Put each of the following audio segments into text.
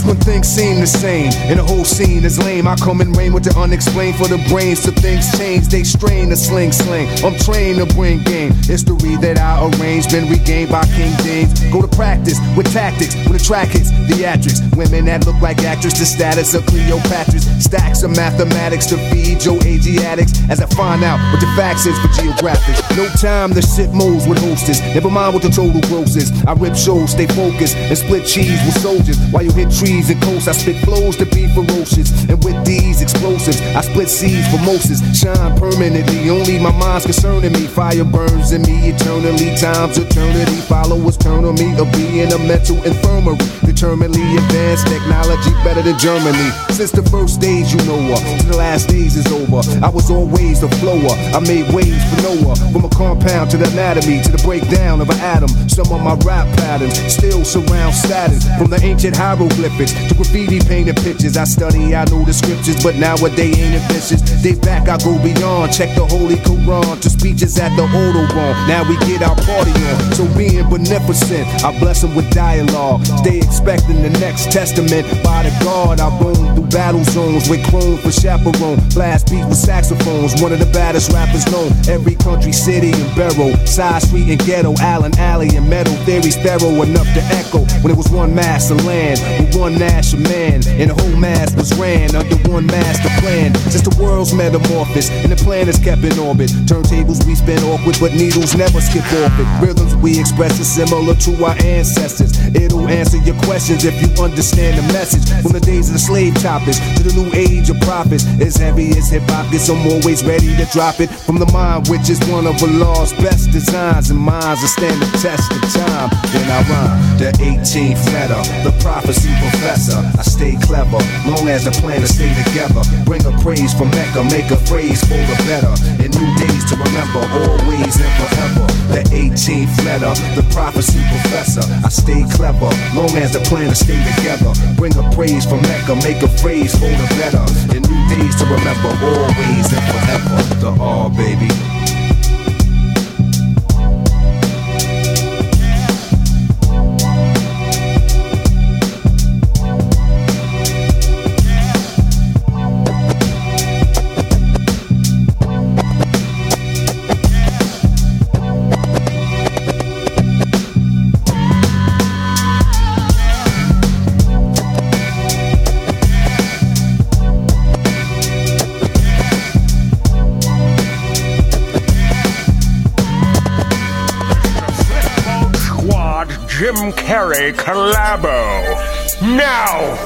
Just when things seem the same and the whole scene is lame, I come and rain with the unexplained for the brains. So things change, they strain the sling sling. I'm trained to bring game. History that I arrange been regained by King James. Go to practice with tactics when the track hits theatrics. Women that look like actress, the status of Cleopatra's. Stacks of mathematics to feed your Asiatics as I find out what the facts is for geographics. No time to sit moles with hostess. Never mind what the total gross is. I rip shows, stay focused, and split cheese with soldiers. While you hit trees and coasts, I spit flows to be ferocious. And with these explosives, I split seeds for Moses. Shine permanently, only my mind's concerning me. Fire burns in me eternally, time's eternity. Followers turn on me, or being a mental infirmary. Determinedly advanced technology better than Germany. Since the first days you know her, to the last days is over. I was always the flower. I made waves for Noah. From a compound to the anatomy, to the breakdown of an atom. Some of my rap patterns still surround status. From the ancient hieroglyphics to graffiti painted pictures. I study, I know the scriptures, but nowadays ain't ambitious. They back, I go beyond. Check the Holy Quran to speeches at the Autobahn. Now we get our party on. So being beneficent, I bless them with dialogue. Stay expecting the next testament. By the God, I roam through battle zones with chrome for chaperone. Blast beat with saxophones. One of the baddest rappers known. Every country, city, and barrel. Side street and ghetto. Allen Alley and metal theories thorough enough to echo. When it was one mass of land one national man. And the whole mass was ran under one master plan. Since the world's metamorphosis and the planets kept in orbit. Turntables we spin awkward, but needles never skip off it. Rhythms we express is similar to our ancestors. It'll answer your questions if you understand the message. From the days of the slave choppers to the new age of prophets. As heavy as hip hop gets, I'm always ready to drop it. From the mind, which is one of Allah's best designs, and minds that stand the test of time. Then I rhyme the 18th letter, the prophecy professor. I stay clever, long as the plan to stay together. Bring a praise from Mecca, make a phrase for the better. And new days to remember, always and forever. The 18th letter, the prophecy professor. I stay clever, long as the plan to stay together. Bring a praise from Mecca, make a phrase for the better. And new days to remember, always and forever. The all, baby. Jim Carrey collabo. Now?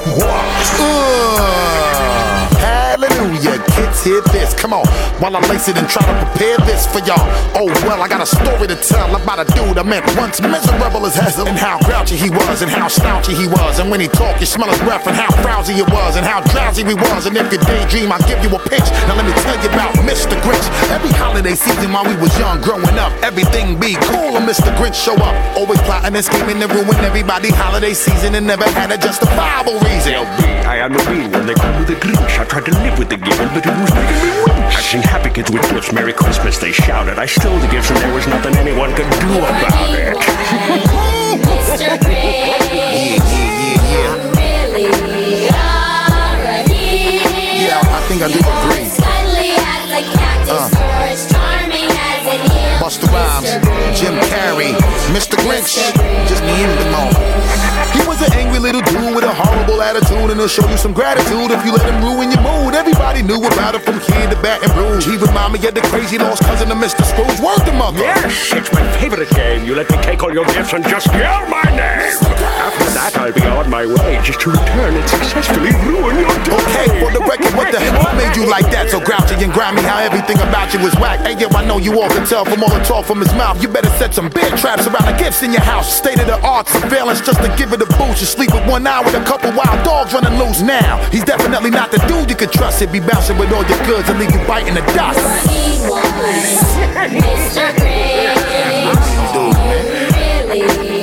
Uh, hallelujah, kids, hear this. Come on, while I lace it and try to prepare this for y'all. Oh, well, I got a story to tell about a dude I met once, miserable as hell. And how grouchy he was, and how slouchy he was. And when he talked, you smell his breath, and how frowsy it was, and how drowsy he was. And if you daydream, I'll give you a pitch. Now, let me tell you about Mr. Grinch. Every holiday season while we was young, growing up, everything be cool, and Mr. Grinch show up. Always plotting and scheming to ruin everybody holiday season, and never had a justifiable reason. LB, I am the bean, and they call me the Grinch. I tried to live with the given, but it was making me winch. I've seen happy kids with gifts, Merry Christmas, they shouted. I stole the gifts, and there was nothing anyone could do about it. Mr. Grinch, you really are a hit. Yeah, I think I do agree. Cuddly as a cactus, uh. or Jim Carrey, Mr. Grinch, just me and the long. He was an angry little dude with a horrible attitude, and he'll show you some gratitude if you let him ruin your mood. Everybody knew about it from kid to Baton Rouge. He remind me of the crazy lost cousin of Mr. Scrooge. Word the mother. Yes, it's my favorite game. You let me take all your gifts and just yell my name. After that, I'll be on my way just to return and successfully ruin your day. Okay, for the record, what the hell made you like that? So grouchy and grimy, how everything about you was whack. Hey, yo, I know you all can tell from all the talk from his mouth. You better set some bear traps around the gifts in your house, state of the art surveillance just to give it a boost. You sleep with one eye with a couple wild dogs running loose now. He's definitely not the dude you can trust. He'd be bouncing with all your goods and leave you biting the dust. Mr. Grinch. Dude, man. Really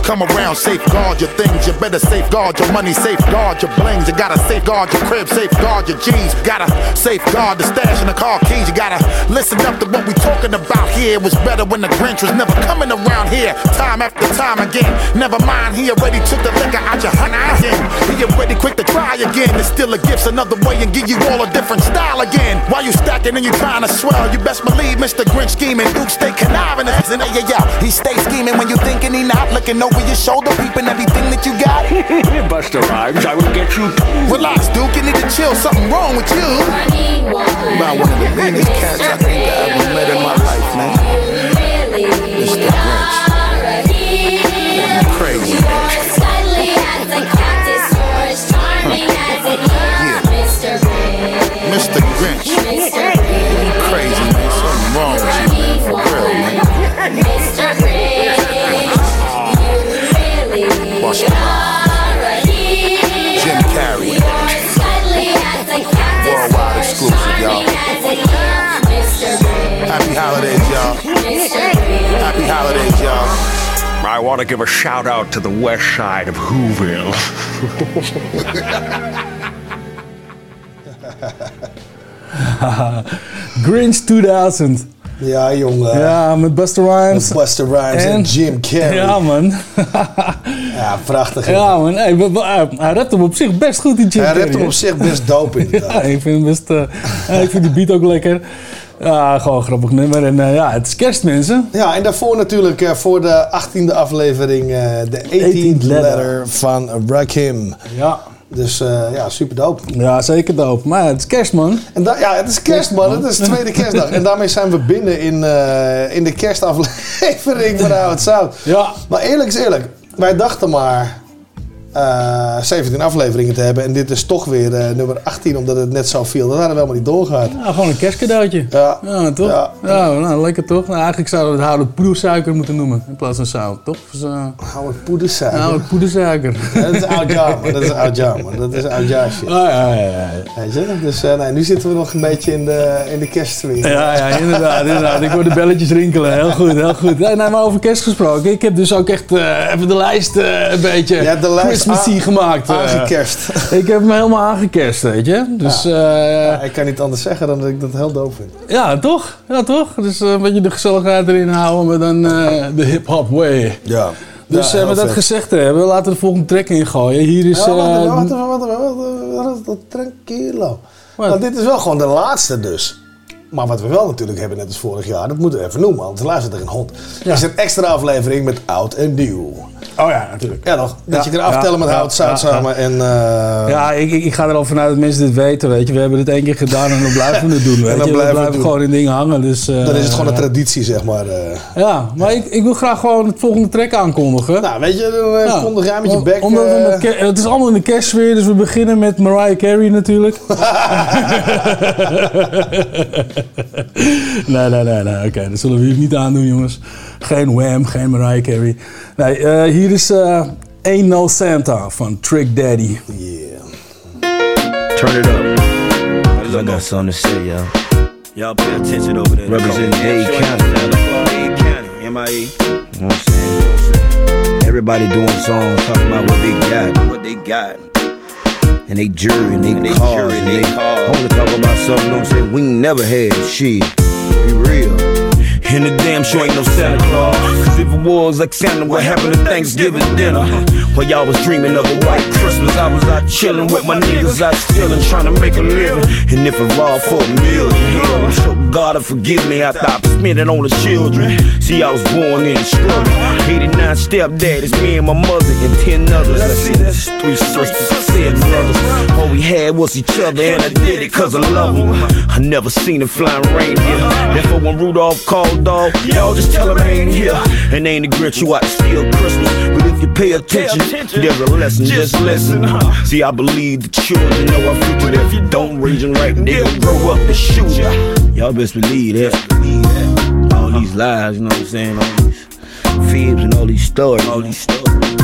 Come around, safeguard your things. You better safeguard your money, safeguard your blings. You gotta safeguard your crib, safeguard your G's. Gotta safeguard the stash and the car keys. You gotta listen up to what we talking about here. It was better when the Grinch was never coming around here. Time after time again. Never mind, he already took the liquor out your honey again. He already quick to try again. It's still a gift's another way and give you all a different style again. While you stacking and you trying to swell, you best believe Mr. Grinch scheming. Duke stay conniving. And yeah, yeah, yeah, he stay scheming when you thinking he not looking over your shoulder, peeping everything that you got. Busta Rhymes, I will get you. Relax, Duke, you need to chill. Something wrong with you. Funny one. About one of the meanest cats I think I ever met in my life, man. Really Mr. Grinch. already. You crazy, man. Or as cuddly as a cactus or as charming as an eel. Mr. Grinch. Mr. Grinch. Mr. You really Busta Rhymes. Jim Carrey. Or as cuddly as a cactus Worldwide exclusive, y'all. charming as an eel. Mr. Grinch. Happy holidays, y'all. Happy holidays, y'all. I want to give a shout out to the west side of Whoville. Grinch 2000. Ja, jongen. Ja, met Buster Rhymes. Buster Rhymes en, Jim Carrey. Ja, man. Ja, prachtig. ja, man. Hey, hij- hij rapt hem op zich best goed, die Jim Hij Carrey. rapt hem op zich best dope Ja, inderdaad. ik vind, best, eh, ik vind die beat ook lekker. Ja, gewoon een grappig nummer. En eh, ja, het is kerst, mensen. Ja, en daarvoor natuurlijk eh, voor de 18e aflevering eh, de 18th 18th letter. letter van Rakim. Ja. Dus eh, ja, super dope. Ja, zeker dope. Maar het is kerst, man. En ja, het is kerst, man. Het is de tweede kerstdag. En daarmee zijn we binnen in, eh, in de kerstaflevering van Hout Zout. Ja. Maar eerlijk is eerlijk. Wij dachten maar eh 17 afleveringen te hebben. En dit is toch weer eh, nummer 18, omdat het net zo viel. Dat hadden we helemaal niet doorgehad. Ja, gewoon een kerstcadeautje. Ja. toch? Ja. Ja, nou, lekker toch? Nou, eigenlijk zouden we het houden poedersuiker moeten noemen. In plaats van zout, toch? Dus, eh, Hou het poedersuiker. nou, poedersuiker. Dat is oud jaar, man. Dat is oud jaar, man. Dat is oud jaar shit. Ah, ja, ja, ja. Weet je? Dus eh, nee, nu zitten we nog een beetje in de, in de. Ja, ja, inderdaad, inderdaad. Ik hoor de belletjes rinkelen. Heel goed, heel goed. Nee, nou, maar over kerst gesproken. Ik heb dus ook echt eh, even de lijst eh, een beetje Je hebt de lijst Christmassy a- gemaakt. eh. Aangekerst. ik heb hem helemaal aangekerst, weet je. Dus ja, Ja, ik kan niet anders zeggen dan dat ik dat heel doof vind. ja toch? Ja, toch? Dus eh, een beetje de gezelligheid erin houden, maar dan eh, de hip-hop way. Ja. Dus eh, met dat gezegd hebben, laten we de volgende track ingooien. Hier is... Ja, wacht eh, even, wacht even, wacht even, wacht even, tranquilo. Nou, dit is wel gewoon de laatste dus. Maar wat we wel natuurlijk hebben, net als vorig jaar, dat moeten we even noemen, want luistert er een hond. Ja. is een extra aflevering met oud en nieuw. Oh ja, natuurlijk. Ja, nog. Dat Ja, je aftellen ja, met ja, Hout Zout samen. En, eh, Ja, ik, ik, ga er al vanuit dat mensen dit weten, weet je. We hebben dit één keer gedaan en dan blijven we het doen, weet dan je. Blijven we het blijven gewoon in dingen hangen, dus... eh, dan is het gewoon een traditie, zeg maar. eh. Ja, maar ik, ik wil graag gewoon het volgende track aankondigen. Nou, weet je, dan kondig jij met je bek. Omdat we met het is allemaal in de kerstsfeer, dus we beginnen met Mariah Carey natuurlijk. nee, nee, nee, nee. Oké, dat zullen we hier niet aandoen, jongens. Geen Wham, geen Mariah Carey. Nee, eh, hier is eh Ain't No Santa van Trick Daddy. yeah. Turn it up. Cause I got something to say, y'all. Y'all pay attention over there. Representing Dade County. Dade County, MIE. You know what I'm saying? Everybody doing songs talking about what they got What they got. And they jury and they, And they jury and they cars. only talk about something. You know what I'm saying? We ain't never had shit. Be real. And the damn sure ain't no Santa Claus. Cause if it was like Santa, what happened to Thanksgiving dinner? While y'all was dreaming of a white Christmas, I was out chilling with my niggas out stealing, trying to make a living. And if it all for a million, I'm sure God will forgive me after I spent it on the children. See, I was born in the struggle. 89 stepdaddies, me and my mother, and 10 others. Let's see, that's three sisters, seven brothers. All we had was each other, and I did it cause I love them. I never seen a flying reindeer. Therefore, when Rudolph called dog, y'all just tell him I ain't here. And ain't a Grinch you out to steal Christmas. But if you pay attention, there's a lesson, just listen. See, I believe the children know our future. If you don't raise them right, they'll grow up and shoot ya. Y'all best believe that. All these lies, you know what I'm saying? Fibs and all these stories. All these stories.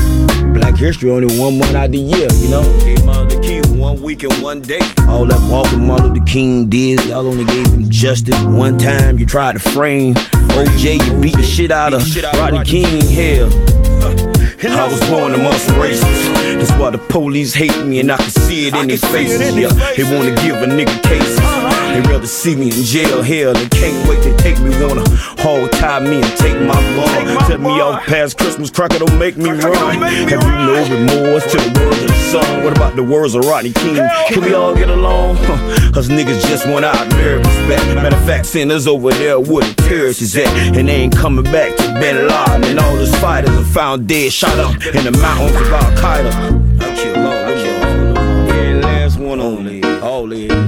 Black history only one month out the year, you know? Gave Martin Luther King one week and one day. All that walking Martin Luther King did, y'all only gave him justice one time. You tried to frame OJ, you beat the shit out of Rodney King. Hell. I was born amongst races. That's why the police hate me and I can see it in their faces. Yeah, they wanna give a nigga cases. They rather see me in jail, hell, they can't wait to take me. Wanna hog tie me and take my ball. Tell me off past Christmas, cracker don't make me run. Have you no remorse to the words of the song? What about the words of Rodney King? Can we all get along? Huh, Us niggas just want our America's back. Matter of fact, sinners over there where the terrorists is at. And they ain't coming back to Bin Laden. And all those fighters are found dead, shot up in the mountains of Al Qaeda. I kill all them Every last one on there. All these.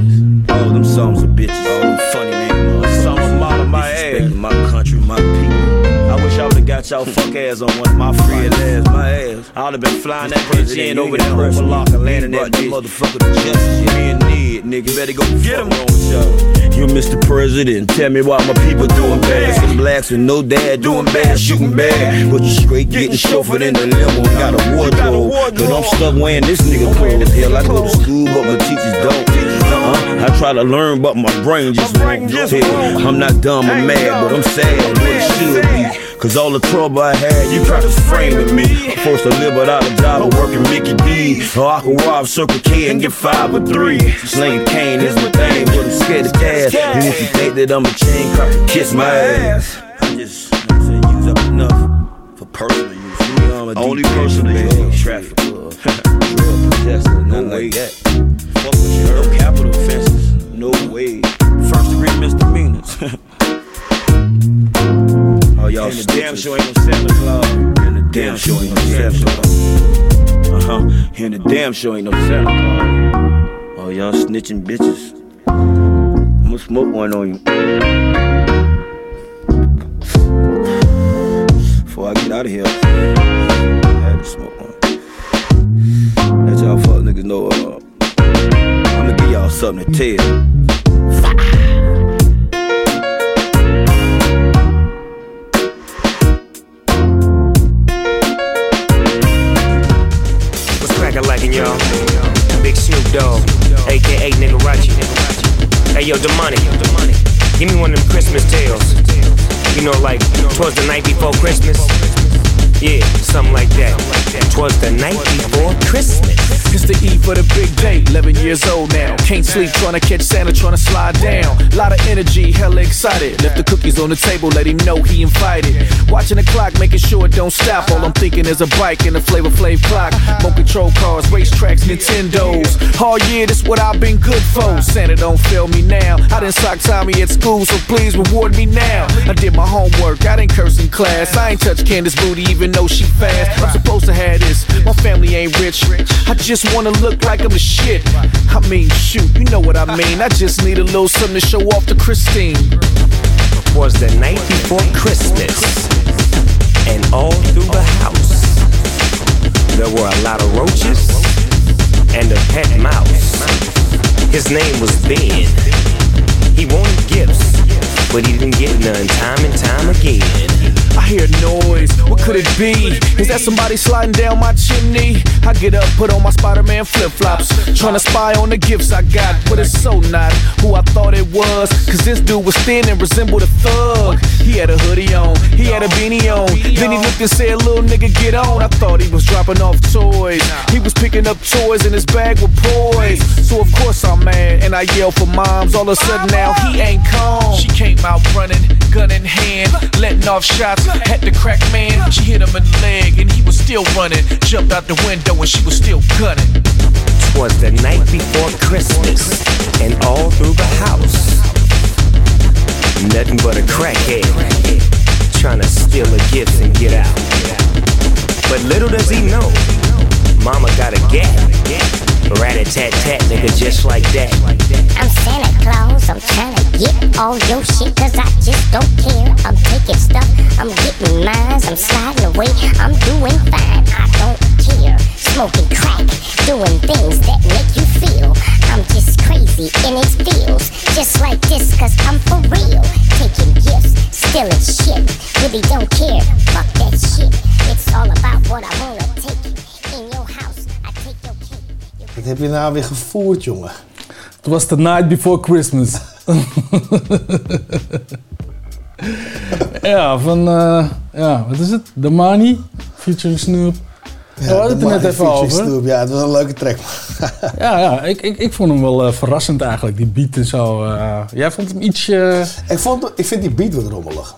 Them of bitches. Them funny. Uh, some of them of my ass. My country, my people. I wish I would've got y'all fuck ass on one of my friends' ass, my ass. I would've been flying that bitch in over there, overlock and landing that bitch. motherfucker to justice. Me and Ned, nigga, better go get him on y'all. You Mr. President, tell me why my people doing bad. Some blacks with no dad doing bad, shooting bad. But you straight getting chauffeured in the limo got a wardrobe. But I'm stuck wearing this nigga clothes. Hell, I go to school, but my teachers don't. Uh, I try to learn, but my brain just won't. Hell, I'm not dumb, I'm mad, but I'm sad. What it should be. Cause all the trouble I had, you tried to frame with me. I'm forced to live without a job or working Mickey D. Or I can rob Circle K and get five or three. Sling cane is my thing, but I'm scared of cash. And if you think that I'm a chain cop, kiss my ass. I just, I'm use up enough for personal use. You know, I'm a Only personal use. Traffic. Drug protester, nothing like that. Fuck with you, no capital offenses. No way. First degree misdemeanors. Oh, y'all and the damn sure ain't no Santa Claus. And the damn sure ain't no Santa Claus. Uh huh. And the damn sure ain't no Santa Claus. Oh, y'all snitching bitches. I'ma smoke one on you. Before I get out of here, I had to smoke one. Let y'all fuck niggas know. Uh, something to tell. What's crackin' like y'all? Big Snoop Dogg, aka Nigga Rachi. Hey yo, Demonic, give me one of them Christmas tales. You know, like, twas the night before Christmas? Yeah, something like that. Twas the night before Christmas. It's the eve for the big day, 11 years old now. Can't sleep, trying to catch Santa, trying to slide down. Lot of energy, hella excited. Left the cookies on the table, let him know he invited. Watching the clock, making sure it don't stop. All I'm thinking is a bike and a flavor flav clock. More control cars, racetracks, Nintendos. Oh yeah, this what I've been good for. Santa don't fail me now. I didn't sock Tommy at school, so please reward me now. I did my homework, I didn't curse in class. I ain't touch Candace booty, even though she fast. I'm supposed to have this. My family ain't rich. I just wanna look like I'm the shit. I mean, shoot, you know what I mean. I just need a little something to show off to Christine. Was the night before Christmas. And all through the house, there were a lot of roaches and a pet mouse. His name was Ben. He wanted gifts, but he didn't get none time and time again. I hear a noise, what could it be? Is that somebody sliding down my chimney? I get up, put on my Spider Man flip flops, trying to spy on the gifts I got, but it's so not who I thought it was. Cause this dude was thin and resembled a thug. He had a hoodie on, he had a beanie on. Then he looked and said, Little nigga, get on. I thought he was dropping off toys. He was picking up toys in his bag with poise. So of course I'm mad and I yell for moms. All of a sudden now he ain't calm. She came out running, gun in hand, letting off shots at the crack man. She hit him in the leg and he was still running. Jumped out the window and she was still gunning. Twas the night before Christmas, and all through the house, nothing but a crackhead trying to steal the gifts and get out. But little does he know, Mama got a gap, Rat-a-tat-tat, nigga, just like that. I'm Santa Claus, I'm trying to get all your shit, cause I just don't care. I'm taking stuff, I'm getting mines, I'm sliding away, I'm doing fine, I don't care. Smoking crack, doing things that make you feel. I'm just crazy and it feels just like this, cause I'm for real. Taking gifts, stealing shit, really don't care. Fuck that shit, it's all about what I wanna Wat heb je nou weer gevoerd, jongen? Het was the night before Christmas. ja, van, eh, ja, wat is het? The Money, featuring Snoop. Ja, we hadden het er de net even Featuring over. Snoop, Ja, het was een leuke track. Ja, ja ik, ik, ik vond hem wel eh, verrassend eigenlijk, die beat en zo. eh. jij vond hem ietsje... ik, vond, ik vind die beat wat rommelig.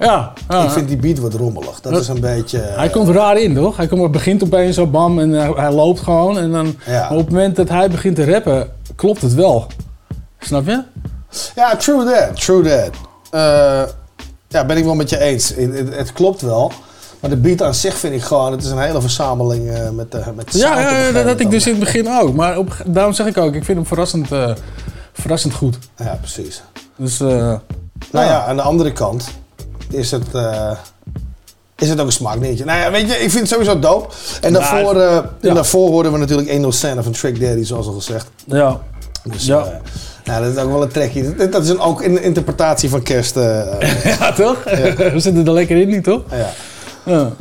Ja, ja. Ik vind die beat wat rommelig. Dat is een beetje... Hij komt raar in, toch? Hij komt, begint opeens zo bam en hij, hij loopt gewoon. En dan Ja. op het moment dat hij begint te rappen, klopt het wel. Snap je? Ja, true that, true that. Eh, ja, ben ik wel met je eens. Het, het- het klopt wel. Maar de beat aan zich vind ik gewoon... Het is een hele verzameling eh, met, met Ja, ja, dat had ik dus in het begin ook. Maar op, daarom zeg ik ook, ik vind hem verrassend, eh, verrassend goed. Ja, precies. Dus, eh, Nou ja, aan de andere kant is het, eh, is het ook een smaakdingetje. Nou ja, weet je, ik vind het sowieso dope. En Nou, daarvoor, eh, ja. en daarvoor hoorden we natuurlijk Ain't No Santa van Trick Daddy, zoals al gezegd. ja. Dus Ja. ja. nou, dat is ook wel een trekje. Dat, is een, ook een interpretatie van kerst. eh, eh, ja, toch? We zitten er lekker in nu, toch? ja.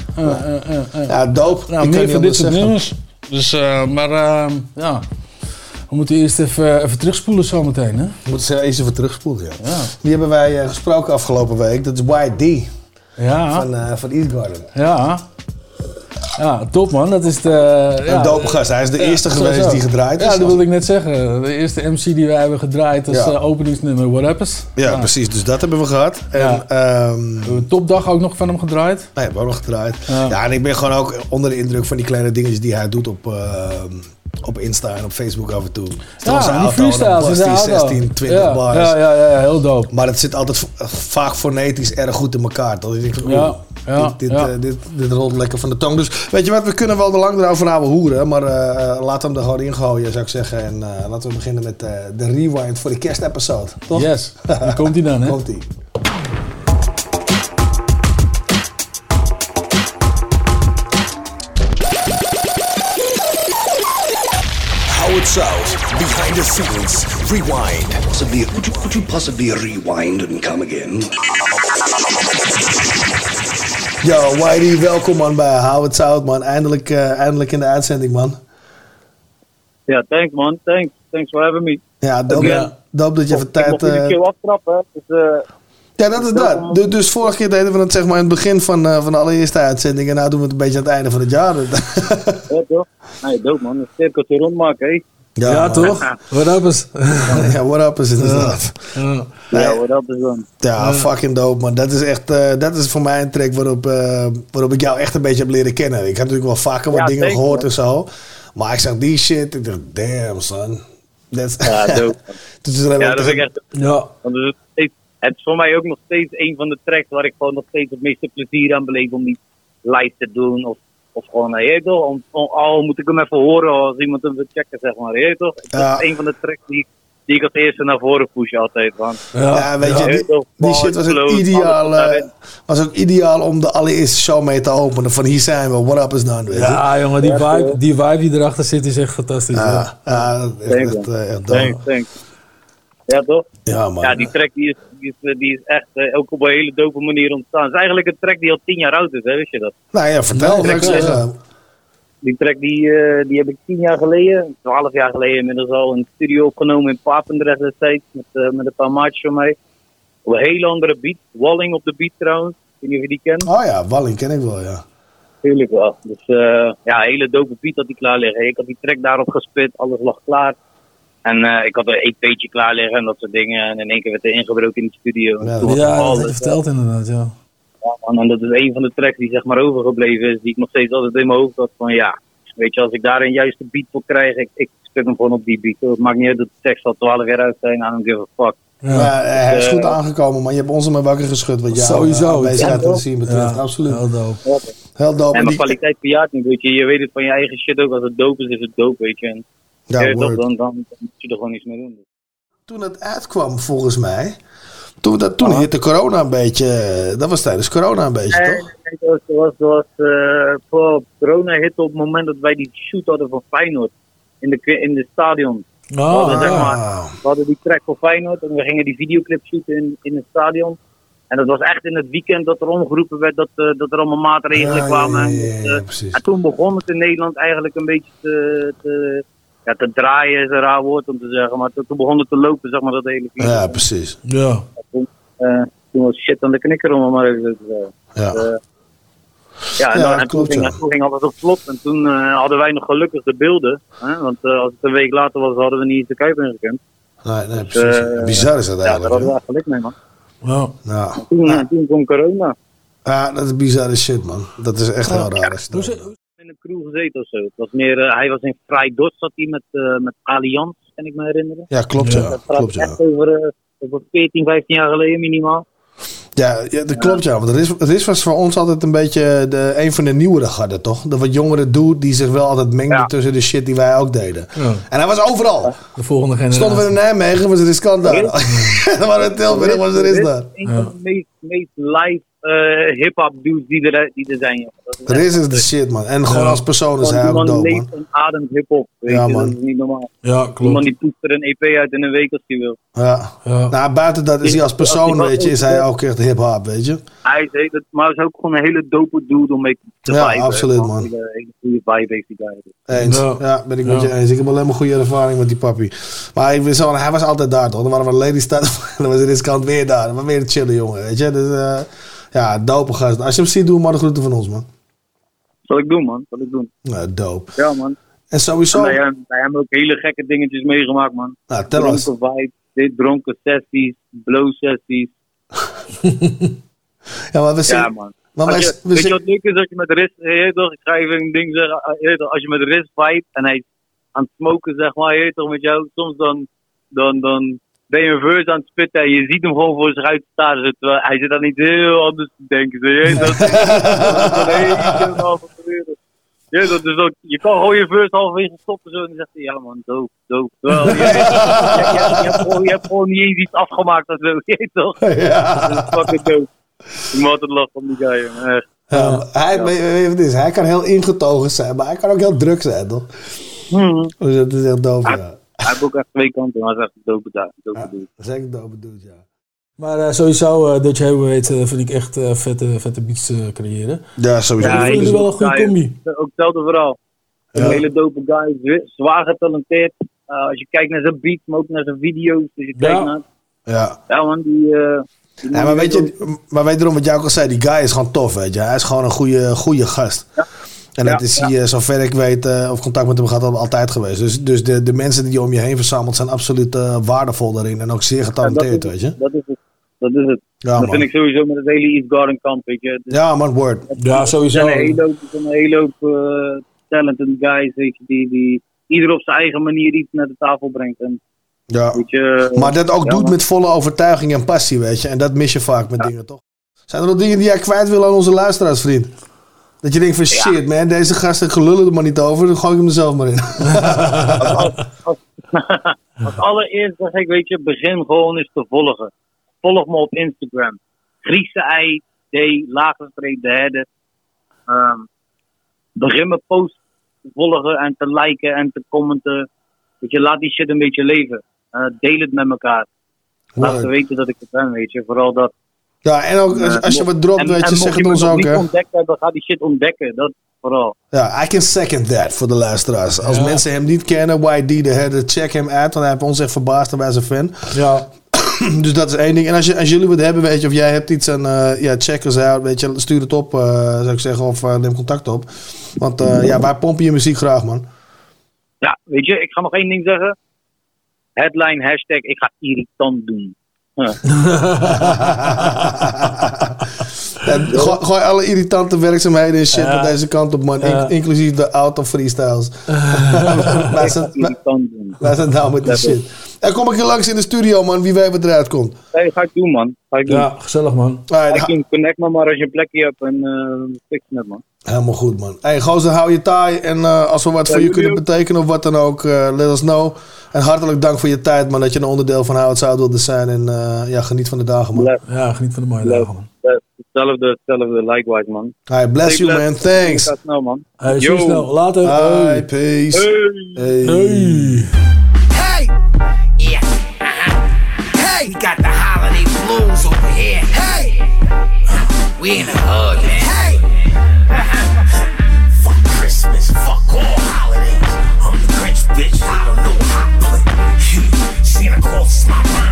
Ja, dope. Nou, meer niet van dit soort nummers. Dus, eh, maar eh, ja, we moeten eerst even, even terugspoelen zometeen, hè? We moeten ze eens even terugspoelen, ja. Ja. Die hebben wij eh, gesproken afgelopen week. Dat is YD Ja, van, eh van East Garden. ja. Ja, top man. Dat is de... Ja, een dope gast. Hij is de ja, eerste sowieso. geweest die gedraaid is. Ja, dat wilde ik net zeggen. De eerste MC die wij hebben gedraaid als Ja. eh, openingsnummer What Happens. Ja, precies. Dus dat hebben we gehad. En, ehm, We hebben een topdag ook nog van hem gedraaid. Nee, we hebben nog gedraaid. Ja. Ja. en ik ben gewoon ook onder de indruk van die kleine dingetjes die hij doet op, ehm, op Insta en op Facebook af en toe. Stel Ja, zijn die freestyles in bast de hij auto. 16, 20 ja, bars. Ja, ja, ja, heel dope. Maar het zit altijd v- vaak fonetisch erg goed in elkaar. Dat ik denk, van, Ja, ja, dit, dit, ja. eh, dit, dit rolt lekker van de tong. Dus weet je wat, we kunnen wel er lang erover houden hoeren. Maar eh eh, laten we hem er gewoon in gooien, zou ik zeggen. En eh, laten we beginnen met eh, de rewind voor de kerstepisode. Toch? Yes. Daar komt hij dan, hè? Komt-ie. Howard South, behind the scenes, rewind. Possibly, could you, could you possibly rewind and come again? Yo, Whitey, welkom man bij Hou het Zout man. Eindelijk, eh, eindelijk in de uitzending man. Ja, thanks man. Thanks. Thanks for having me. Ja, dope, Ja. dope dat je even Ik tijd... mocht iedere eh, keer aftrappen. hè. Dus, eh, ja, dat is dat. Du- Dus vorige keer deden we het zeg maar in het begin van, eh, van de allereerste uitzending. En nu doen we het een beetje aan het einde van het jaar. ja, toch? Nee, dope man. Een cirkeltje rondmaken, hé. Ja, toch? What happens? ja, what up is het inderdaad. Ja. Ja, wat dat is dan. Ja, fucking dope man. Dat is echt, eh, dat is voor mij een track waarop, eh, waarop ik jou echt een beetje heb leren kennen. Ik heb natuurlijk wel vaker wat Ja, dingen zeker, gehoord man. en zo. Maar ik zag die shit, ik dacht, damn son. That's Ja, dope. Dus Ja, dat vind ik echt... Ja. Want het, is steeds- het is voor mij ook nog steeds een van de tracks waar ik gewoon nog steeds het meeste plezier aan beleef om die live te doen. Of, of gewoon, je toch, om, om- al moet ik hem even horen als iemand hem wil checken, zeg maar. Je weet toch? Dat Ja. is een van de tracks die, ik- die ik als eerste naar voren push altijd. Man. Ja, weet je, die, toch, die bars, shit was ook, ideaal, eh, was ook ideaal om de allereerste show mee te openen. Van hier zijn we, what up is done. Weet je? Ja, jongen, die vibe, die vibe die erachter zit is echt fantastisch. Ja, ja, echt, echt, eh, echt. Ja, toch? Ja, man. Ja, die track die is, die is, die is echt eh, ook op een hele dope manier ontstaan. Het is eigenlijk een track die al tien jaar oud is, hè? wist je dat? Nou ja, vertel, Nee, dat. Die track die, eh, die heb ik tien jaar geleden, twaalf jaar geleden inmiddels al, in de studio opgenomen in Papendrecht destijds. Met, eh, met een paar maatjes van mij. Op een hele andere beat. Walling op de beat trouwens. Ik weet niet of je die kent. Oh ja, Walling ken ik wel, ja. Tuurlijk wel. Dus eh, ja, hele dope beat had die klaar liggen. Ik had die track daarop gespit, alles lag klaar. En eh, ik had een EP'tje klaar liggen en dat soort dingen. En in één keer werd er ingebroken in de studio. Ja, Toen was ja dat heb je verteld inderdaad, ja. ja, man, en dat is een van de tracks die zeg maar overgebleven is, die ik nog steeds altijd in mijn hoofd had. Van ja, weet je, als ik daar een juiste beat voor krijg, ik, ik spit hem gewoon op die beat. Het maakt niet uit dat de tekst al 12 jaar uit zijn, I don't give a fuck. Ja, hij is goed eh, aangekomen, man. Je hebt ons er maar wakker geschud wat jou Sowieso. uh, aanwezigheid Ja, zien betreft. Ja, Absoluut. Heel dope. Heel dope. En mijn kwaliteit verjaart niet, weet je. Je weet het van je eigen shit ook. Als het dope is, is het dope, weet je. En Ja, dan, dan, dan moet je er gewoon iets mee doen. Toen het uitkwam, volgens mij. Toen, dat, toen hitte corona een beetje. eh, Dat was tijdens corona een beetje, Nee, toch? nee, het was, was, eh, voor corona hit op het moment dat wij die shoot hadden voor Feyenoord. In de, in de stadion. we, hadden, zeg maar, we hadden die track voor Feyenoord en we gingen die videoclip shooten in, in het stadion. En dat was echt in het weekend dat er omgeroepen werd dat, eh, dat er allemaal maatregelen Ja, kwamen. ja, ja, En, ja, eh, precies. en toen begon het in Nederland eigenlijk een beetje te, te, ja, te draaien, is een raar woord om te zeggen. Maar toen begon het te lopen, zeg maar, dat hele virus. Ja, precies. Ja. Toen, eh, toen was shit aan de knikker om het maar even te zeggen. Ja. Dus, eh, ja, en, Ja, dan, en toen, klopt, ging, ja. toen ging alles op vlot. En toen eh, hadden wij nog gelukkig de beelden. Hè? Want eh, als het een week later was, hadden we niet eens de Kuip ingekund. Nee, nee, Dus, precies. Bizar is dat Ja, daar eigenlijk. hadden we echt geluk mee, man. Ja. Ja. En toen, en toen kwam corona. ja, dat is bizarre shit, man. Dat is echt heel raar. Dat- de crew gezeten of zo. Het was meer, eh, hij was in Vrij Dort, zat hij met, eh met Allianz, kan ik me herinneren. Ja, klopt, ja. Dat praat Klopt, ja. echt over, eh, over 14, 15 jaar geleden minimaal. Ja, ja, dat klopt ja. Want Riz, Riz was voor ons altijd een beetje de, een van de nieuwere garden, toch? De wat jongere dude die zich wel altijd mengde tussen de shit die wij ook deden. Ja. En hij was overal. De volgende generatie. Stonden we in Nijmegen, was het daar. Dan waren we in Tilburg, was er is Riz daar. Een van de meest, meest live eh hip-hop dudes die er, die er zijn. joh. Dat is is de shit, man. En gewoon Ja. als persoon is hij ook dope, man. leeft en ademt hip-hop. Ja, je, man. dat is niet normaal. Ja, klopt. Iemand die poest er een EP uit in een week als hij wil. Ja. Ja. Nou, buiten dat is hij als persoon, Als weet je, is hij ook echt hip-hop, weet je. Hij is, hele- maar hij is ook gewoon een hele dope dude om mee te Ja, absoluut, man. Een hele, hele goede vibe heeft die guy. Eens. Ja. Ja, ben ik met je eens. Ik heb alleen maar goede ervaring met die papi. Maar ik wel, hij was altijd daar toch? Dan waren we Lady Stad. Dan was deze kant weer daar. Maar weer een chille jongen, weet je. Dus eh, ja, dope gast. Als je hem ziet, doe maar de groeten van ons, man. Zal ik doen, man. Zal ik doen. Ja, dope. Ja, man. En sowieso... En bij hem, bij hem ook hele gekke dingetjes meegemaakt, man. Nou, tel dronken vibes, dit dronken sessies, blow sessies. Ja, maar we zien... Ja, man. Maar wij, Als je, we weet je wat leuk is? Als je met Riz, je weet toch, ik ga even een ding zeggen. eh, toch, Als je met Riz vibe en hij is aan het smoken, zeg maar, je weet toch, met jou, soms dan, dan, dan ben je een verse aan het spitten en je ziet hem gewoon voor zich uit staan. Dus terwijl hij zit dan niet heel anders te denken. Je dat is van toch, dus ook, je kan gewoon je verse halverwege stoppen zo en dan zegt hij, ja man, dope. Terwijl, je, je, je, je, hebt gewoon, niet eens iets afgemaakt of zo, je toch? Ja. Dat is fucking dope. Ik moet altijd lachen om die guy. Ja, maar hij, weet je- weet je wat het is? Hij kan heel ingetogen zijn, maar hij kan ook heel druk zijn, toch? Hmm. Dus dat is echt dope, ja. Hij heeft ook echt twee kanten, maar hij is echt een dope dude. Dope dude. Dat is echt een dope dude, ja. Maar eh, sowieso, eh, dat je heel weet, eh, vind ik echt eh, vette, vette beats eh, creëren. Ja, sowieso. Ik vind jullie wel een goede combi. Ook hetzelfde verhaal. Een Ja. hele dope guy, zwa- zwaar getalenteerd. Uh, als je kijkt naar zijn beats, maar ook naar zijn video's. Dus je kijkt naar... Ja. Ja man, die... eh, Ja, maar weet je, maar wederom wat jij ook al zei, die guy is gewoon tof, weet je. Hij is gewoon een goede, goede gast. En dat is eh, zover ik weet, eh, of contact met hem gehad, al- altijd geweest. Dus, dus de, de mensen die je om je heen verzamelt zijn absoluut eh, waardevol daarin. En ook zeer getalenteerd, weet je. dat is het. Dat is het. Ja, dat man. vind ik sowieso met het hele East Garden kamp, weet je. Dus Ja, man, word. Ja, Er sowieso. zijn een hele hoop, er zijn een hele hoop eh, talented guys, weet je, die, die ieder op zijn eigen manier iets naar de tafel brengt. En, Ja. weet je, Maar dat ook ja, doet man. met volle overtuiging en passie, weet je. En dat mis je vaak met dingen, toch? Zijn er nog dingen die jij kwijt wil aan onze luisteraars, vriend? Dat je denkt van shit, man, deze gasten gelullen er maar niet over, dan gooi ik hem er zelf maar in. Als allereerst zeg ik, weet je, begin gewoon eens te volgen. Volg me op Instagram. Griekse ei, D, lage streep, de herder. Ehm, begin mijn post te volgen en te liken en te commenten. Weet je, laat die shit een beetje leven. Eh, deel het met elkaar. Laat ze weten dat ik het ben, weet je. Vooral dat. Ja, en ook als, als je wat dropt, En- weet je, zeg het ons ook, niet hè. ontdekt hebben, ga die shit ontdekken. Dat vooral. Ja, I can second that voor de luisteraars. Als Ja. mensen hem niet kennen, YD de Herder, check hem uit. Want hij heeft ons echt verbaasd en wij zijn fan. Ja, Dus dat is één ding. En als, je, als jullie wat hebben, weet je, of jij hebt iets en eh, ja, check us out, weet je, stuur het op, eh, zou ik zeggen, of eh, neem contact op. Want eh, ja, wij pompen je muziek graag, man. Ja, weet je, ik ga nog één ding zeggen. Headline, hashtag, ik ga irritant doen. Ja. Ja, gooi, gooi alle irritante werkzaamheden en shit Ja. op deze kant op, man. In- inclusief de auto freestyles. wij, zijn, wij, zijn down met die Dat shit. En kom ik hier langs in de studio, man. Wie weet wat eruit komt. Nee, ga ik doen, man. Ga ik doen. Ja, gezellig man. Ga ik. Connect me maar als je een plekje hebt en eh fix het, man. Helemaal goed, man. Hey, gozer, hou je taai. En eh, als we wat Ja, voor je kunnen betekenen of wat dan ook, eh, let us know. En hartelijk dank voor je tijd, man. Dat je een onderdeel van How It Sound wilde zijn. En eh, ja, geniet van de dagen, man. Ja, geniet van de mooie dagen man. Hetzelfde, hetzelfde, likewise, man. Hey, bless Stay you, man. blessed. Thanks. Tot snel, man. Hey, Yo. zie je snel. Later. Hi, Hey. peace. Hey. Hey. Hey. Hey! Yeah. Uh-huh. Hey! We got the holiday blues over here. Hey! We in the hood, man. Hey! Uh-huh. Fuck Christmas. Fuck all holidays. I'm the Grinch, bitch. I don't know how to play. Santa Claus is my mom's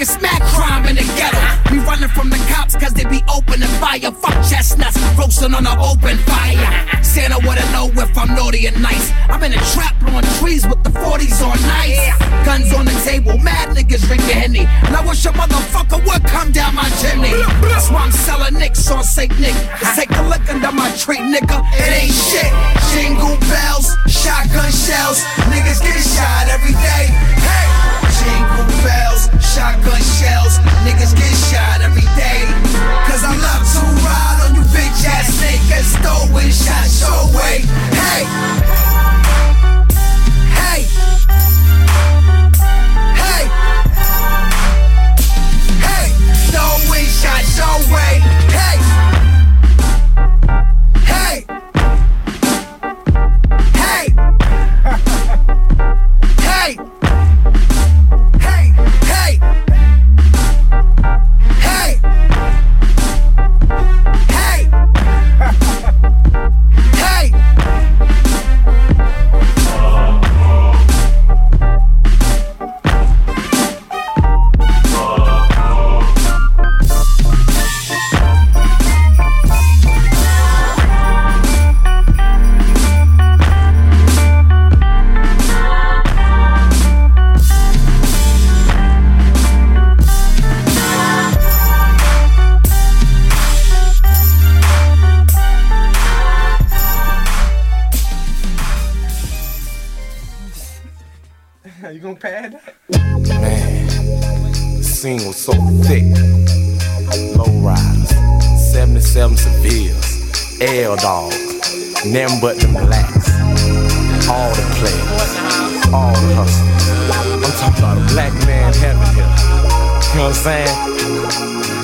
a smack crime in the ghetto. We running from the cops cause they be opening fire. Fuck chestnuts, roasting on an open fire. Santa wanna know if I'm naughty and nice. I'm in a trap blowing trees with the 40s on nice. Guns on the table, mad niggas drinking Henny. And I wish a motherfucker would come down my chimney. That's why I'm selling nicks on St. Nick. Let's take a look under my tree, nigga. It ain't shit. Jingle bells, shotgun shells. Niggas get shot every day. Hey! Jingle bells, shotgun shells. Niggas get shot every day. Cause I love to ride on you bitch ass niggas. Throwing shots your way. Hey! Hey! Hey! Hey! Throwing shots your way. Hey! Hey! Hey! Hey! Hey! Pad? Man, the scene was so thick. Low riders, 77 Sevilles, L dogs, them but them relax. All the players, all the hustlers. I'm talking about a black man heaven here. You know what I'm saying?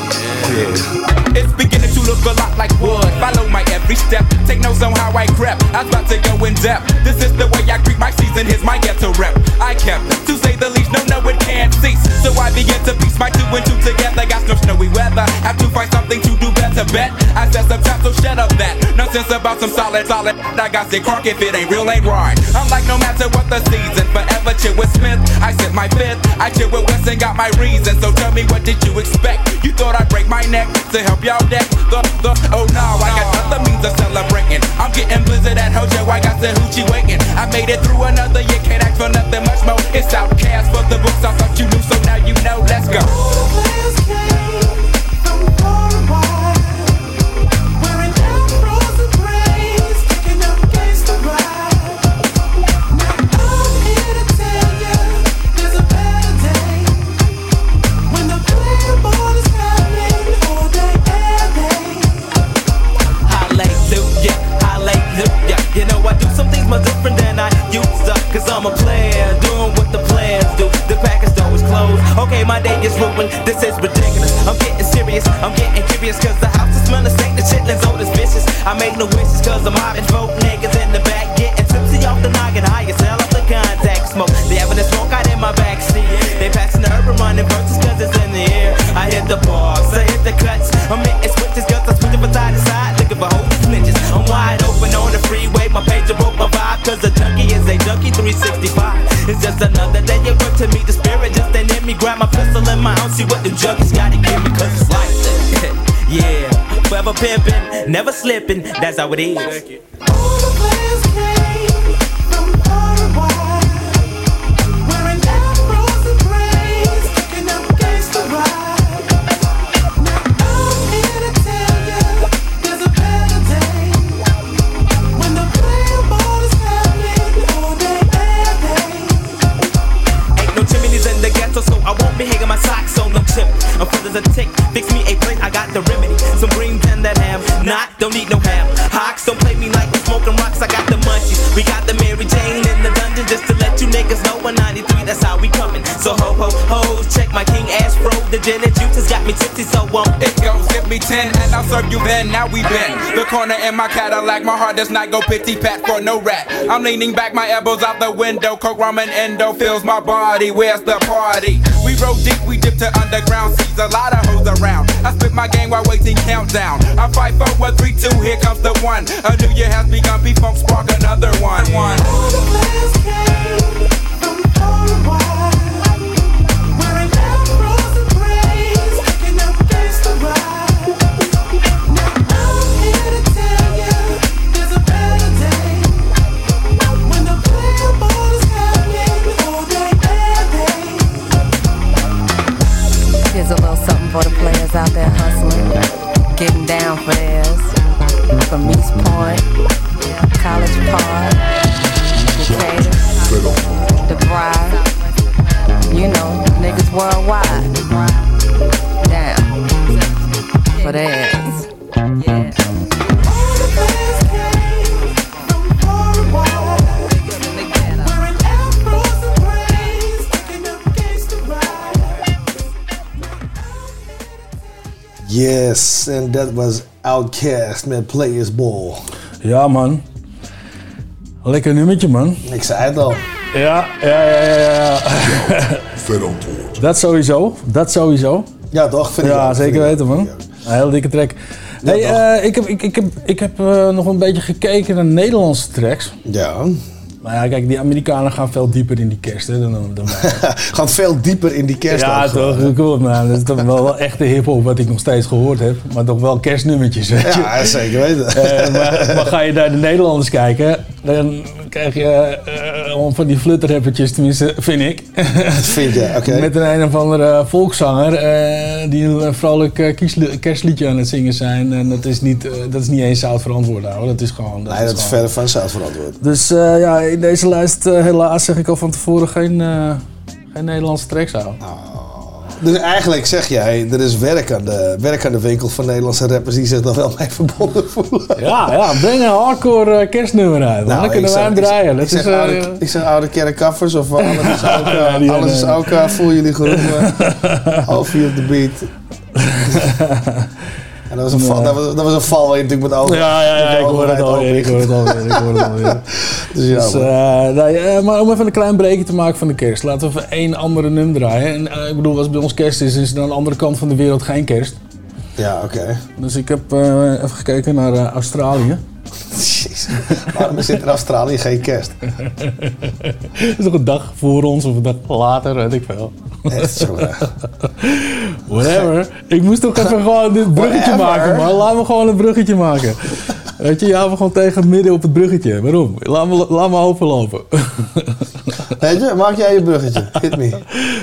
It's beginning to look a lot like wood. Follow my every step. Take notes on how I crept. I was about to go in depth. This is the way I creep my season. Here's my ghetto rep. I kept, to say the least, no, no, it can't cease. So I begin to piece my two and two together. Got no snowy weather. Have to find something to do better. Bet I said some trap, so shut up that. Nonsense about some solid, solid. I got sick crunk if it ain't real, ain't right. I'm like, no matter what the season, forever chill with Smith. I sip my fifth. I chill with West and got my reason. So tell me, what did you expect? You thought I'd break my neck to help y'all deck the, the, oh no, I got other means of celebrating. I'm getting blizzard at Hojo, I got the hoochie waiting. I made it through another year, never slipping. That's how it is. 10 and I'll serve you then. Now we been the corner in my Cadillac. My heart does not go pity pat for no rat. I'm leaning back, my elbows out the window. Coke, and endo fills my body. Where's the party? We roll deep, we dip to underground Sees A lot of hoes around. I spit my game while waiting countdown. I fight for one, three, two. Here comes the one. A new year has begun. Be funk spark another one. one. Yes, and that was Outcast met Players Ball. Ja, man. Lekker nummertje, man. Ik zei het al. Ja, ja, ja, ja. ja. Dat sowieso. Dat sowieso. Ja, toch? Vind ik ja, zeker weten, man. Een heel dikke track. Hey, eh, ik heb, ik, ik heb, ik heb eh, nog een beetje gekeken naar Nederlandse tracks. Ja. Maar ja, kijk, die Amerikanen gaan veel dieper in die kerst hè, dan, dan wij. Gaat veel dieper in die kerst Ja, gewoon, toch? Cool, man. Dat is toch wel, wel echte hip-hop wat ik nog steeds gehoord heb. Maar toch wel kerstnummertjes, weet je. Ja, zeker weten. Eh, maar, maar ga je naar de Nederlanders kijken, dan krijg je eh, gewoon van die flutterrappertjes, tenminste, vind ik. vind je, oké. Met een een of andere volkszanger eh, die een vrolijk eh, kerstliedje aan het zingen zijn. En dat is niet, eh, dat is niet eens zout verantwoord houden. Dat is gewoon... Nee, dat is verder van zout verantwoord. Dus eh, ja, in deze lijst eh, helaas zeg ik al van tevoren geen, eh, geen Nederlandse tracks houden. Dus eigenlijk zeg jij, er is werk aan, de, werk aan de winkel van Nederlandse rappers die zich dan wel mee verbonden voelen. Ja, ja, breng een hardcore eh, kerstnummer uit. man. dan kunnen wij hem draaien. Ik, zeg, is, eh, oude, ik zeg oude kerkkaffers of alles is ook, Ja, alles is ook voel jullie geroepen. Halfie op de beat. en dat was, een val, dat, was, dat was een val waar je natuurlijk met ogen. Ja, ja, ja, ik hoor het alweer, ik hoor het alweer, ik hoor het alweer. Dus ja, Dus, eh, nou ja, maar om even een klein breekje te maken van de kerst. Laten we even één andere nummer draaien. En, eh, ik bedoel, als het bij ons kerst is, is er aan de andere kant van de wereld geen kerst. Ja, oké. Dus ik heb eh, even gekeken naar Australië. Jezus. Waarom zit in Australië geen kerst? Het is nog een dag voor ons of een dag later, weet ik veel. Whatever. Ik moest toch even gewoon dit bruggetje Whatever. maken, man. Laat me gewoon een bruggetje maken. Weet je, je houdt me gewoon tegen het midden op het bruggetje. Waarom? Laat me, laat me overlopen. Weet je, maak jij je bruggetje. Hit me.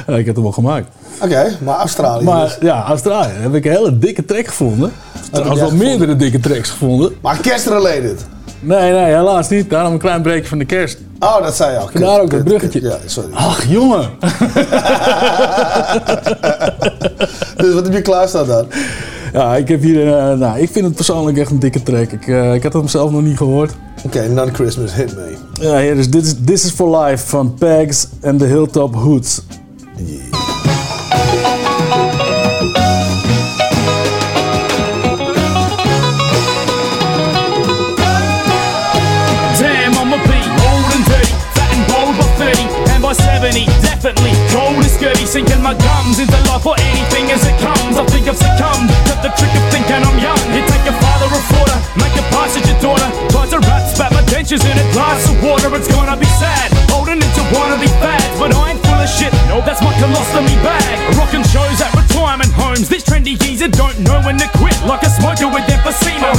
Ja, ik heb hem al gemaakt. Oké, maar Australië Maar dus. ja, Australië. heb ik een hele dikke track gevonden. Trouwens wel meerdere dikke tracks gevonden. Maar kerstrelated. Nee, nee, helaas niet. Daarom een klein breekje van de kerst. Oh, dat zei je al. Vandaar ook het bruggetje. kut. Ja, sorry. Ach, jongen. Dus wat heb je klaarstaan dan? Ja, ik heb hier... eh, nou, ik vind het persoonlijk echt een dikke track. Ik, eh, ik had hem zelf nog niet gehoord. Oké, Non-Christmas, hit me. Ja, hier is This, is This is for Life van Pegs en de Hilltop Hoods. Damn, sinking my gums into life for anything as it comes. I think I've succumbed to the trick of thinking I'm young. You take your father a fodder, make a pass at your daughter, try to rat spat my dentures in a glass of water. It's gonna be sad, holding into wannabe fads, but I ain't full of shit. No, that's my colostomy bag. Rocking shows at retirement homes. This trendy geezer don't know knowing to quit like a smoker with emphysema.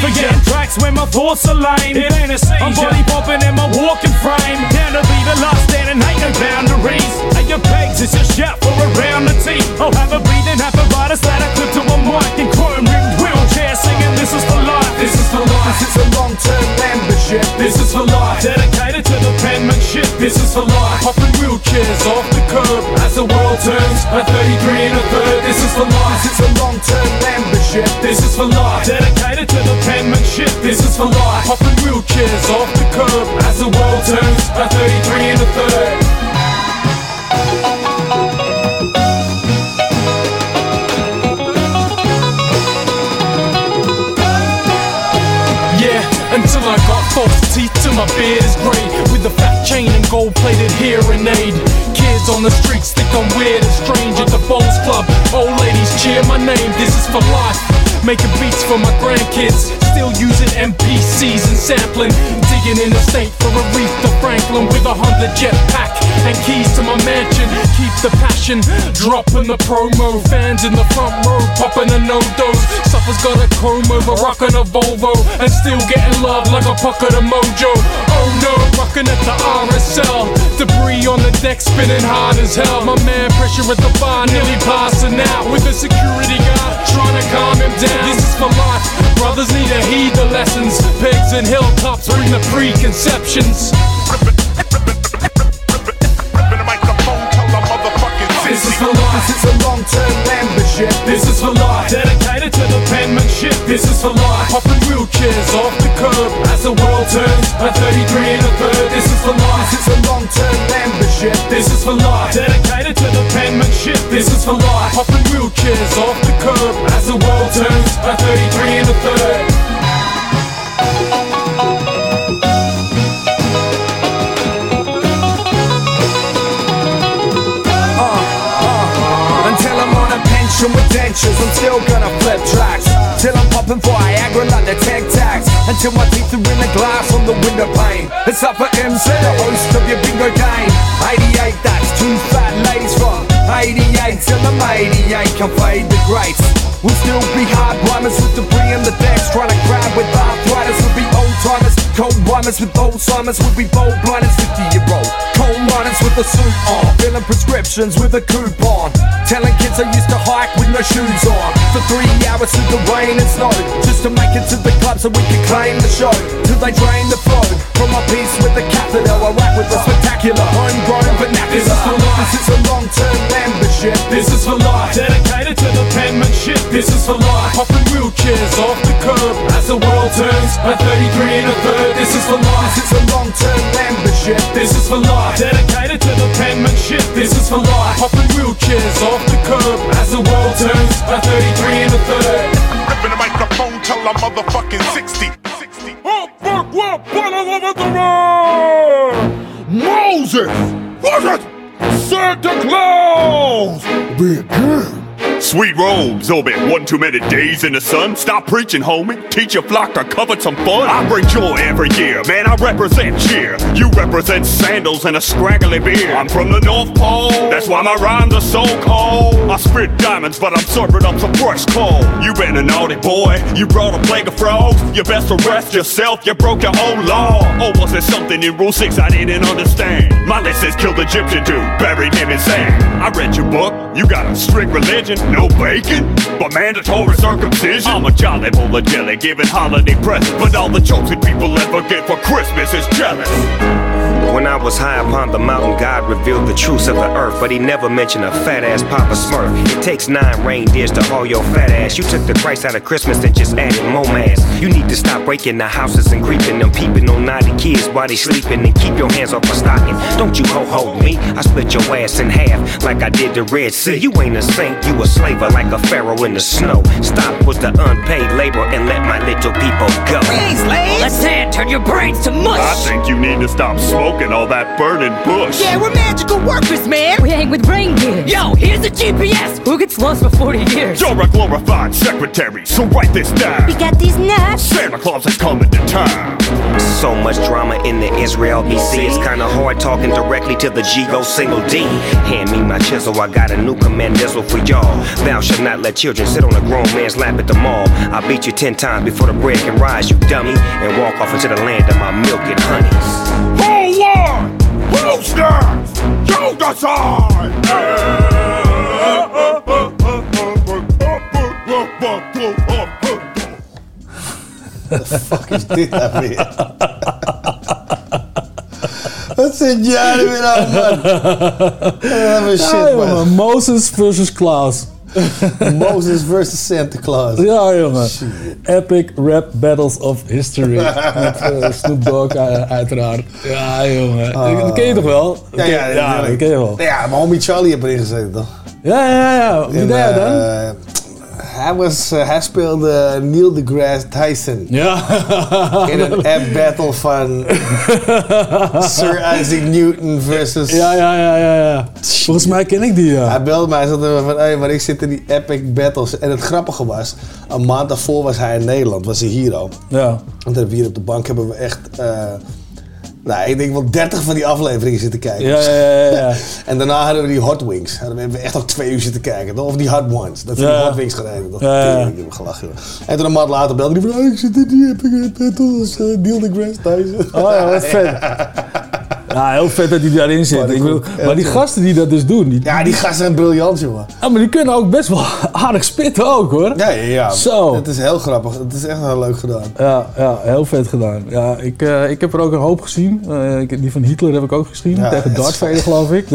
Forgetting tracks when my thoughts are lame. It ain't a seizure. I'm body bumping in my walking frame. Down to be the last stand and ain't no boundaries. Hey, your Pegz, it's just shout for around the team. I'll have a breathing apparatus that I clip to a mic and chrome rimmed wheelchair singing. This is for life. This is for life. This is a long-term membership. This is for life. Dedicated to the penmanship. This is for life. Popping wheelchairs off the curb as the world turns. A 33 and a third. This is for life. This is a long-term membership. This is for life. Dedicated to the penmanship. This is for life. Popping wheelchairs off the curb as the world turns. A 33 and a third. Until I got false teeth till my beard is grey With a fat chain and gold plated hearing aid. Kids on the streets think I'm weird and strange at the Bowls Club. Old ladies cheer my name, this is for life Making beats for my grandkids. Still using MPCs and sampling. Digging in the state for a Aretha Franklin With a hundred jetpack and keys to my mansion. Keep the passion, dropping the promo. Fans in the front row, popping the no-dos Suffer's got a chrome over, rocking a Volvo. And still getting love like a pocket of mojo. Oh no, rocking at the RSL Debris on the deck spinning hard as hell. My man pressure at the bar nearly passing out. With the security guard trying to calm him down This is for life, brothers need to heed the lessons. Pigs and hilltops bring the preconceptions is. This is a long-term membership. This is for life. Dedicated to the penmanship. This is for life. Popping wheelchairs off the curb as the world turns. A 33 and a third. This is for life. This is a long-term membership. This is for life. Dedicated to the penmanship. This is for life. Popping wheelchairs off the curb as the world turns. A 33 and a third. With dentures, I'm still gonna flip tracks. Till I'm popping for Viagra like the Tic Tacs. Until my teeth are in the glass on the window pane. It's up for MC, the host of your bingo game. 88, that's two fat ladies from 88 till I'm 88. Can fade the greats. We'll still be hard rhymers with debris in the decks. Trying to grab with arthritis. We'll be old timers. Cold rhymers with Alzheimer's. We'll be bold blinders. 50 year old. Cold runners with a suit on. Filling prescriptions with a coupon. Telling kids I used to hike with no shoes on. For three hours through the rain and snow. Just to make it to the club so we can claim the show. Till they drain the flow. From my piece with the catheter. I rap with a spectacular homegrown vernacular. This is for life. This is a long-term membership. This is for life. Dedicated to the penmanship. This is for life. Popping wheelchairs off the curb as the world turns. A 33 and a third. This is for life. This is a long-term membership. This is for life. Dedicated to the penmanship. This is for life. Popping wheelchairs off the curb as the world turns. A 33 and a third. Ripping the microphone till I'm motherfucking 60. Oh, fuck, what? Bottle over the road! Moses! What's it? Santa Claus! Good. Sweet robes, Obit. One too many days in the sun. Stop preaching, homie. Teach your flock to covet some fun. I bring joy every year, man. I represent cheer. You represent sandals and a scraggly beard. I'm from the North Pole, that's why my rhymes are so cold. I spit diamonds, but I'm serving up some fresh coal. You been a naughty boy, you brought a plague of frogs. You best arrest yourself, you broke your own law. Or was there something in Rule 6 I didn't understand? My list says killed the Egyptian dude, buried him in sand. I read your book, you got a strict religion, no bacon, but mandatory circumcision. I'm a jolly bowl of jelly, giving holiday presents, but all the chosen people ever get for Christmas is jealous. When I was high upon the mountain, God revealed the truths of the earth, but he never mentioned a fat ass Papa Smurf. It takes nine reindeers to haul your fat ass. You took the Christ out of Christmas and just added more mass. You need to stop breaking the houses and creeping them, peeping on naughty kids while they sleeping, and keep your hands off my stocking. Don't you ho ho me? I split your ass in half like I did the Red Sea. You ain't a saint, you a slaver like a pharaoh in the snow. Stop with the unpaid labor and let my little people go. Let's hand turn your brains to mush. I think you need to stop smoking all that burning bush. Yeah, we're magical workers, man. We hang with reindeer. Yo, here's the GPS. Who gets lost for 40 years? You're a glorified secretary, so write this down. We got these nuts. Santa Claus is coming to time. So much drama in the Israel BC. It's kinda hard talking directly to the G-Go single D. Hand me my chisel, I got a new command whistle for y'all. Thou shalt not let children sit on a grown man's lap at the mall. I'll beat you ten times before the bread can rise, you dummy, and walk off into the land of my milk and honeys. Who won? Who's next? Joe fuck is dit nou weer? Wat zit jij er weer aan, man? Wat shit, Ja, man. jongen, Moses versus Claus. Moses versus Santa Claus. Ja, jongen. Epic rap battles of history. Met eh, Snoop Dogg, eh, uiteraard. Ja, jongen. Dat ken je toch wel? Ja, ja, dat ken je wel. Ja, mijn homie Charlie heeft erin gezeten, toch? Ja, ja, ja. Wie deed hij dan? Hij, was, eh, hij speelde Neil deGrasse Tyson. Ja. In een app battle van Sir Isaac Newton versus... Ja, ja, ja, ja, ja. Volgens mij ken ik die, ja. Hij belde mij en zei van, hey, maar ik zit in die epic battles. En het grappige was, een maand daarvoor was hij in Nederland, was hij hier al. Ja. Hebben we hier op de bank hebben we echt, eh, nou, ik denk wel 30 van die afleveringen zitten kijken. Ja, ja, ja, ja. en daarna hadden we die Hot Wings. Hadden we hebben we echt nog twee uur zitten kijken. Of die Hot Ones. Dat Ja. die Hot Wings gereden. Dat Ja, ik heb gelachen. En toen een maand later belde hij van, oh, ik zit in die epic battles. Neil deGrasse Tyson. Oh ja, wat vet. Ja, heel vet dat hij daarin zit. Maar die Ik bedoel, komt maar die echt, gasten die dat dus doen... Die, Ja, die gasten zijn briljant, jongen. Ja, maar die kunnen ook best wel aardig spitten ook, hoor. Ja, ja, ja. Zo. Het is heel grappig. Het is echt heel leuk gedaan. Ja, ja, heel vet gedaan. Ja, ik, eh, ik heb er ook een hoop gezien. Eh, ik- die van Hitler heb ik ook gezien. Ja, tegen het Darth Vader, geloof ik.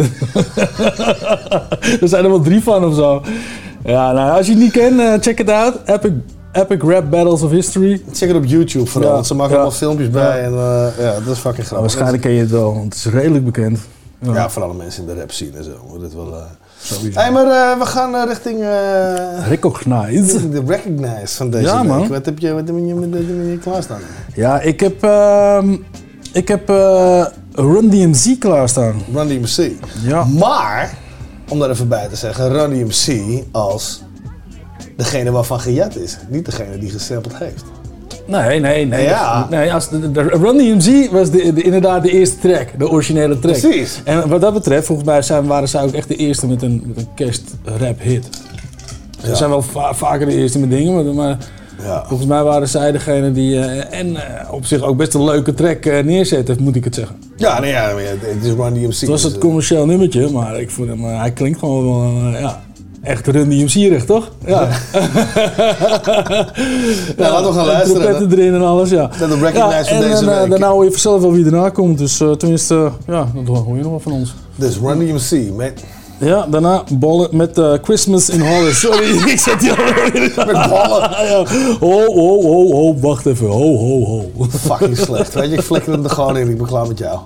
er zijn er wel drie van of zo. Ja, nou, als je het niet kent, eh, check it out. Epic, Epic Rap Battles of History. Check het op YouTube vooral, Ja, want ze maken allemaal filmpjes bij. Ja. En eh, ja, dat is fucking grappig. waarschijnlijk ken je het wel, want het is redelijk bekend. Ja, voor alle mensen in de rap scene en zo. Wordt het wel... eh Hey, maar eh, we gaan richting... eh Recognize. De Recognize van deze Ja, week. man. Wat heb je, wat heb je, je klaarstaan? Ja, ik heb, ehm, ik heb eh, Run DMC klaarstaan. Run DMC. Ja. Maar, om daar even bij te zeggen, Run DMC als degene waarvan gejat is. Niet degene die gesampled heeft. Nee, nee, nee. Ja. nee als de, de, Run DMC was de, de- inderdaad de eerste track, de originele track. Precies. En wat dat betreft, volgens mij zijn, waren zij ook echt de eerste met een, met een kerstrap hit. Ze Ja. zijn wel va- vaker de eerste met dingen, maar, maar Ja. volgens mij waren zij degene die eh, en eh, op zich ook best een leuke track neerzetten, moet ik het zeggen. Ja, nee, ja, maar ja, het is Run DMC. Het was dus, het eh, commercieel nummertje, maar ik vond hem, hij klinkt gewoon wel, ja, echt Run DMC-rig, toch? Ja. Ja, laten we gaan luisteren, Trompetten erin en alles, ja. Dat de recognize van en, deze en, eh, week. daarna hoor je vanzelf wel wie erna komt, dus eh, tenminste, ja, dat hoor je nog wel van ons. Dus Run DMC, man. Ja, daarna ballen met eh, Christmas in Hollis. Sorry, ik zet die alweer in. Met ballen? ja. Ho, ho, ho, ho, wacht even. Ho, ho, ho. Fucking slecht. Weet je, ik flikker hem er gewoon in. Ik ben klaar met jou.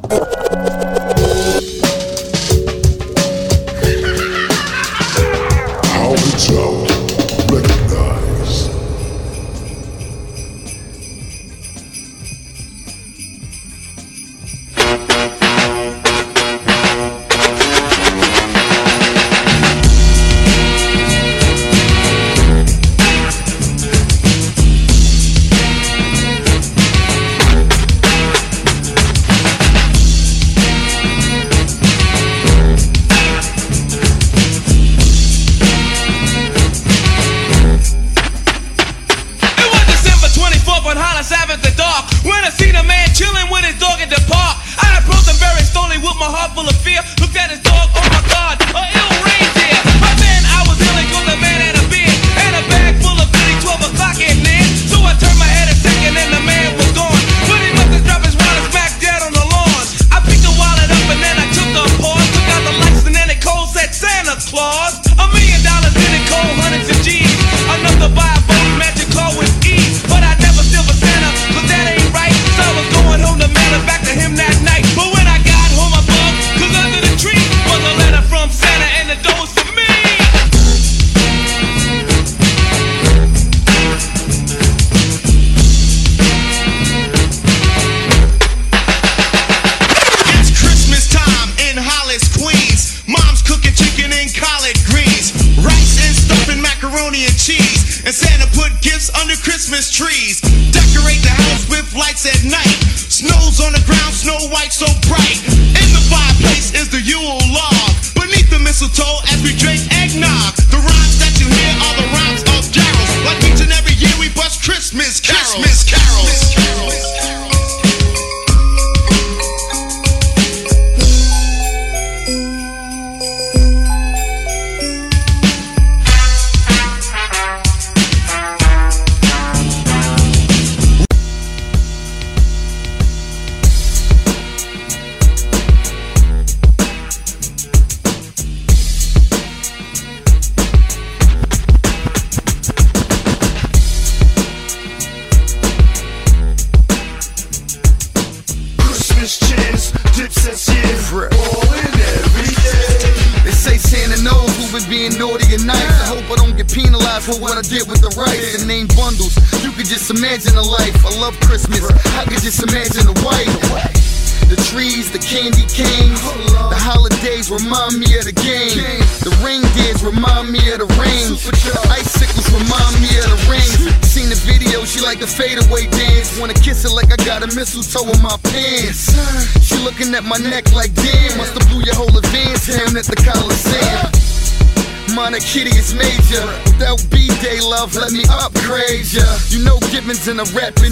In a rapping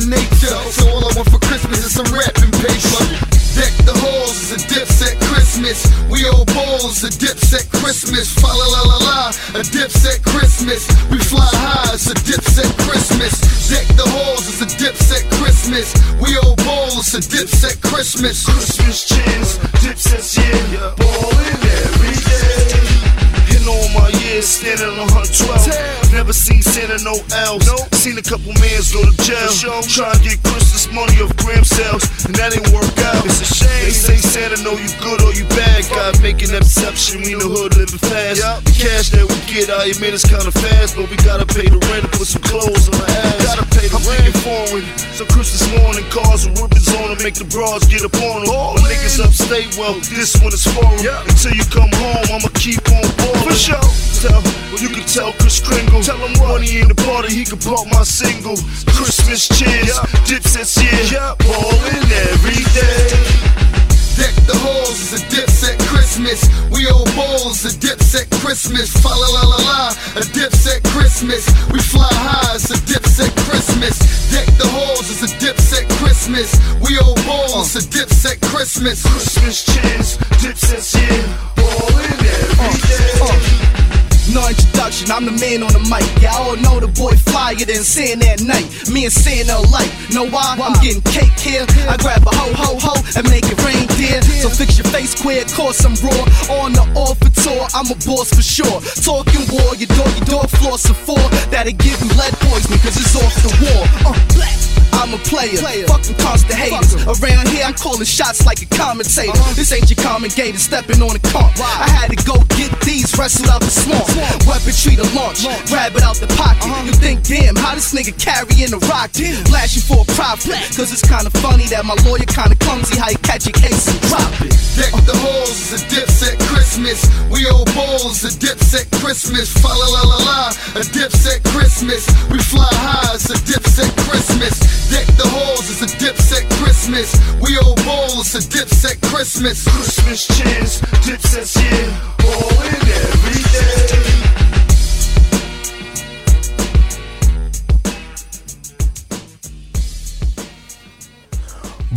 boy flyer than Santa at night. Me and Santa alike. Know why? I'm getting cake here. I grab a ho ho ho and make it rain, dear. So fix your face queer, cause I'm raw. On the offer tour, I'm a boss for sure. Talking war, your door, your door floor so four. That'll give you lead poisoning, cause it's off the wall. Uh, black. I'm a player, fucking constant haters. Around here, I'm calling shots like a commentator. Uh-huh. This ain't your common gator stepping on the comp. I had to go get these wrestled out the swamp. Weaponry to launch, grab it out the pocket. Uh-huh. You think, damn, how this nigga carrying a rocket? Blast you for a profit, cause it's kinda funny that my lawyer kinda clumsy how you catch your case and drop it. Deck the halls is a dipset Christmas. We old balls, a dipset Christmas. Fa la la la la, a dipset Christmas. We fly high, it's a dipset Christmas. Deck the halls is a dipset Christmas. We old balls, a dipset Christmas. Christmas cheers, dipsets yeah. Ballin' every day.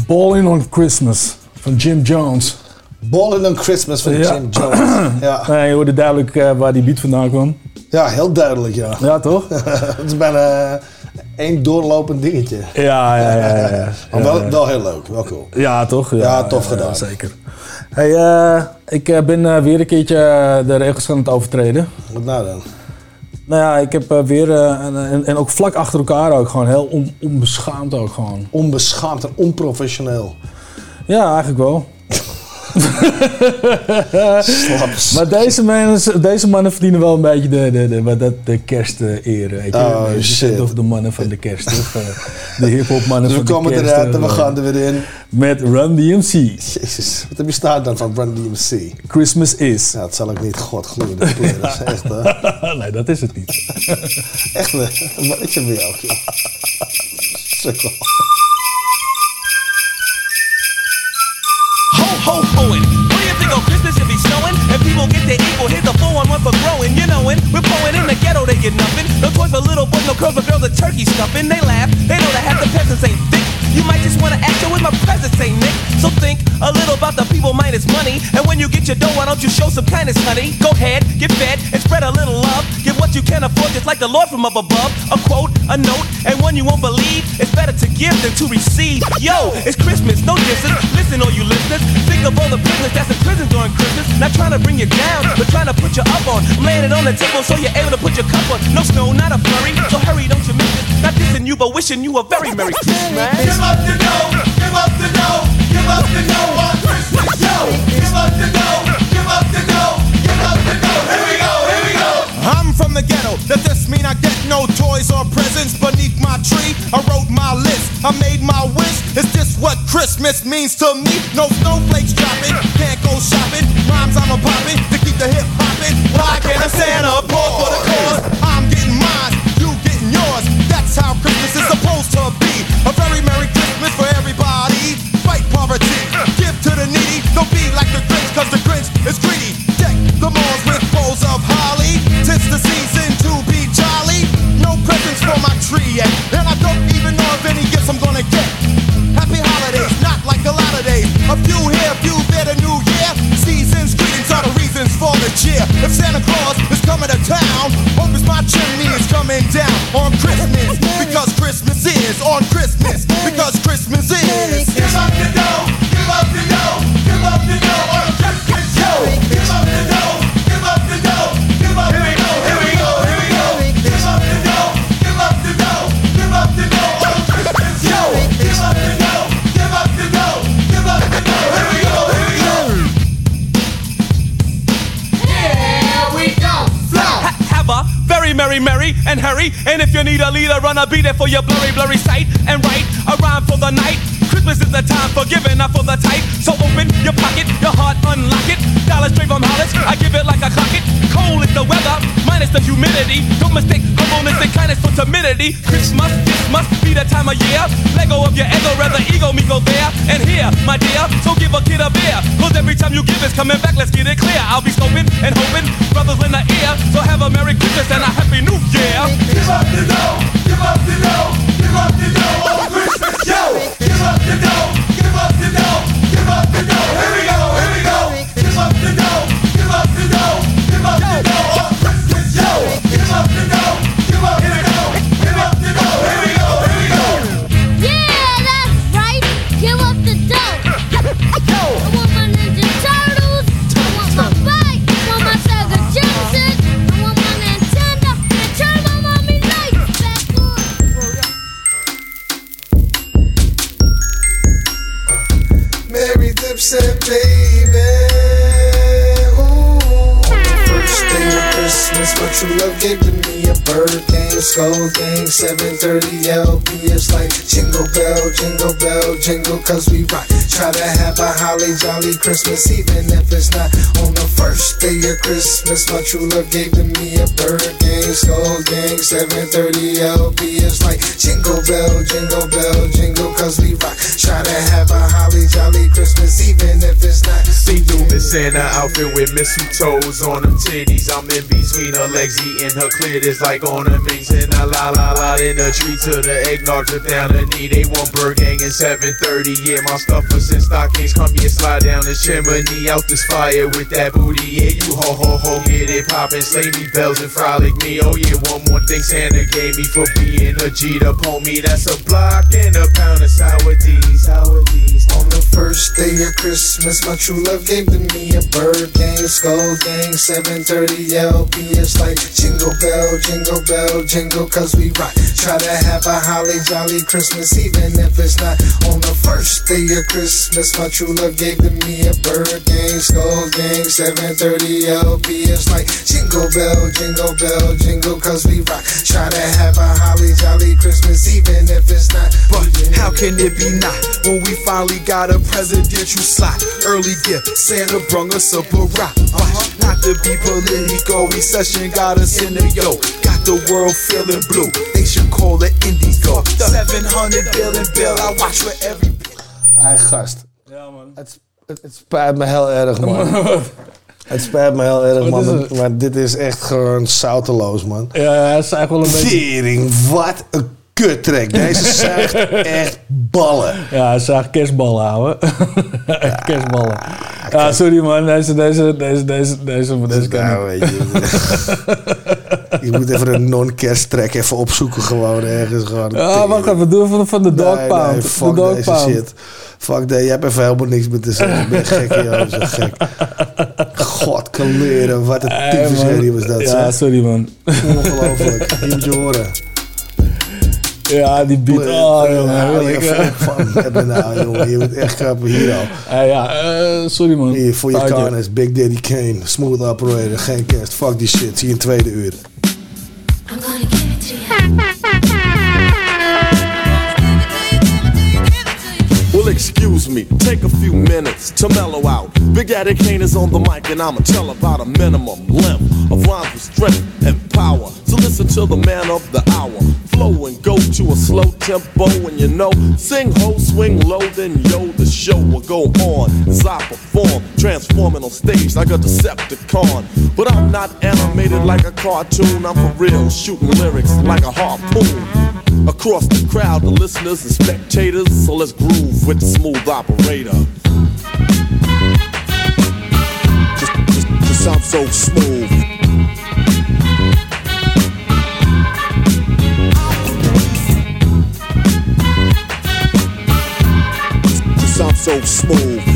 Ballin' on Christmas van Jim Jones. Balling on Christmas van Ja. Jim Jones. Ja. Nee, je hoorde duidelijk eh, waar die beat vandaan kwam. ja, heel duidelijk, ja. Ja, toch? Het is bijna eh, één doorlopend dingetje. Ja, ja, ja. ja, ja. Maar wel, Ja, wel heel leuk, wel cool. Ja, toch? Ja, tof gedaan. zeker. Hey, eh, ik eh, ben eh, weer een keertje de regels aan het overtreden. Wat nou dan? Nou ja, ik heb weer, en, en, en ook vlak achter elkaar ook, gewoon heel on- onbeschaamd ook gewoon. Onbeschaamd en onprofessioneel. Ja, eigenlijk wel. Maar deze, mensen, deze mannen verdienen wel een beetje de, de, de, wat dat, de kersteer. weet je. Oh, Je shit. Of de mannen van de kerst. Of, eh, de hip-hop mannen Dus we van komen de kerst. eruit en we eh, gaan er weer in. Met Run DMC. Jezus, wat heb je staan dan van Run DMC? Christmas is. Dat zal ik niet god gloeien. Dat is echt, hè? nee, dat is het niet. echt, een mannetje bij jou. joh. Sukkel. Ho, ho, hoing. What do you think on Christmas if he's snowing? And people get their equal, here's a 411 for growing. You knowin', we're blowing in the ghetto, they get nothing. No toys for little boys, no curls for girls, a turkey stuffing. They laugh, they know that half the peasants ain't thick. You might just wanna act with my presence, ain't Nick. So think a little about the people minus money. And when you get your dough, why don't you show some kindness, honey? Go ahead, get fed, and spread a little love. Give what you can afford, just like the Lord from up above. A quote, a note, and one you won't believe. It's better to give than to receive. Yo, it's Christmas, no distance. Listen, all you listeners. Think of all the prisoners that's in prison during Christmas. Not trying to bring you down, but trying to put you up on. I'm laying it on the table so you're able to put your cup on. No snow, not a flurry. So hurry, don't you miss it. Not dissing you, but wishing you a very Merry Christmas. Give up the dough, give up the dough, give up the dough on Christmas. Yo, give up the dough, give up the dough, give up the dough. Here we go, here we go. I'm from the ghetto. Does this mean I get no toys or presents beneath my tree? I wrote my list. I made my wish. Is this what Christmas means to me? No snowflakes dropping. Can't go shopping. Rhymes I'm a popping to keep the hip hopping. Why can't a Santa pour for the cause? I'm getting mine. You getting yours. That's how Christmas is supposed to be. Tree yet. And I don't even know if any gifts I'm gonna get. Happy holidays, not like a lot of days. A few here, a few there, the new year. Seasons, greetings are the reasons for the cheer. If Santa Claus is coming to town, hope it's my chimney is coming down on Christmas. Because Christmas is on Christmas. Because Christmas is. Merry, and hurry. And if you need a leader, run a be there for your blurry, blurry sight. And write a rhyme for the night. Christmas is the time for giving, not for the tight. So open your pocket, your heart, unlock it. Dollars straight from Hollis, I give it like a clock it. Cold is the weather, minus the humidity. Don't mistake humbleness and kindness for timidity. Christmas, this must be the time of year. Let go of your ego, rather ego me go there. And here, my dear, so give a kid a beer. Cause every time you give it's coming back, let's get it clear. I'll be scoping and hoping, brothers in the ear. So have a Merry Christmas and a Happy New Year. Give up the cause we rock. Try to have a holly jolly Christmas, even if it's not on the first day of Christmas. My true love gave to me a bird gang, skull gang, 730 LP. It's like jingle bell, jingle bell, jingle, cause we rock. Try to have a holly jolly Christmas, even if it's not. See through the Santa outfit with mistletoes on them titties. I'm in between her legs, eating her clit. It's like ornaments and a la la la in the tree to the eggnog drip down the knee. They want bird gang at 7:30. Yeah, my stuffers and stockings come here, slide down the chimney out this fire with that booty. Yeah, you ho ho ho, get it poppin', slay me bells and frolic me. Oh yeah, one more thing Santa gave me for being a G to me. That's a block and a pound of sour D's, sour D's on the first day of Christmas, my true love gave to me a bird gang, skull gang, 730 LP. It's like jingle bell, jingle bell, jingle, cause we rock. Try to have a holly jolly Christmas, even if it's not on the first day of Christmas. My true love gave to me a bird gang, skull gang, 730 LPS like jingle bell, jingle bell, jingle, cause we rock. Try to have a holly jolly Christmas, even if it's not. But how can it be not when we finally got a presidential slot? Early gift, Santa brung us up a Barack. Watch, not to be political, recession got us in the yo. Got the world feeling blue, they should call it Indigo. 700 billion bill, I watch for every Hij gast. Ja, man. Het, het, het spijt me heel erg, man. het spijt me heel erg, man. Maar, het? maar dit is echt gewoon zouteloos, man. Ja, hij is eigenlijk wel een beetje... Tering, wat een kuttrek. Deze zuigt echt ballen. Ja, hij zag kerstballen houden. Kerstballen. Ja, sorry man. Deze, deze, deze, deze, deze, deze kan Nou, weet je. je moet even een non-kersttrack even opzoeken gewoon ergens. Gewoon. Ja, wacht even. Doe even van de dog Nee, pound. nee, de fuck dog deze pound. shit. Fuck dat, je hebt even helemaal niks meer te zeggen. Ik ben gek, joh. Zo gek. God, kan leren. Wat een man. was dat, Ja, zeg. sorry man. Ongelooflijk. Je moet je horen. Ja, die beat. Oh, jongen. Vol van nou, jongen. Je moet echt grappen hier al. Ja, eh, sorry man. Hier, voor je karnes. Big Daddy Kane. Smooth operator. Geen kerst. Fuck die shit. Zie je in tweede uur. Well, excuse me, take a few minutes to mellow out. Big Daddy Kane is on the mic, and I'ma tell about a minimum length of rhymes with strength and power. So listen to the man of the hour. Flow and go to a slow tempo, and you know, sing ho, swing low, then yo, the show will go on as I perform, transforming on stage like a Decepticon. But I'm not animated like a cartoon, I'm for real, shooting lyrics like a harpoon. Across the crowd, the listeners and spectators, so let's groove with the smooth operator. Just, just, just sound so smooth. Just, just sound so smooth.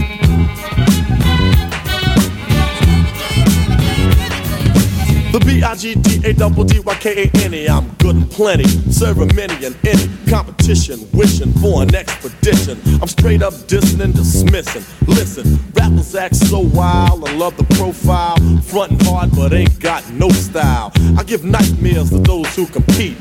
The B-I-G-D-A-double-D-Y-K-A-N-E I'm good and plenty, serving many and any competition, wishing for an expedition. I'm straight up dissing and dismissing. Listen, rappers act so wild, I love the profile, frontin' hard but ain't got no style. I give nightmares to those who compete.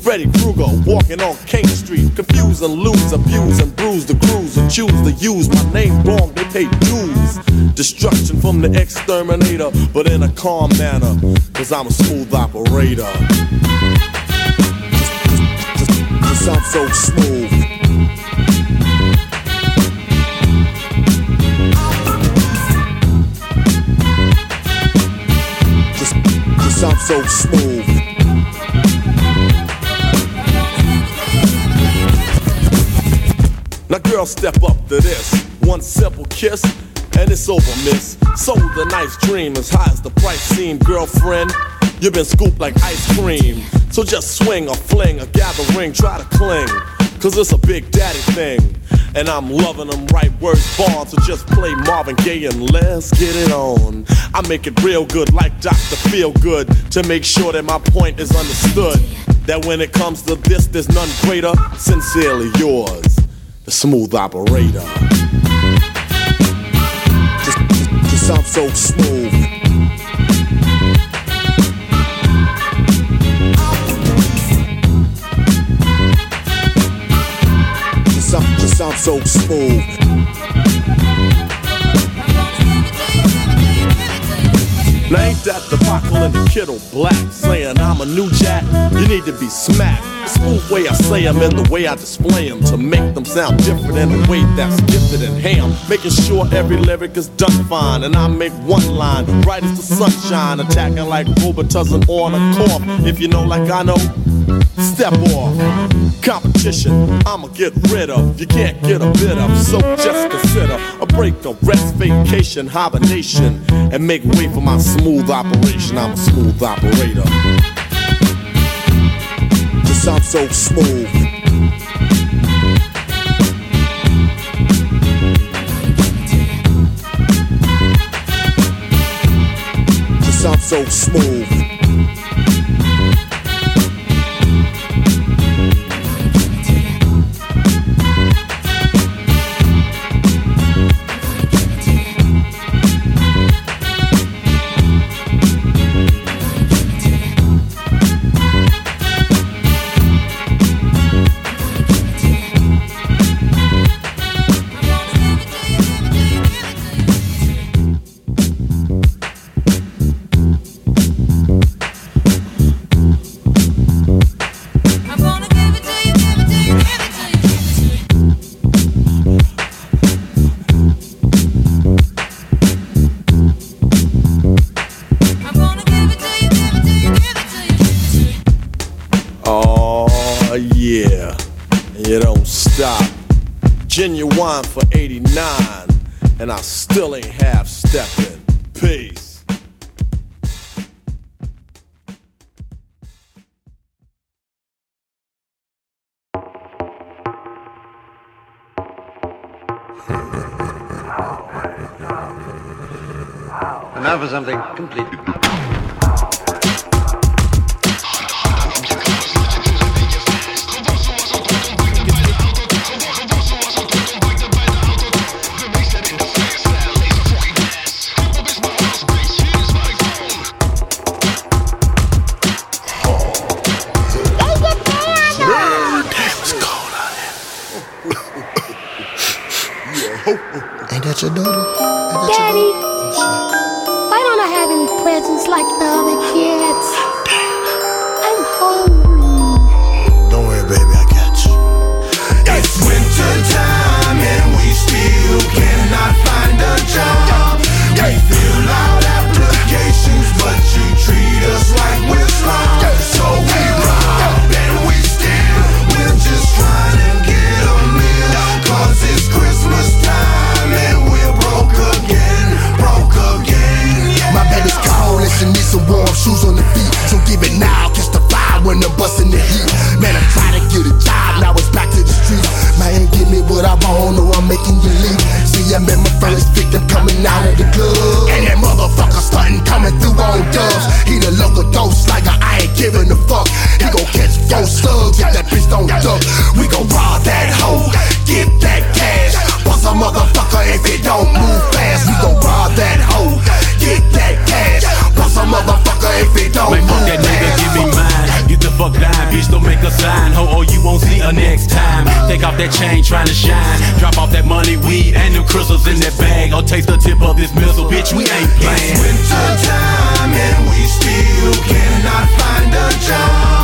Freddy Krueger walking on King Street, confuse and lose, abuse and bruise the crews who choose to use my name wrong. They pay dues, destruction from the exterminator, but in a calm manner, cause I'm a smooth operator. Just sound so smooth. Just sound so smooth. Now, girl, step up to this. One simple kiss, and it's over, miss. Sold a nice dream as high as the price seemed, girlfriend. You've been scooped like ice cream. So just swing or fling or gather ring, try to cling. Cause it's a big daddy thing. And I'm loving them right words born. So just play Marvin Gaye and let's get it on. I make it real good like Dr. Feel Good to make sure that my point is understood. That when it comes to this, there's none greater. Sincerely yours, the smooth operator. Just, just, just so smooth. Just sound so smooth. Now ain't that the buckle and the kittle black saying I'm a new jack? You need to be smacked. The smooth way I say say 'em and the way I display display 'em to make them sound different in a way that's gifted and ham. Making sure every lyric is done fine and I make one line bright as the sunshine, attacking like Robitussin on a cough. If you know like I know, Step off. Competition, I'ma get rid of. You can't get a bit of, so just consider a break, a rest, vacation, hibernation, and make way for my smooth operation. I'm a smooth operator. Cause I'm so smooth. Cause I'm so smooth. Off that chain, trying to shine. Drop off that money, weed, and them crystals in that bag. Or taste the tip of this missile, bitch, we ain't playing. It's winter time and we still cannot find a job.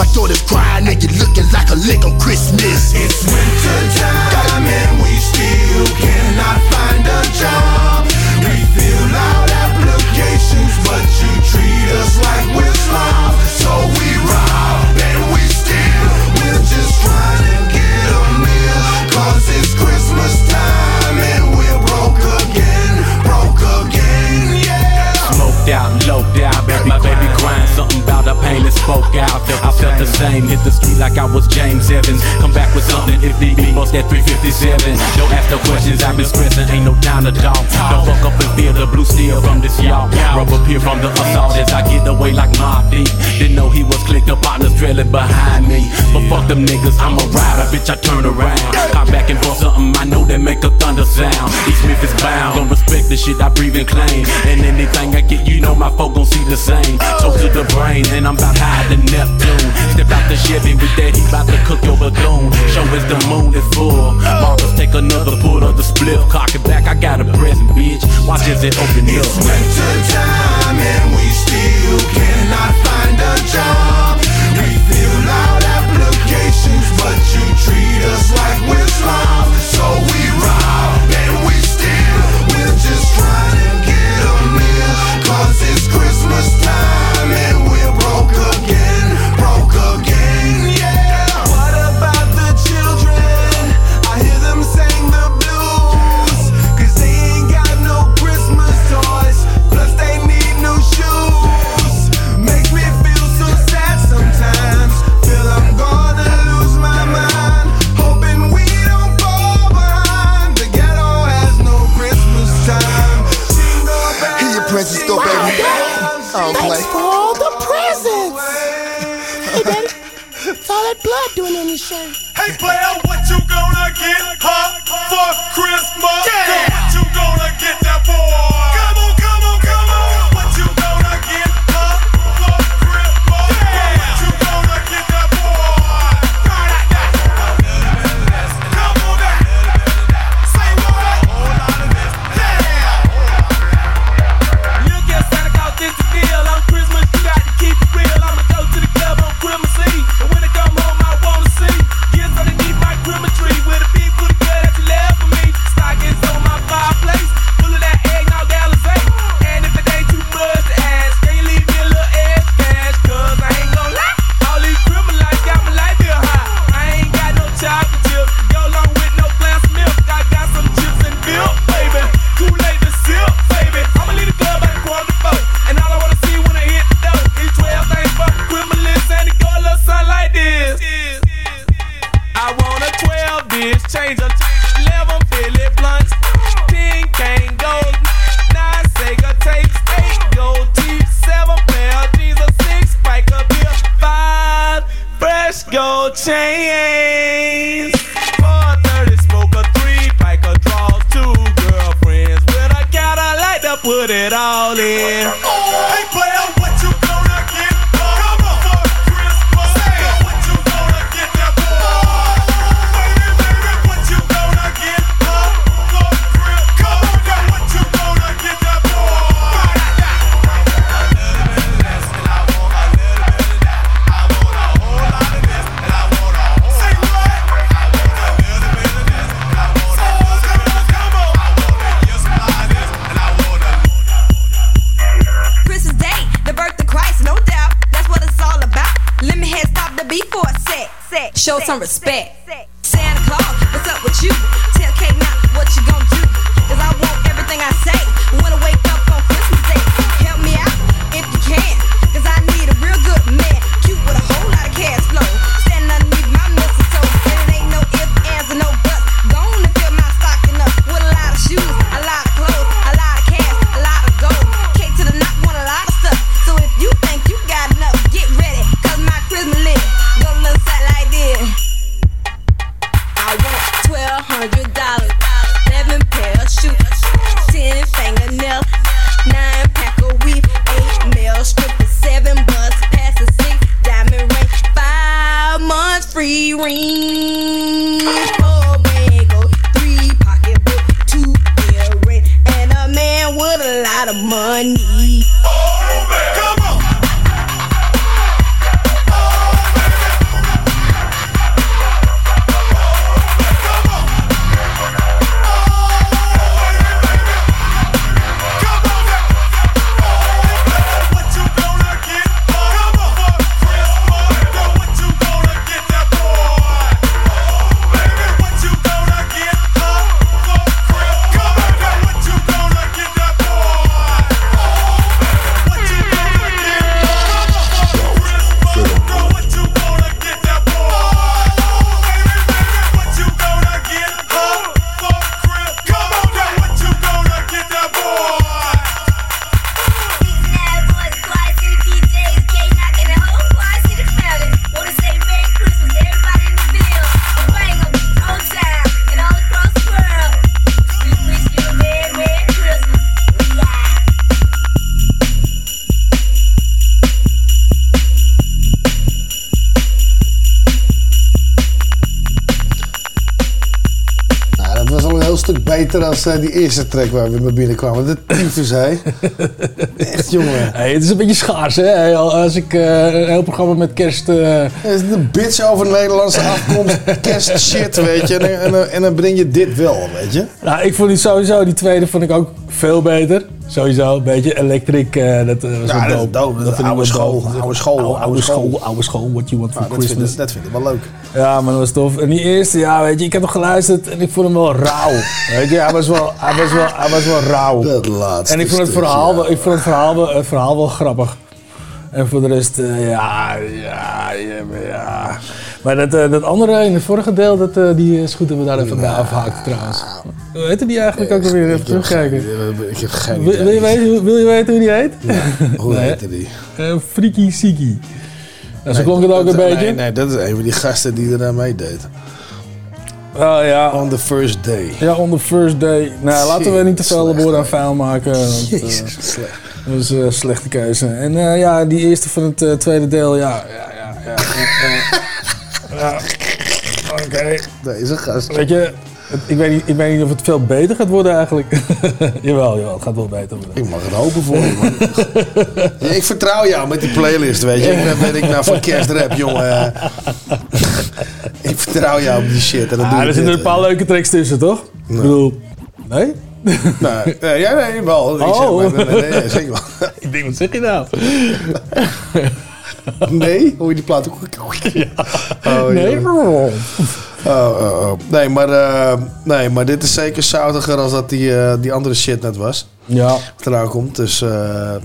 My daughter's crying and you looking like a lick on Christmas. It's winter time and we still cannot find a job. We fill out applications, but you treat us like we're slobs. So we rob and we steal. We're just trying to get a meal. Cause it's Christmas time and we're broke again. Broke again, yeah. Smoked out, loped out, baby, my baby crying something about the pain that spoke out. I felt the same, hit the street like I was James Evans. Come back with something if need be, bust that 357. Don't ask no questions, I've been stressing, ain't no time to talk. Don't fuck up and feel the blue steel from this y'all. Rubber peer from the assault as I get away like Mobb Deep. Didn't know he was clicked up partners trailing behind me. But fuck them niggas, I'm a rider, bitch, I turn around. Hop back and forth something I know that make a thunder sound. East Smith is bound, don't respect the shit I breathe and claim. And anything I get, you know my folk gon' see the same. Toast to the brain, and I'm about high to Neptune. The he to cook your bethune. Show us the moon is full. Marcus take another pull of the split. Cock it back, I got a present, bitch. Watch as it open up. It's winter time and we still cannot find a job. We fill out applications, but you treat us like Hey player, Show some respect. Santa Claus, what's up with you? Tell Kate not what you gonna do. Cause I want everything I say. I wake beter dan eh, die eerste track waar we mee binnenkwamen. De tyfus, hé. Echt, jongen. Hey, het is een beetje schaars, hè? Hey, Als ik eh, een heel programma met kerst... eh, Het is een bitch over Nederlandse afkomst, kerst shit, weet je. En, dan- en, en dan breng je dit wel, weet je. Nou, ik vond die sowieso, die tweede vond ik ook veel beter. Sowieso, een beetje electric, eh, dat eh, was Ja, dat is dope. Dat ik oude school, oude school, oude, school. oude school, what you want for dat, vind Christmas. ik, dat vind ik wel leuk. Ja, maar dat was tof. En die eerste, ja, weet je, ik heb hem geluisterd en ik vond hem wel rauw. Weet je, hij was wel, hij was wel, hij was wel rauw. Dat laatste En ik vond het verhaal, wel, ik vond het verhaal, wel, het verhaal wel grappig. En voor de rest, eh, ja, ja, ja. Maar dat, eh, dat andere in het vorige deel, dat, eh, die is goed dat we daar even bij afhaken trouwens. Hoe heette die eigenlijk ook alweer? Even terugkijken. Ik heb geen Wil, idee. wil je weten, wil je weten hoe die heet? Hoe Nee. heette die? Freaky Siki. Nou, zo Nee, klonk het ook dat- een nee, beetje. Nee, dat is een van die gasten die er aan meedeed. Oh ja. On the first day. Ja, on the first day. Nou, laten we niet te veel woorden aan vuil maken. want, eh, Jezus, slecht. dat was een slechte keuze. En eh, ja, die eerste van het eh, tweede deel, ja. Ja, ja, ja. ja. Oké. Deze gast. Weet je, ik weet, niet, ik weet niet of het veel beter gaat worden eigenlijk. jawel, jawel, het gaat wel beter worden. Ik mag het hopen voor je, man. Ja, ik vertrouw jou met die playlist, weet je. Ik ben, ik nou van kerstrap, jongen. ik vertrouw jou op die shit. En dan Ah, doe er zitten een paar leuke tracks tussen, toch? Ik bedoel, nee? Nee, nee, ja, nee, wel. Ik zeg Oh. maar, nee, nee, nee, zeker wel. ik denk, wat zeg je nou? Nee? Hoor je die plaat ook? Oh, nee? Oh, oh, oh. Nee, maar, eh, nee, maar dit is zeker zoutiger als dat die, eh, die andere shit net was. Ja. Wat eraan komt. Dus eh,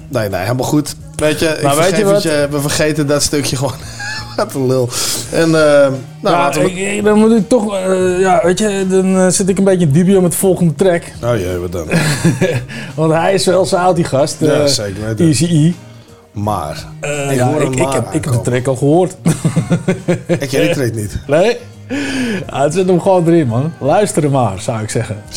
nee, nee, helemaal goed. Weet je, ik Nou, weet je wat? je, we vergeten dat stukje gewoon. Wat een lul. En nou, ja, laten we... ik- dan moet ik toch, ja, weet je, dan zit ik een beetje dubio met de volgende track. Oh jee, wat dan? Want hij is wel zout, die gast. Ja, zeker. Easy. Maar. Ik ja, hoor ik, ik, maar heb, ik heb de track al gehoord. Ik ken die track niet. Nee? Ja, het zit hem gewoon erin, man. Luister er maar, zou ik zeggen.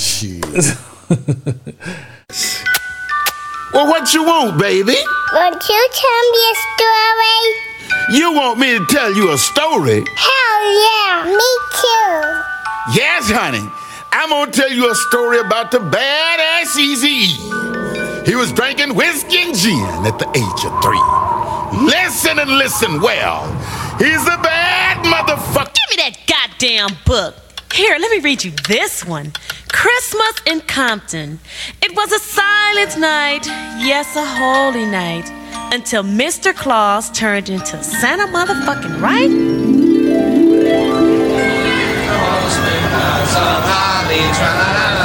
Well, what you want, baby? Won't you tell me a story? You want me to tell you a story? Hell yeah, me too. Yes, honey. I'm gonna tell you a story about the badass Eazy. He was drinking whiskey and gin at the age of three. Listen and listen well. He's a bad motherfucker. Give me that goddamn book. Here, let me read you this one. Christmas in Compton. It was a silent night, yes, a holy night, until Mr. Claus turned into Santa motherfucking right. Merry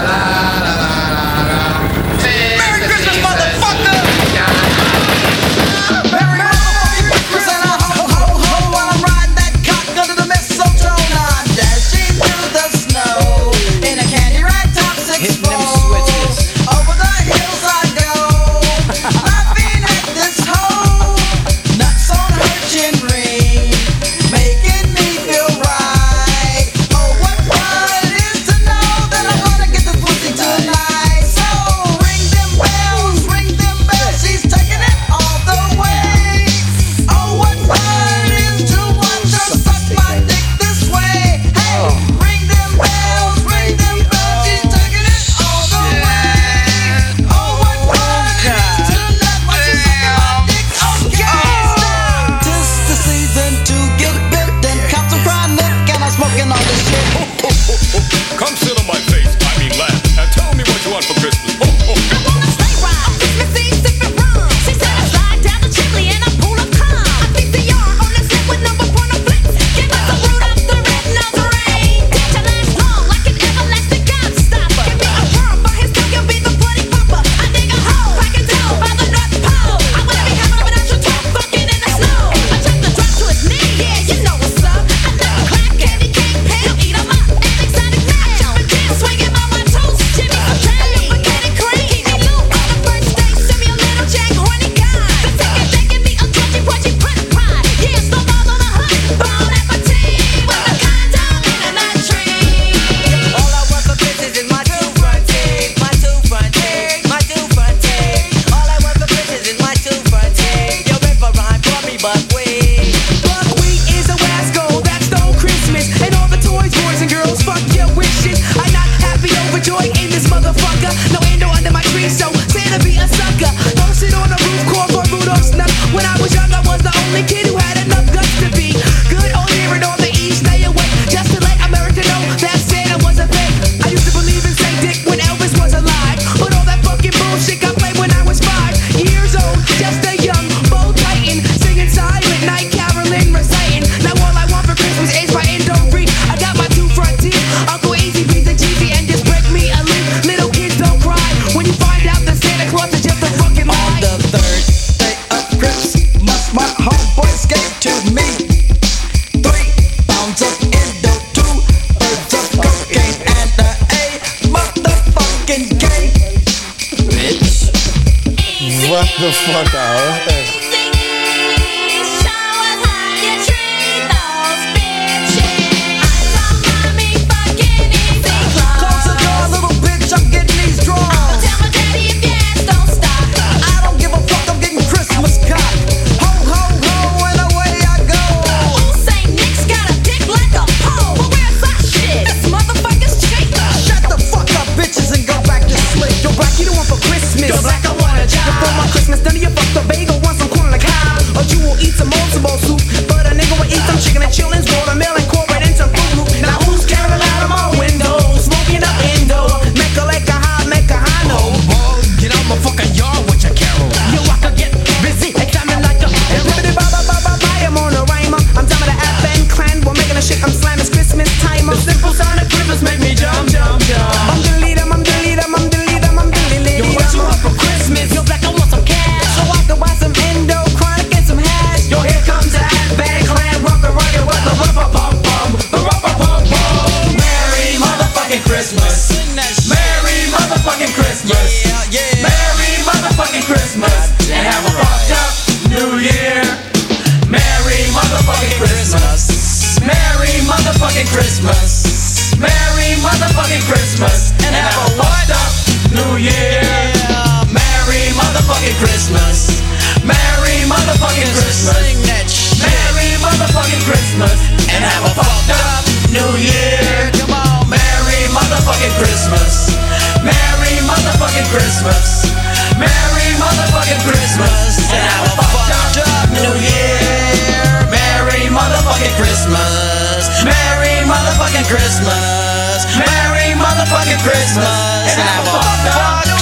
Christmas. And have a fucked up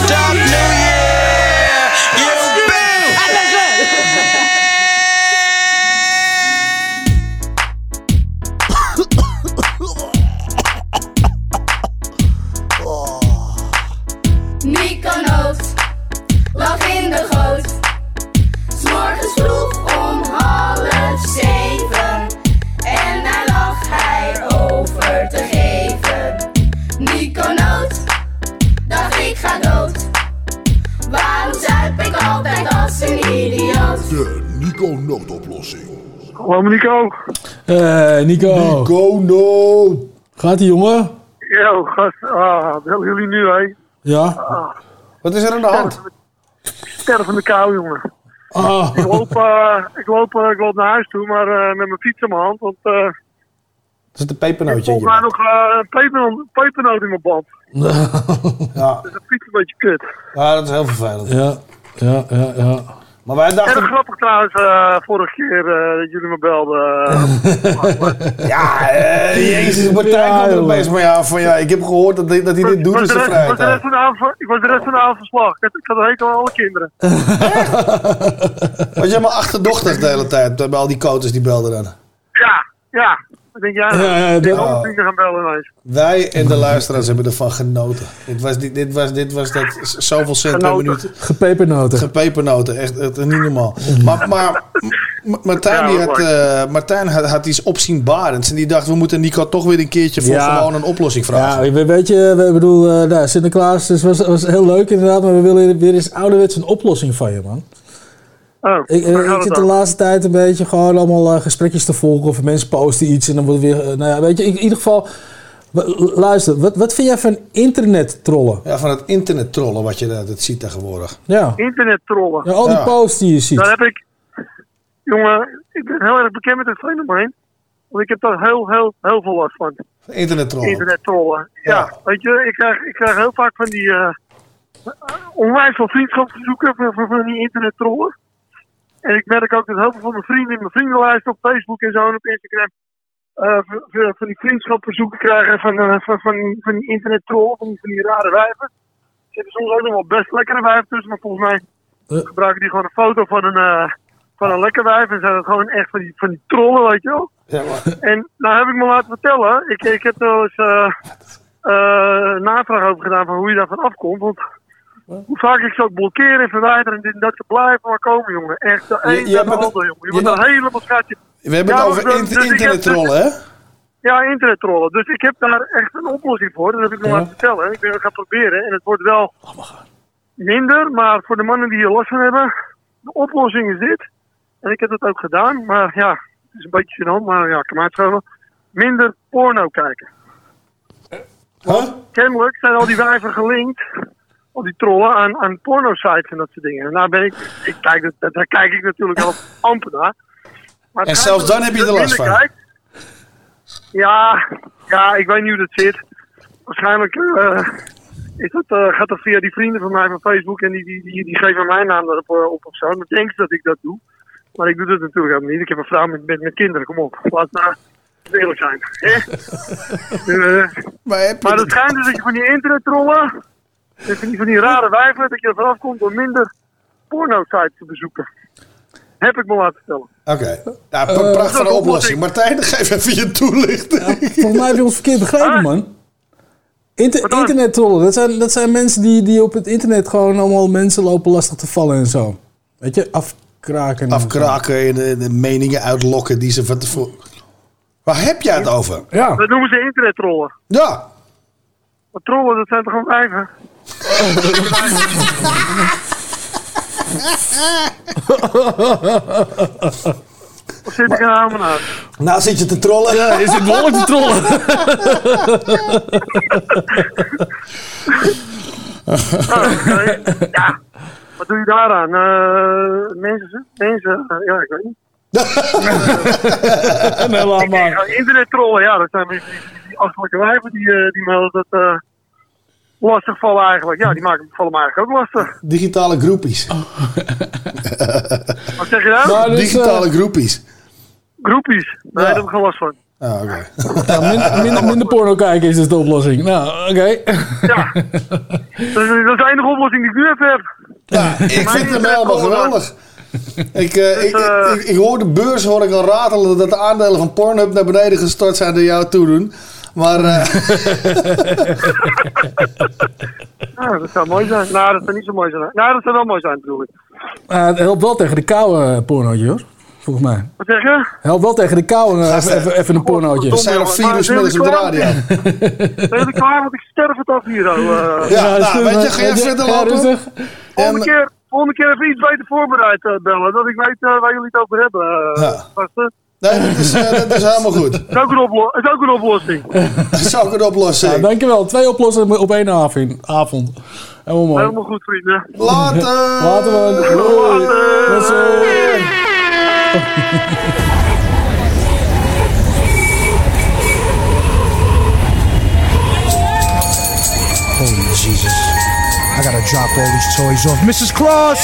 Nico. Eh, Nico. Nico, no. Gaat ie, jongen? Yo, gast. Ah, bellen jullie nu, hè? Ja. Ah, Wat is er aan de hand? stervende kou, jongen. Ah. Ik loop, eh, ik, loop, eh, ik loop naar huis toe, maar eh, met mijn fiets in mijn hand. Want eh Dat is de pepernootje in volgens je mij nog een pepernoot, pepernoot in mijn band. Ja. Dus dat fiets een beetje kut. ja, dat is heel vervelend. Ja, ja, ja, ja. Maar wij Erg dachten... grappig trouwens, eh, vorige keer eh, dat jullie me belden. eh. Ja, eh, jezus, Martijn Ja, komt er opeens mee aan van ja, ik heb gehoord dat, hij- dat hij dit doet in zijn vrijheid. Ik was de rest van de avond verslag. Ik had, ik had een hekel aan alle kinderen. Was jij maar achterdochtig de hele tijd bij al die coaches die belden dan? Ja, ja. Ik denk, ja, gaan bellen. Wij en de luisteraars hebben ervan genoten. Dit was, dit, dit was, dit was dat zoveel cent per Genoten. minuut. Gepepernoten. Gepepernoten, echt, echt niet normaal. Maar, maar M- Martijn, die had, eh, Martijn had, had iets opzienbarends. En die dacht, we moeten Nico toch weer een keertje voor Ja. gewoon een oplossing vragen. Ja, we- weet je, we bedoel, eh, nou, Sinterklaas dus was, was heel leuk inderdaad, maar we willen weer eens ouderwets een oplossing van je, man. Oh, Ik, zit de laatste tijd een beetje gewoon allemaal eh, gesprekjes te volgen of mensen posten iets en dan wordt weer, eh, nou ja, weet je, in ieder geval, luister, wat, wat vind jij van internet-trollen? Ja, van het internet trollen wat je dat, dat ziet tegenwoordig. Ja. Internet trollen. ja, al die Ja. posts die je ziet. Daar heb ik, jongen, ik ben heel erg bekend met het fenomeen. Want ik heb daar heel, heel, heel veel last van. Internet trollen. Internet trollen. Ja. Ja. weet je, ik krijg, ik krijg heel vaak van die eh onwijs veel vriendschapsverzoeken van, van, van die internet trollen. En ik merk ook dat heel veel van mijn vrienden in mijn vriendenlijst op Facebook en zo en op Instagram eh, van- die vriendschapsverzoeken krijgen van, eh, van, van, van die internet trollen, van die, van die rare wijven. Er zitten soms ook nog wel best lekkere wijven tussen, maar volgens mij Eh. gebruiken die gewoon een foto van een, van een lekker wijf en zijn het gewoon echt van die, van die trollen, weet je wel. Ja, maar, En nou heb ik me laten vertellen, ik, ik heb er wel eens eh, eh, navraag over gedaan van hoe je daarvan afkomt. Want hoe vaak ik ze ook blokkeer en verwijder en dit en dat ze blijven maar komen, jongen. Echt, de een en de ander, jongen. Je je wordt hebt- er helemaal schatje. we hebben Ja, het over dus- dus trollen, hè? Ja, internet trollen. Dus ik heb daar echt een oplossing voor. Dat heb ik me Ja. laten vertellen. Ik ben het gaan proberen. En het wordt wel minder, maar voor de mannen die hier last van hebben, de oplossing is dit. En ik heb dat ook gedaan. Maar ja, het is een beetje gênant. Maar ja, ik kan schelen. Minder porno kijken. Kennelijk zijn al die wijven gelinkt, al die trollen, aan, aan porno-sites en dat soort dingen. En daar ben ik, ik kijk, dat, daar kijk ik natuurlijk al amper naar. Maar En zelfs dan heb je dat er last van. Ja, ja, ik weet niet hoe dat zit. Waarschijnlijk eh, is dat, eh, gaat dat via die vrienden van mij van Facebook en die, die, die, die geven mijn naam daarop eh, op of zo. Dan denken ze dat ik dat doe. Maar ik doe dat natuurlijk helemaal niet. Ik heb een vrouw met, met, met kinderen, kom op. Laat nou eerlijk zijn. hè? Eh, maar het schijnt dus dat je van die internettrollen, en van die, van die rare wijven, dat je er vanaf komt door minder porno-sites te bezoeken. Heb ik me laten vertellen. Oké. Ja, Eh, pra- prachtige dat is een oplossing. Martijn, geef even je toelichting. Volgens mij heb je ons verkeerd begrepen, man. Inter internettrollen, dat zijn, dat zijn mensen die, die op het internet gewoon allemaal mensen lopen lastig te vallen en zo. Weet je, afkraken. en Afkraken en de, de meningen uitlokken die ze van tevoren... Waar heb jij het over? Ja. Dat noemen ze internettrollen. Ja. Maar trollen, dat zijn toch gewoon wijven? Of zit ik er nou naar? Nou zit je te trollen. Ja, je zit behoorlijk te trollen. Oké. Ja, wat doe je daaraan? Eh mensen, mensen, eh, ja, ik weet niet. Nee, laat maar. Ja, Internettrollen, ja, dat zijn mensen die, wijven die, eh, die melden dat eh, lastig vallen eigenlijk. Ja, die maken, vallen me eigenlijk ook lastig. Digitale groepies. Wat zeg je nou? Maar dus, Digitale eh, groepies. Groepies. Nee, daar heb ik geen last van. Ah, oké. Ja, minder, minder, minder porno kijken is dus de oplossing. Nou, oké. Ja. Dat is, dat is de enige oplossing die ik nu even heb. Ja, ik vind hem helemaal geweldig. Ik, eh, ik, eh, ik, ik hoor de beurs hoor ik al ratelen dat de aandelen van Pornhub naar beneden gestort zijn door jou toedoen. Maar eh, Ja, dat zou mooi zijn. Nou, dat zou niet zo mooi zijn. Nou, dat zou wel mooi zijn, bedoel ik. Eh, het helpt wel tegen de koude pornootje, hoor. Volgens mij. Wat zeg je? Helpt wel tegen de kou eh, even, even, even een pornootje. er zijn nog vier uur op de radio. Ben ik klaar, want ik sterf het af hier. Oh, eh. Ja, is nou, weet je, ga je even verder Ja, lopen? Volgende, keer, volgende keer even iets beter voorbereid bellen. Dat ik weet eh, waar jullie het over hebben. eh, Ja. Nee, dat is, eh, dat is helemaal goed. Dat is ook een, oplo- is ook een oplossing. Dat is ook een Ja, oplossing. dankjewel. Twee oplossingen op één avond. avond. Helemaal mooi. Helemaal goed, vrienden. Later! Later, man. Tot zo. Holy Jesus. I gotta drop all these toys off. Mrs. Claus!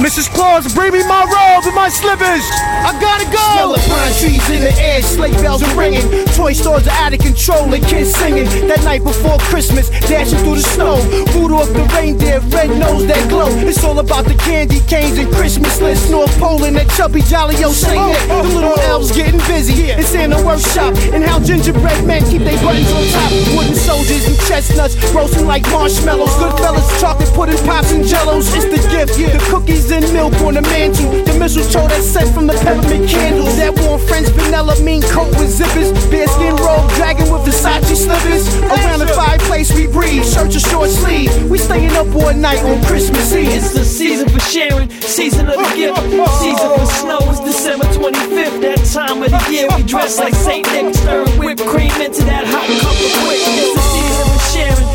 Mrs. Claus, bring me my robe and my slippers! I gotta go! Smell of pine trees in the air, sleigh bells are ringing. Toy stores are out of control and kids singing. That night before Christmas, dashing through the snow. Rudolph the reindeer, red nose that glow. It's all about the candy canes and Christmas lists. North Pole and that chubby jolly yo sing it. Oh, oh, the little oh. elves getting busy It's in Santa workshop. And how gingerbread men keep their buttons on top. Wooden soldiers and chestnuts roasting like marshmallows. Goodfellas, chocolate pudding, pops and jellos. It's the gift. The cookies and milk on the mantle. The mistletoe that's sent from the peppermint candles. That warm French vanilla mean coat with zippers. Bearskin robe, dragon with Versace slippers. Around the fireplace we breathe. Shirt or short sleeve. We staying up all night on Christmas Eve. It's the season for sharing, season of the gift, season for snow. It's December 25th, that time of the year. We dress like Saint Nick, stirring whipped cream into that hot cup of quick. It's the season for sharing,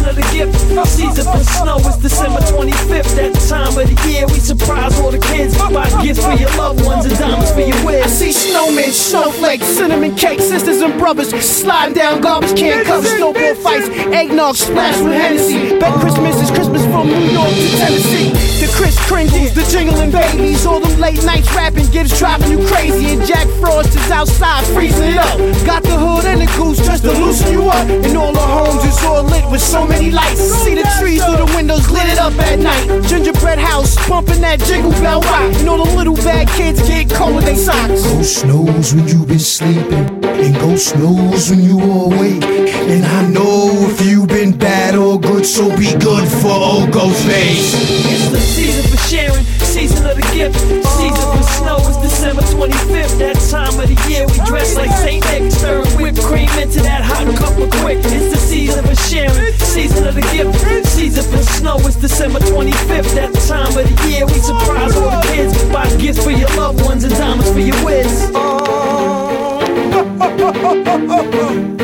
season of the gift, season for snow. It's December 25th, that time of the year. We surprise all the kids, buy gifts for your loved ones and diamonds for your I see snowmen, snowflakes, cinnamon cakes, sisters and brothers sliding down garbage can covers, snowball fights, eggnog splashed with Hennessy. Bet Christmas is Christmas from New York to Tennessee. The Kris Kringles, the jingling babies, all them late nights rapping gives driving you crazy. And Jack Frost is outside freezing it up. Got the hood and the goose just to loosen you up. And all the homes is all lit with so many lights. See the trees through the windows lit it up at night. Gingerbread house bumping that jingle bell rock. And all the little bad kids get cold with their socks. Ghost knows when you've been sleeping, and ghost knows when you are awake. And I know if you've been bad or good, so be good for old Ghostface. It's the season for sharing, season of the gift. Season for snow is December 25th. That time of the year we dress like Saint Nick, stirring whipped cream into that hot cup of quick. It's the season for sharing, season of the gift. Season for snow is December 25th. That time of the year we surprise all the kids. Buy gifts for your loved ones and diamonds for your whiz. We oh.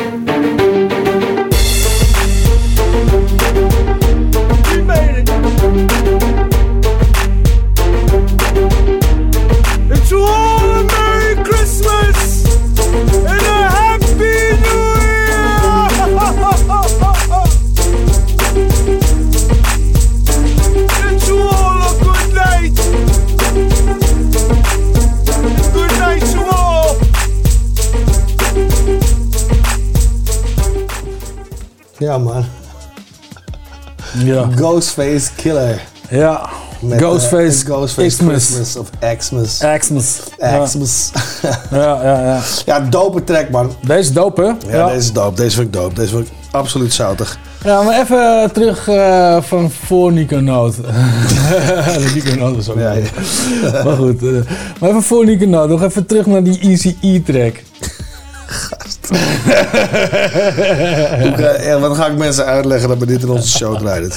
to all a Merry Christmas and a Happy New Year. And to all a good night. Good night to all. Ja, man. Ja. Ghostface Killah. Ja. Met, Ghostface eh, Ghostface Xmas. Christmas of Xmas. Xmas. Ja. Xmas. Ja, ja, ja. Ja, dope track, man. Deze is dope, hè? Ja, deze is dope. Deze vind ik dope. Deze vind ik absoluut zoutig. Ja, maar even terug eh, van voor Nico Noot. Nico Noot is ook ja, Maar goed, eh, maar even voor Nico Noot. Nog even terug naar die Easy E-track. Hoe ja, wat ga ik mensen uitleggen dat we dit in onze show draaien?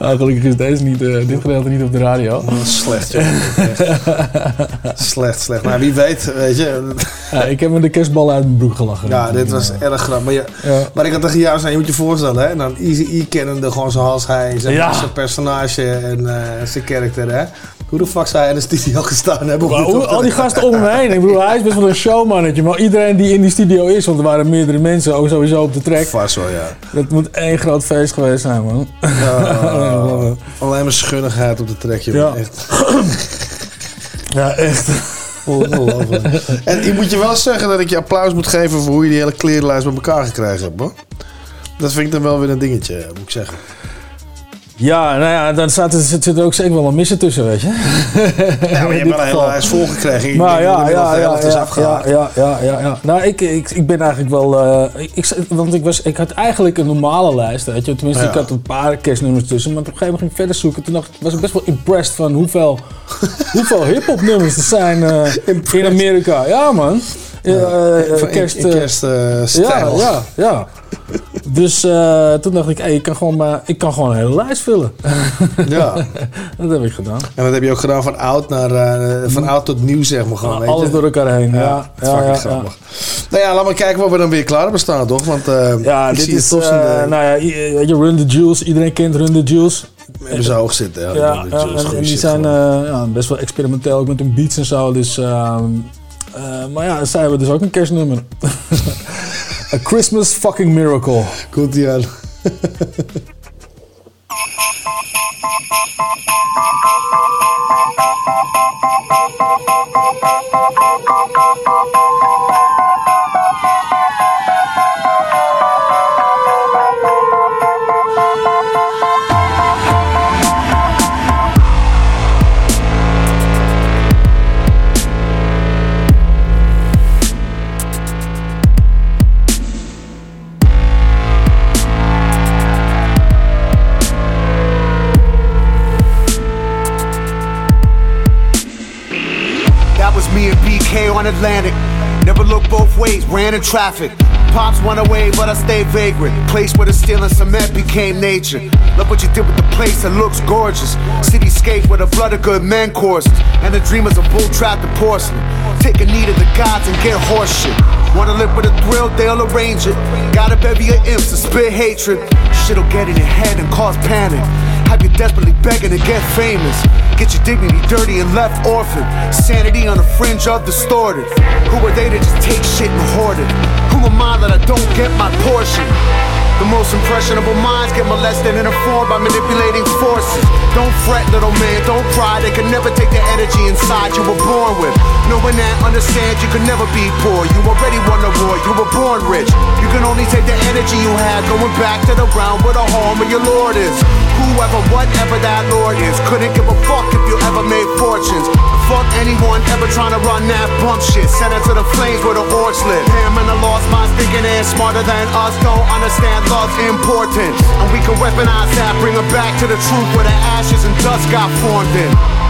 Ah, gelukkig is deze niet, eh, dit gedeelte niet op de radio. Slecht, joh. Echt. slecht, slecht. Maar wie weet, weet je. Ja, ik heb me de kerstballen uit mijn broek gelachen. Ja, dit was erg grappig. Maar, je, maar ik had tegen jou zei, je moet je voorstellen, hè? En dan Easy E kennende gewoon zoals hij, zijn, Ja. zijn personage en eh, zijn karakter, hè? Hoe de fuck zou hij in de studio gestaan hebben? Maar hoe- al die gasten om me heen. Ik bedoel, hij is best wel een showmannetje. Maar iedereen die in die studio is, want waren meerdere mensen ook sowieso op de track. Vast wel, ja. Dat moet één groot feest geweest zijn, man. Ja, alleen maar schunnigheid op de track, joh. Ja. Echt. Ja, echt. Ongelooflijk. en ik moet je wel zeggen dat ik je applaus moet geven voor hoe je die hele klerenlijst bij elkaar gekregen hebt, hoor. Dat vind ik dan wel weer een dingetje, moet ik zeggen. Ja, nou ja, dan staat er, zit er ook zeker wel een missen tussen, weet je. Ja, maar je hebt wel een hele lijst volgekregen. Maar ja, ja, ja, ja, ja, ja, ja, ja. Nou, ik, ik, ik ben eigenlijk wel... eh, ik, want ik, was, ik had eigenlijk een normale lijst, weet je. Tenminste, Ja. ik had een paar kerstnummers tussen. Maar op een gegeven moment ging ik verder zoeken. Toen dacht, was ik best wel impressed van hoeveel, hoeveel hip-hop nummers er zijn eh, in Amerika. Ja, man. Ja, eh, in- kerst, eh, kerststijl. ja, ja, ja. Dus eh, toen dacht ik, hey, ik, kan gewoon maar, ik kan gewoon een hele lijst vullen. Ja. dat heb ik gedaan. En dat heb je ook gedaan van oud naar eh, van oud tot nieuw, zeg maar gewoon. weet Alles je? door elkaar heen. Ja, Ja, grappig. Nou ja, laat maar kijken wat we dan weer klaar hebben staan, toch? Want eh Ja, dit is, toch eh, nou ja, je, Run the Jewels. Iedereen kent Run the Jewels. Hebben ze hoog zitten, ja. En, die zijn eh, ja, best wel experimenteel, ook met hun beats en zo. Dus, ehm, eh, maar ja, zij hebben dus ook een kerstnummer. A Christmas fucking miracle. Komt ie aan. on Atlantic. Never looked both ways, ran in traffic. Pops went away, but I stayed vagrant. Place where the steel and cement became nature. Look what you did with the place, it looks gorgeous. Cityscape where the flood of good men courses. And the dreamers of bull trapped in porcelain. Take a knee to the gods and get horseshit. Wanna live with a thrill, they'll arrange it. Got a bevy of imps to spit hatred. Shit'll get in your head and cause panic. Have you desperately begging to get famous. Get your dignity dirty and left orphaned. Sanity on the fringe of distorted. Who are they to just take shit and hoard it? Who am I that I don't get my portion? The most impressionable minds get molested and informed by manipulating forces. Don't fret, little man, don't cry. They can never take the energy inside you were born with. Knowing that, understand you can never be poor. You already won the war, you were born rich. You can only take the energy you had going back to the realm where the home of your lord is. Whoever, whatever that lord is, couldn't give a fuck if you ever made fortunes. Fuck anyone ever trying to run that bump shit. Send it to the flames where the orcs live. Him and the lost minds thinking they're smarter than us. Don't understand love's important. And we can weaponize that, bring it back to the truth where the ashes and dust got formed in.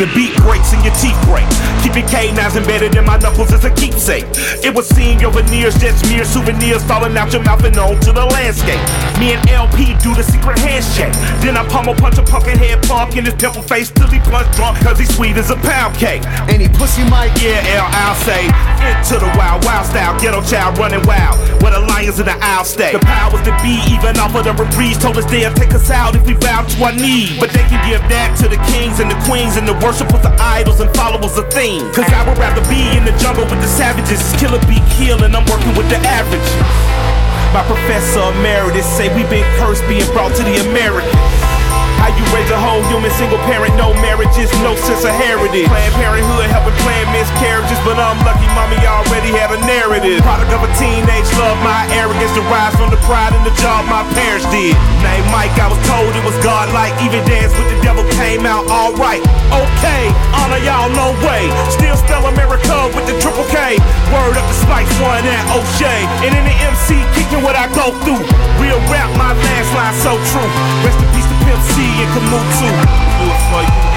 The beat breaks and your teeth break. Keep your canines embedded in my knuckles as a keepsake. It was seeing your veneers, just mere souvenirs falling out your mouth and onto the landscape. Me and El-P do the secret handshake. Then I pummel punch a pumpkin head punk in his pimple face till he plunge drunk cause he's sweet as a pound cake. Any pussy mic? Yeah, L, I'll say. Into the wild, wild style, ghetto child running wild. Where the lions in the aisle stay. The powers that be, even off of the reprise, told us they'll take us out if we bow to our knees. But they can give that to the kings and the queens and the worshipers of idols and followers of things. Cause I would rather be in the jungle with the savages. Killer be kill and I'm working with the averages. My professor emeritus say we been cursed being brought to the Americans. You raise a whole human single parent, no marriages, no sense of heritage. Planned parenthood helping plan miscarriages, but I'm lucky mommy already had a narrative. Product of a teenage love, my arrogance derives from the pride in the job my parents did. Name Mike, I was told it was godlike. Even dance with the devil came out alright. Okay, honor y'all, no way. Still spell America with the triple K. Word up to Spice One and O'Shea. And in the MC, kicking what I go through. Real rap, my last line so true. Rest in peace Pimp C and Kamut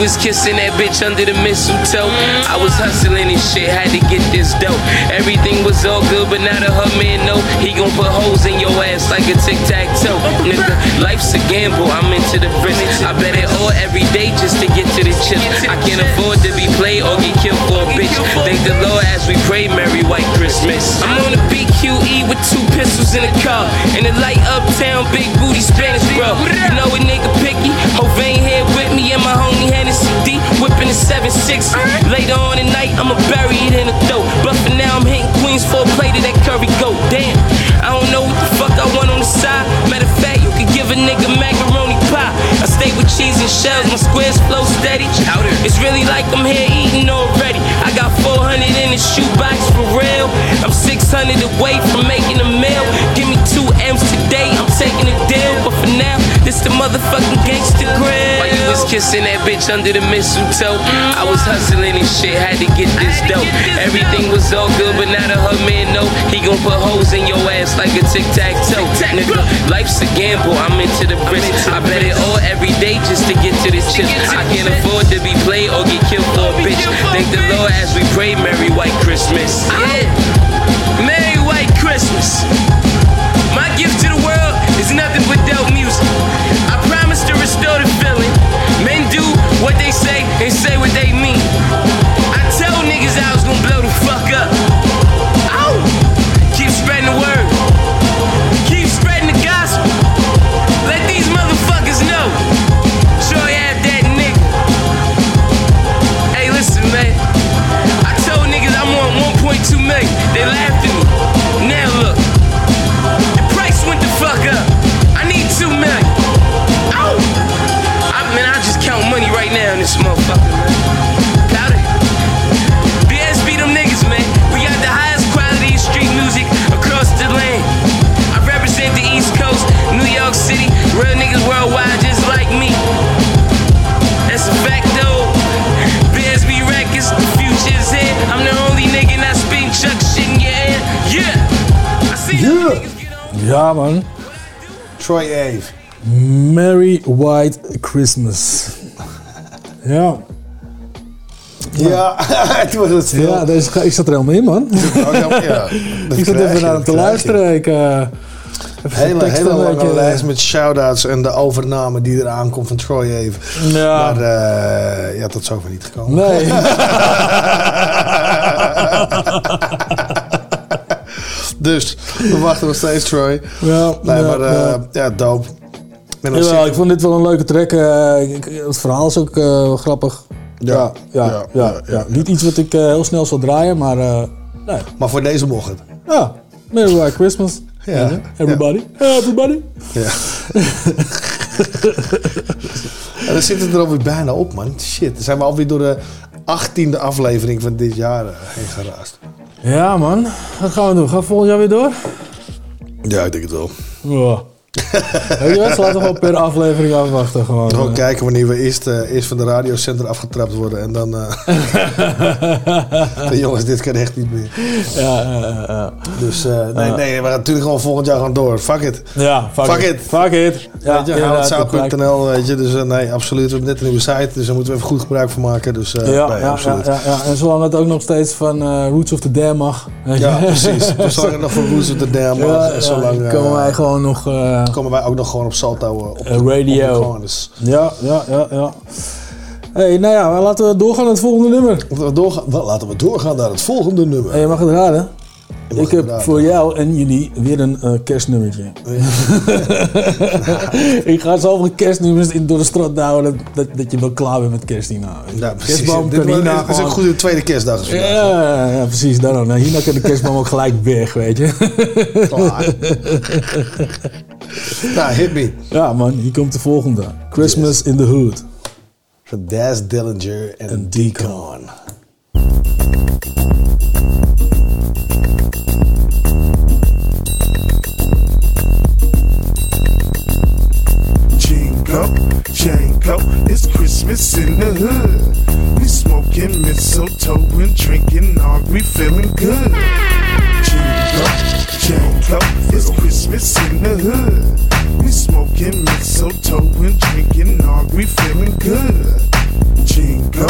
was kissing that bitch under the mistletoe, I was hustling and shit, had to get this dope. Everything was all good, but now the her man know he gon' put holes in your ass like a tic tac toe. Nigga, life's a gamble, I'm into the risk. I bet it all every day just to get to the chip. I can't afford to be played or get killed for a bitch. Thank the Lord as we pray, Merry White Christmas. I'm on the BQE with pistols in the car. In the light uptown, big booty Spanish bro. You know a nigga picky. Hovain here with me and my homie Hennessy D. Whipping the 7-6. Later on at night, I'ma bury it in a throat. But for now, I'm hitting Queens for a plate of that curry goat. Damn, I don't know what the fuck I want on the side. Matter of fact, you could give a nigga macaroni pie. I stay with cheese and shells, my squares flow steady. Chowder. It's really like I'm here eating already. I got 400 in the shoebox for real. I'm 600 away from making a meal. Give me two M's today, I'm taking a deal. But for now, this the motherfucking gangster grill. While you was kissing that bitch under the mistletoe, I was hustling and shit, had to get this dope. Everything was all good, but now the her man know he gon' put holes in your ass like a tic tac toe. Nigga, life's a gamble. I'm into the bricks. I bet it all every day just to get to this chip. I can't afford to be played or get killed for a bitch. Thank the Lord as we pray, Merry White Christmas. Yeah. Merry White Christmas. My gift to the world is nothing but dope music. I promise to restore the feeling. Men do what they say and say what they mean. I tell niggas I was gonna blow the fuck Merry White Christmas. Ja. Ja, toen was het stil. Ja, deze, ik zat er helemaal in, man. ja. Dat ik zat even je, naar hem dat te luisteren. Ik, even zijn Hele, hele lange beetje- lijst met shout-outs en de overname die eraan komt van Troy Ave. Ja. Maar eh, ja, tot zover niet gekomen. Nee. dus, we wachten nog steeds, Troy. Ja, nee, ja, maar eh, ja. ja, Jawel, zit- ik vond dit wel een leuke track. eh, het verhaal is ook eh, grappig. Ja, ja, ja, ja, Niet iets wat ik heel snel zal draaien, maar nee. Maar voor deze mocht het. Ja, Merry White Christmas. Ja? Everybody. Everybody. Ja. en dan zitten we er alweer bijna op, man. Shit, dan zijn we alweer door de achttiende aflevering van dit jaar heen geraast. Ja, man. Wat gaan we doen? Gaan we volgend jaar weer door? Ja, ik denk het wel. Ja. Weet je wat? Laten we gewoon per aflevering afwachten. Gewoon. Gewoon Eh, kijken wanneer we eerst, eh, eerst van de radiocenter afgetrapt worden. En dan... de jongens, dit kan echt niet meer. Ja, ja, ja, ja. Dus nee, nee, we gaan natuurlijk gewoon volgend jaar gaan door. Fuck it. Ja, fuck, Fuck it. it. Fuck it. Ja, weet je, houtzout.nl, weet je. Dus nee, absoluut. We hebben net een nieuwe site, dus daar moeten we even goed gebruik van maken. Dus Ja, nee, ja, ja, absoluut. ja, ja. En zolang het ook nog steeds van Roots of the Dam mag. Ja, precies. Zolang het nog voor Roots of the Dam mag. Zolang, eh, wij gewoon nog... eh, komen wij ook nog gewoon op Salto eh, op de, eh, radio. op de corners. ja, ja, ja, ja. hey, nou ja, laten we doorgaan naar het volgende nummer. Laten we doorgaan, laten we doorgaan naar het volgende nummer. Hey, je mag het raden. Ik heb voor jou en jullie weer een eh, kerstnummertje. ik ga zoveel kerstnummers in, door de straat houden dat, dat, je wel klaar bent met kerst hierna. Ja, precies. Kerstboom Dit kan hierna is gewoon- een goede tweede kerstdag. is Ja, ja, precies. Daarom. Nou, hierna kan de kerstboom ook gelijk weg, weet je. Klaar. nou, hit me. Ja man, hier komt de volgende. Christmas in the Hood. Van Daz Dillinger en Deacon. Jingle, it's Christmas in the hood. We smoking mistletoe and drinking are we feeling good? Jingle, jingle, it's Christmas in the hood. We smoking mistletoe and drinking are we feeling good? Jingle,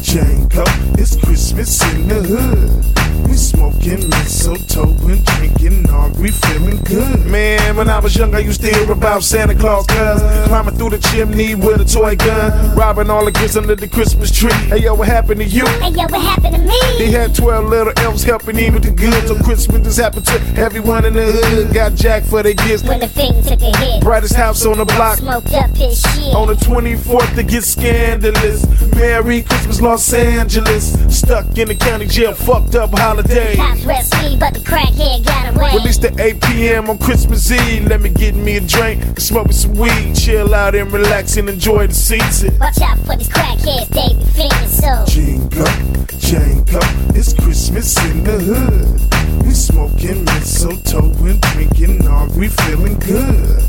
jingle, it's Christmas in the hood. We smoking mistletoe and drinking are we feeling good? Man, when I was young, I used to hear about Santa Claus, cuz climbing through the chimney with a toy gun, robbing all the gifts under the Christmas tree. Hey yo, what happened to you? Hey, yo, what happened to me? He had 12 little elves helping him with the goods. On Christmas, this happened to everyone in the hood. Got jacked for their gifts. When the thing took a hit. Brightest house on the block. Smoked up his shit. On the 24th, to get scandalous. Merry Christmas, Los Angeles. Stuck in the county jail, fucked up holiday. Cops arrest me, but the crackhead got away. Released at 8 p.m. on Christmas Eve. Let me get me a drink, smoke me some weed, chill out and relax and enjoy the season. Watch out for these crackheads, they be feeling so. Jingle, jingle, it's Christmas in the hood. We smoking mistletoe and drinking, are we feeling good?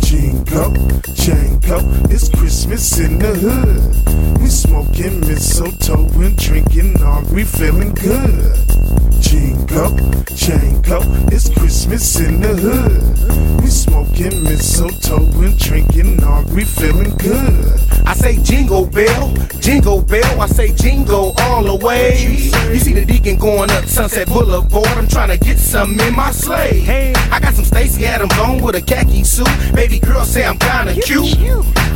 Jingle, jingle, it's Christmas in the hood. We smoking mistletoe and drinking, are we feeling good? Jingle, jingle, it's Christmas in the hood. We smoking mistletoe and drinking on, we feeling good. I say jingle bell, jingle bell, I say jingle all the way. You see the deacon going up Sunset Boulevard, I'm trying to get some in my sleigh. Hey, I got some Stacy Adams on with a khaki suit. Baby girl say I'm kinda cute.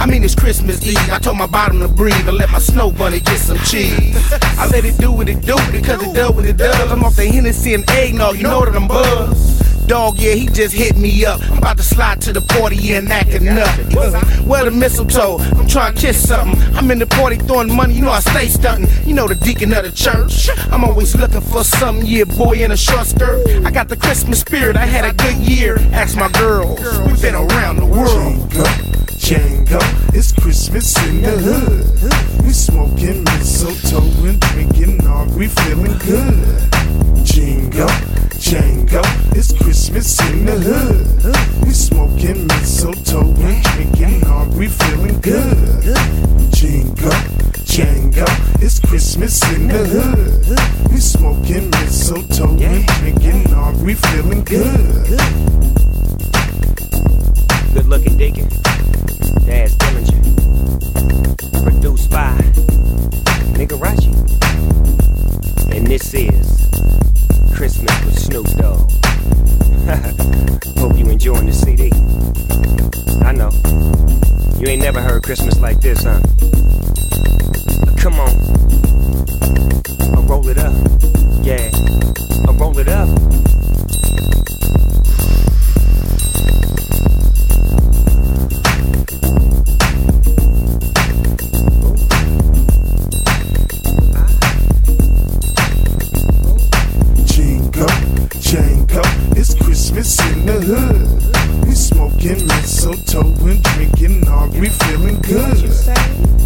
I mean, it's Christmas Eve, I told my bottom to breathe and let my snow bunny get some cheese. I let it do what it do because it does what it does. I'm the Hennessy and eggnog, you know that I'm buzzed. Dog, yeah, he just hit me up. I'm about to slide to the party and act a nut. Well, the mistletoe, I'm trying to kiss something. I'm in the party throwing money, you know I stay stunting. You know the deacon of the church. I'm always looking for something, yeah, boy in a short skirt. I got the Christmas spirit, I had a good year. Ask my girls, we've been around the world. Django, it's Christmas in the hood. We smoking mistletoe and drinking on, we feeling good. Jingo, Django, it's Christmas in the hood. We smoking mistletoe and drinking on, we feeling good. Jingo, Django, it's Christmas in the hood. We smoking mistletoe and drinking on, we feeling good. Good looking Deacon. Daz Dillinger. Produced by Nigarachi. And this is Christmas with Snoop Dogg. Hope you enjoying the CD. I know. You ain't never heard Christmas like this, huh? Come on. I'll roll it up. Yeah. I'll roll it up. Christmas in the hood. We smoking mistletoe and drinking on, we feeling good.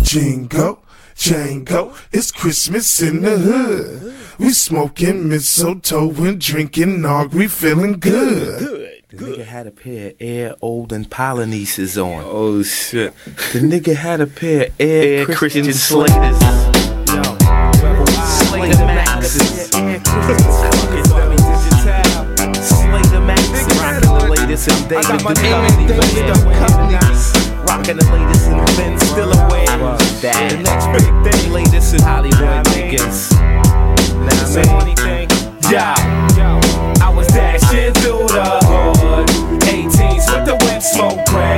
Jingo, Django, it's Christmas in the hood. We smoking mistletoe and drinking on, we feeling good. The nigga had a pair of Air Olden Polynesians on. Oh shit. The nigga had a pair of Air, Christian, Slaters. Slater Maxes. The latest in David Duchovny. Rocking the latest in Ben Stillaway. The next big thing, latest in Hollywood niggas. Now, man. Uh, yeah, I was dashing through the hood. 18s with the whip smoke gray.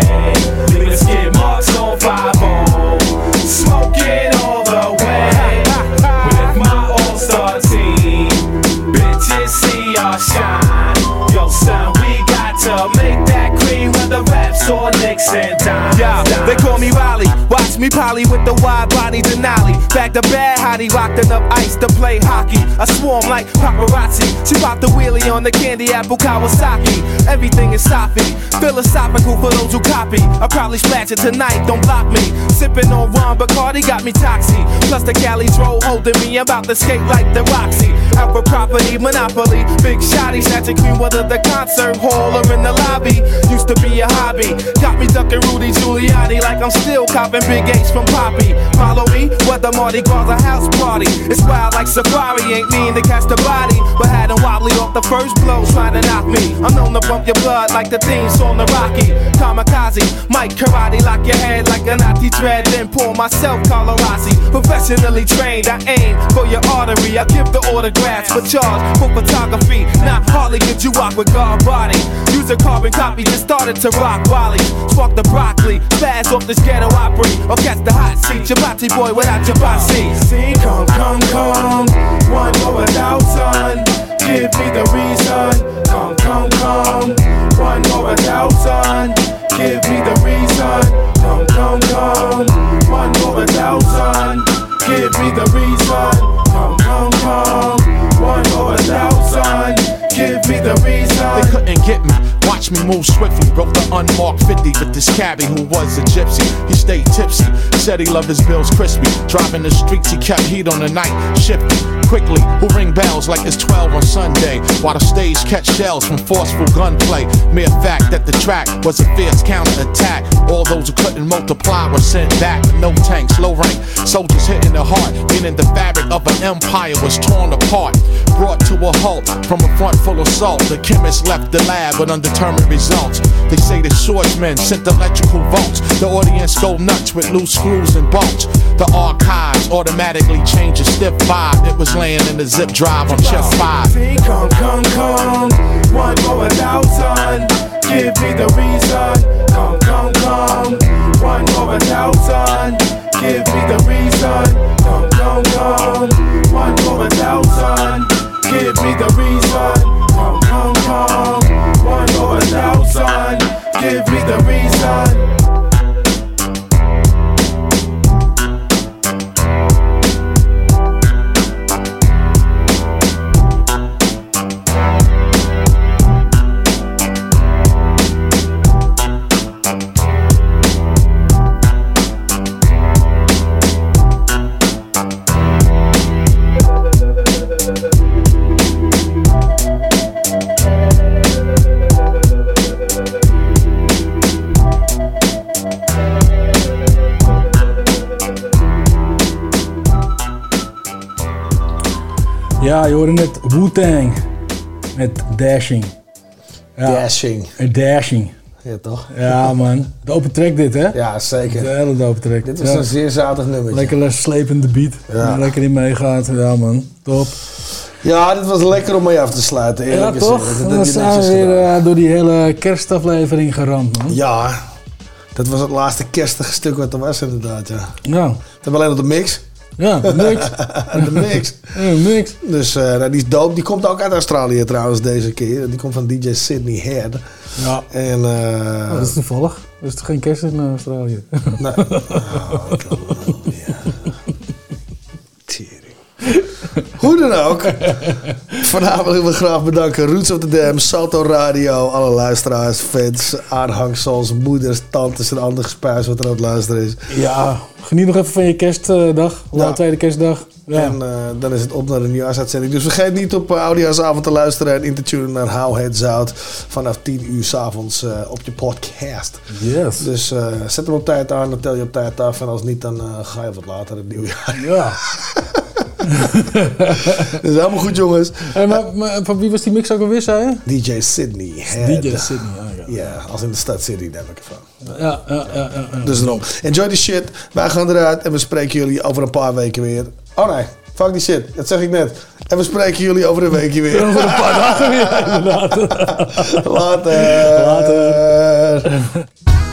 And dimes. Yeah, they call me Riley. Me poly with the wide body Denali. Back to bad hottie, rocked enough ice to play hockey. I swarm like paparazzi. She popped the wheelie on the candy apple Kawasaki. Everything is soppy, philosophical for those who copy. I probably splash it tonight, don't block me. Sipping on rum, Bacardi got me toxy. Plus the Cali troll holding me I'm about to skate like the Roxy. For property, monopoly. Big shotty, snatching queen whether the concert hall or in the lobby. Used to be a hobby. Got me ducking Rudy Giuliani like I'm still copping Big H from Poppy. Follow me, whether Mardi Gras a house party. It's wild like Safari, ain't mean to catch the body. But had him wobbly off the first blow, trying to knock me. I'm known to bump your blood like the theme song the Rocky. Kamikaze, Mike Karate, lock your head like a Nazi dread, then pour myself Colorasi. Professionally trained, I aim for your artery. I give the autographs for charge for photography. Not hardly could you walk with guard body. Use a carbon copy, just started to rock Wally. Spark the broccoli, fast off this ghetto opry. Or catch the hot seat, Jabati boy without your Jabati. See, come, come, come. One more without son. Give me the reason. Come, come, come. One more without son. Give me the reason. Come, come, come. One more without son. Give me the reason. Come, come, come. One more without son. Give me the reason. They couldn't get me. Watch me move swiftly. Broke the unmarked 50 with this cabbie who was a gypsy. He stayed tipsy. Said he loved his bills crispy. Driving the streets, he kept heat on the night. Shifty. Quickly, who ring bells like it's 12 on Sunday. While the stage catch shells from forceful gunplay. Mere fact that the track was a fierce counterattack. All those who couldn't multiply were sent back. No tanks, low rank. Soldiers hitting the heart. Meaning the fabric of an empire was torn apart. Brought to a halt from a front full of salt. The chemist left the lab with undetermined results. They say the swordsman sent electrical bolts. The audience go nuts with loose screws and bolts. The archives automatically change a stiff vibe. It was laying in the zip drive on chest five. Come, come, come, one more thousand. Give me the reason. Come, come, come, one more thousand. Give me the reason. Come, come, come, one more thousand. Give me the reason. Give me the reason. Ja, je hoorde net Wu-Tang met Dashing. Ja. Dashing. Dashing. Ja, toch? Ja, man. De open track dit, hè? Ja, zeker. De hele dope track. Dit was Ja. een zeer zatig nummertje. Lekker slepende beat. Ja. Lekker in meegaat. Ja, man. Top. Ja, dit was lekker om mee af te sluiten, Ja, eerlijk toch? gezegd. Dat je zijn we weer eh, door die hele kerstaflevering geramd, man. Ja, dat was het laatste kerstige stuk wat er was inderdaad, ja. Ja. We hebben alleen nog de mix. Ja, mix. de mix. Ja, mix. Dus eh, nou, die is dope. Die komt ook uit Australië trouwens deze keer. Die komt van DJ Sydney Head. Ja. En, eh, Oh, dat is toevallig. Er is toch geen kerst in Australië? Nee. Hoe dan ook. Vanavond willen we graag bedanken. Roots of the Dam, Salto Radio, alle luisteraars, fans, aanhangsels, moeders, tantes en andere gespuis wat er aan het luisteren is. Ja, geniet nog even van je kerstdag. Ja. tweede kerstdag. Ja. En eh, dan is het op naar de nieuwjaarsuitzending. Dus vergeet niet op uh, Oudejaarsavond te luisteren en in te tunen naar How Heads Out. Vanaf 10 uur s'avonds avonds op je podcast. Yes. Dus eh, zet hem op tijd aan, dan tel je op tijd af. En als niet, dan eh, ga je wat later het nieuwjaar. Ja. Dat is helemaal goed, jongens. Hey, maar, maar van wie was die mix ook alweer, zei je? DJ Sydney. Head. DJ Sydney, ah, ja. Ja, als in de stad Sydney, daar heb ik ervan. Ja, ja, ja. ja, ja. Dus daarom. Enjoy the shit. Wij gaan eruit en we spreken jullie over een paar weken weer. Oh nee, fuck die shit. Dat zeg ik net. En we spreken jullie over een weekje weer. Over een paar dagen weer, inderdaad. Later. Later.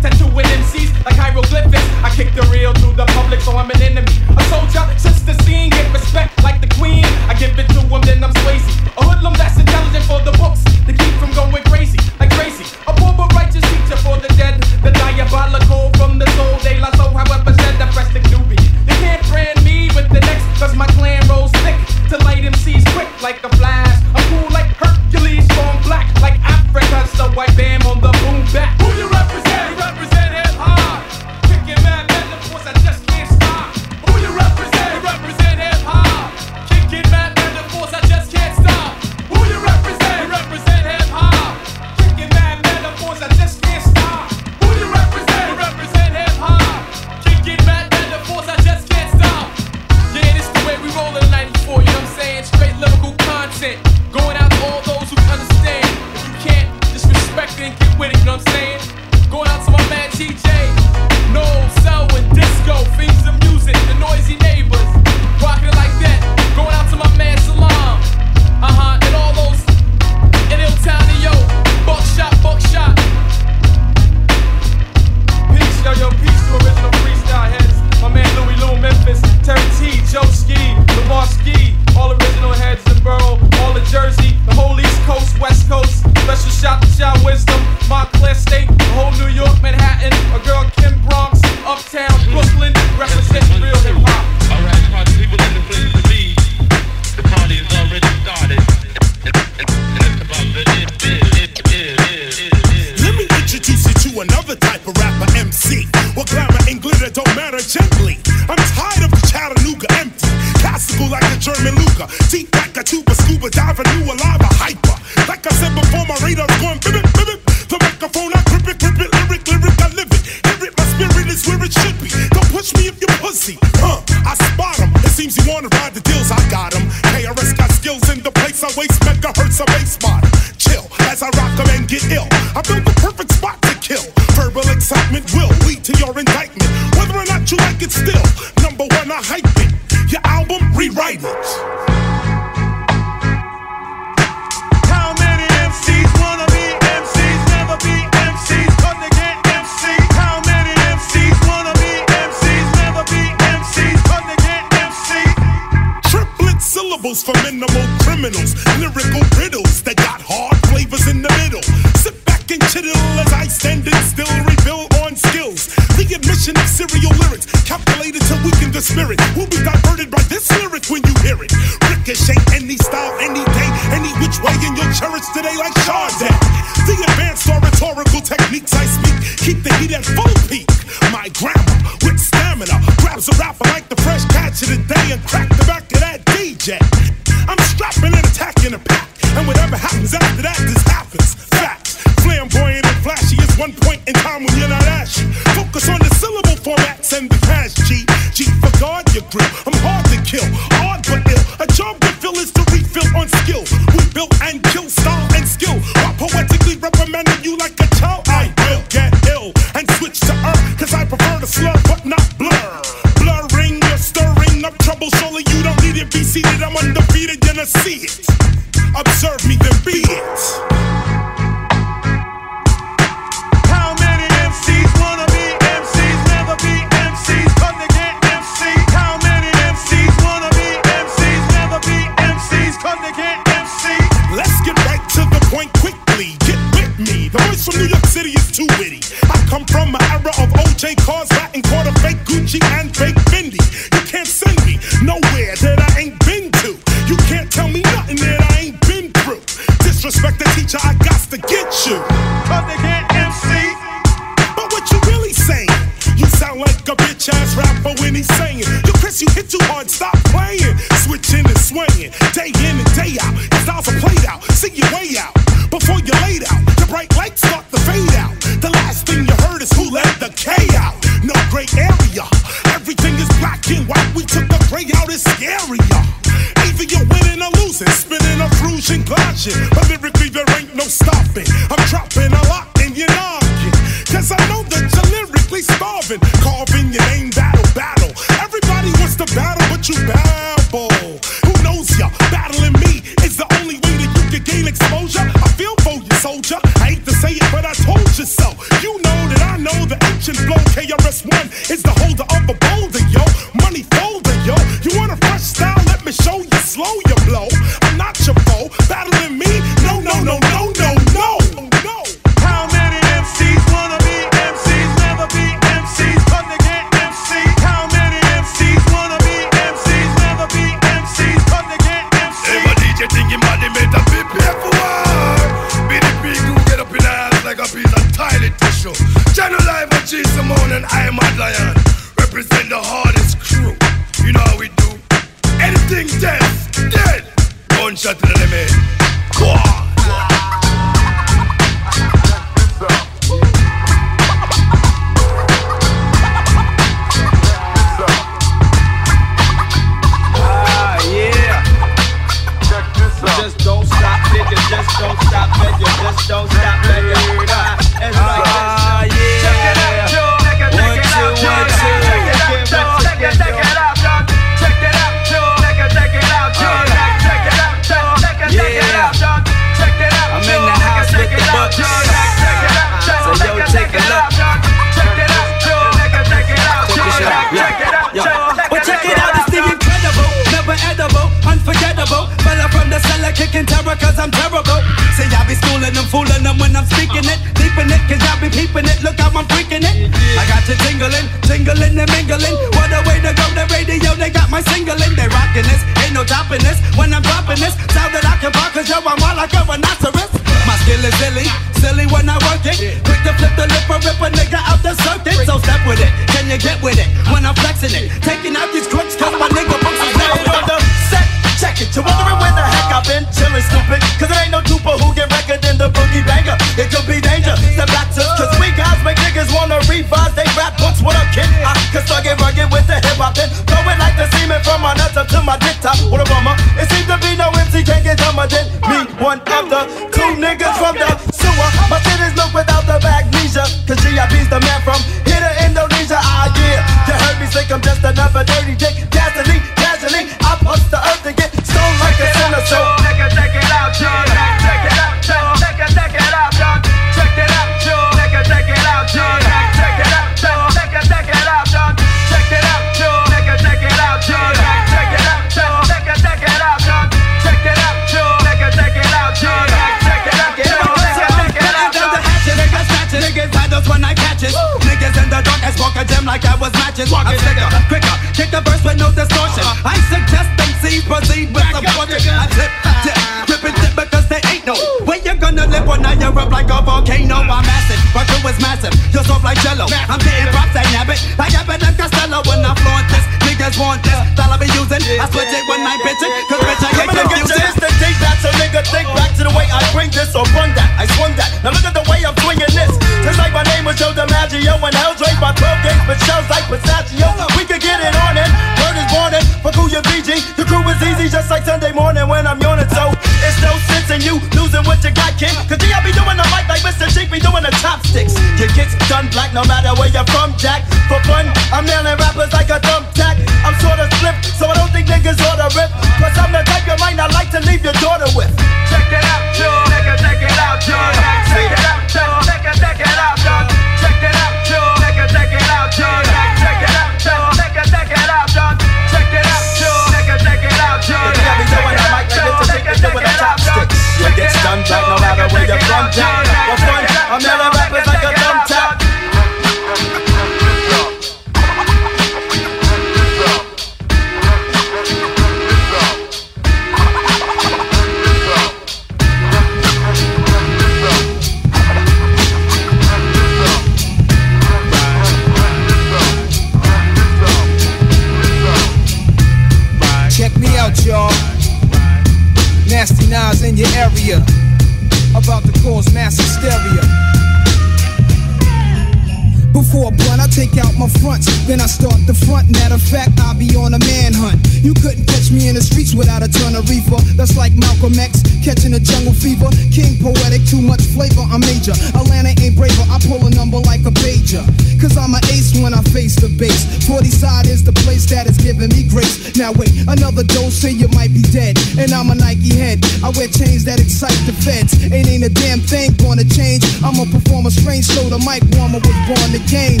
on the game.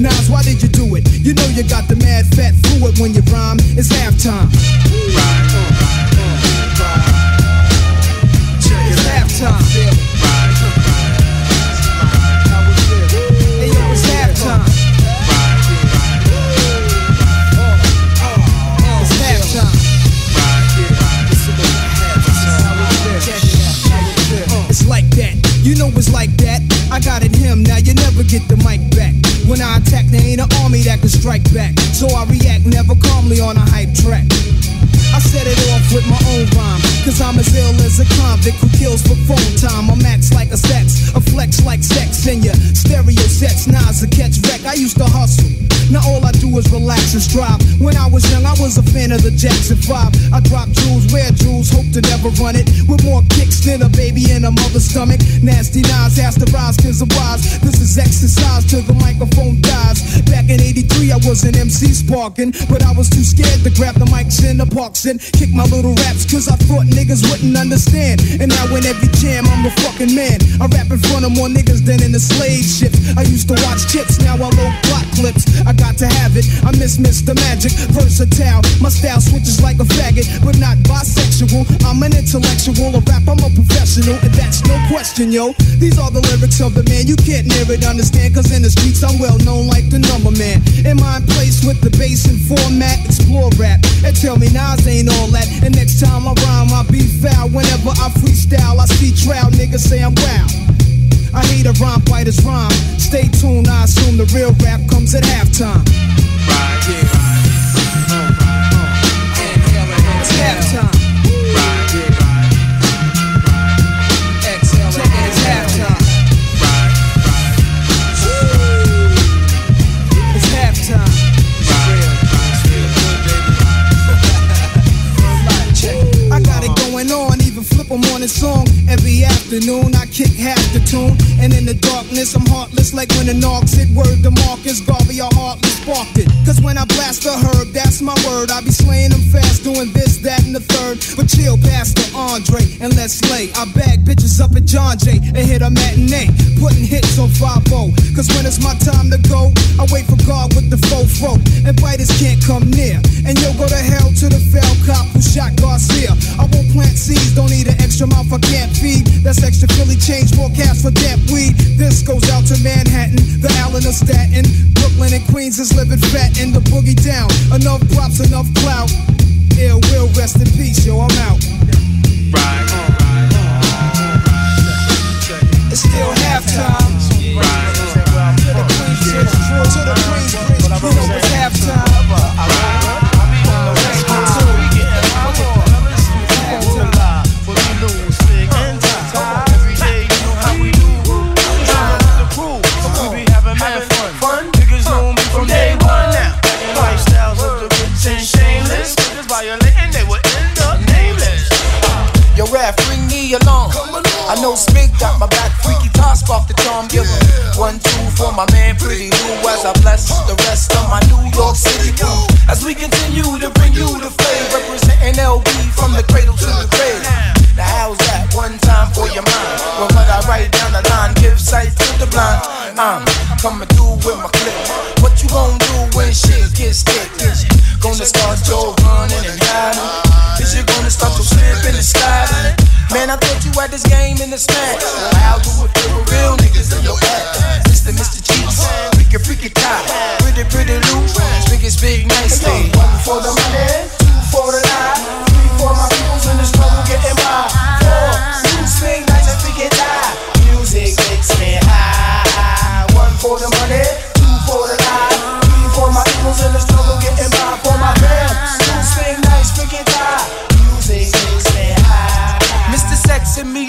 Nas, why did you do it? You know you got the mad fat fluid when you rhyme. It's halftime. It's halftime. It's halftime. It's halftime. It's like that. You know it's like that. I got it him, now you never get the mic back. When I attack, there ain't an army that can strike back. So I react never calmly on a hype track. I set it off with my own rhyme. Cause I'm as ill as a convict who kills for phone time. I'm max like a sex, a flex like sex in your stereo sets. Nas a catch wreck. I used to hustle. Now all I do is relax and strive. When I was young, I was a fan of the Jackson 5. I dropped jewels, wear jewels, hope to never run it. With more kicks than a baby in a mother's stomach. Nasty knives, has to rise, cause I'm wise. This is exercise till the microphone dies. Back in 83, I was an MC sparking, but I was too scared to grab the mics in the parks and kick my little raps cause I thought niggas wouldn't understand. And now in every jam, I'm a fucking man. I rap in front of more niggas than in the slave ship. I used to watch CHiPs, now I load Glock clips. I got to have it, I miss Mr. Magic, versatile. My style switches like a faggot, but not bisexual. I'm an intellectual, a rap, I'm a professional, and that's no question, yo. These are the lyrics of the man, you can't near it, understand, cause in the streets I'm well known like the number man. In my place with the bass and format, explore rap, and tell me Nas ain't ain't all that. And next time I rhyme, I be foul. Whenever I freestyle, I see trial. Niggas say I'm wow. I hate a rhyme biter's rhyme. Stay tuned, I assume the real rap comes at halftime. Right, yeah. It's halftime. 'Em on. Every afternoon, I kick half the tune. And in the darkness, I'm heartless like when the knocks hit word to Marcus Garvey, I heartless sparked it. Cause when I blast the herb, that's my word. I be slaying them fast, doing this, that, and the third. But chill, Pastor Andre, and let's slay. I bag bitches up at John Jay and hit a matinee. Putting hits on 5 Cause when it's my time to go, I wait for God with the fofo. And biters can't come near. And yo, go to hell to the fell cop who shot Garcia. I won't plant seeds, don't need an extra mouth I can't feed. That's extra Philly change, more cash for damp weed. This goes out to Manhattan, the Allen of Staten. Brooklyn and Queens is living fat in the boogie down. Enough props, enough clout. Ill will rest in peace, yo, I'm out. It's still halftime. Queens, to the Queens, to the Queens, you know it's halftime. I know Smith got my back, freaky toss off the charm. Give him one, two for my man, pretty Lou, as I bless the rest of my New York City crew. As we continue to bring you the flavor, representing LB from the cradle to the grave. Now, how's that? One time for your mind. Well, what I write down the line, give sight to the blind. I'm coming through with my clip. What you gonna do when shit gets thick? Is you gonna start your running and hiding? Is you gonna start your slipping and sliding? Man, I thought you had this game in the. Well, how do it feel real niggas in your back?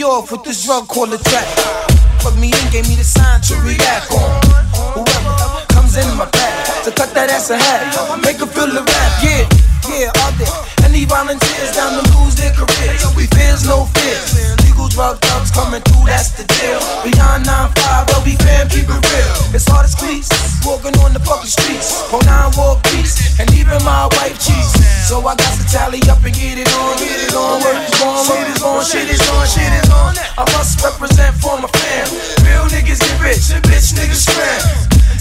Off with this drug called a track. Put me in, gave me the sign to react on. Whoever comes in my path to cut that ass a hat, make her feel the rap, yeah, yeah, all there. Any volunteers down to lose their careers? We fears, no fears. Legal drug thugs coming through, that's the deal. Beyond 9-5, well, we fam, keep it real. It's hard as cleats, walking on the fucking streets. Oh, nine war peace, and even my wife cheats. So I got to tally up and get it on, get it on. Work is on, shit is on, shit is on, shit is on. I must represent for my fam. Real niggas get rich, and bitch niggas scram.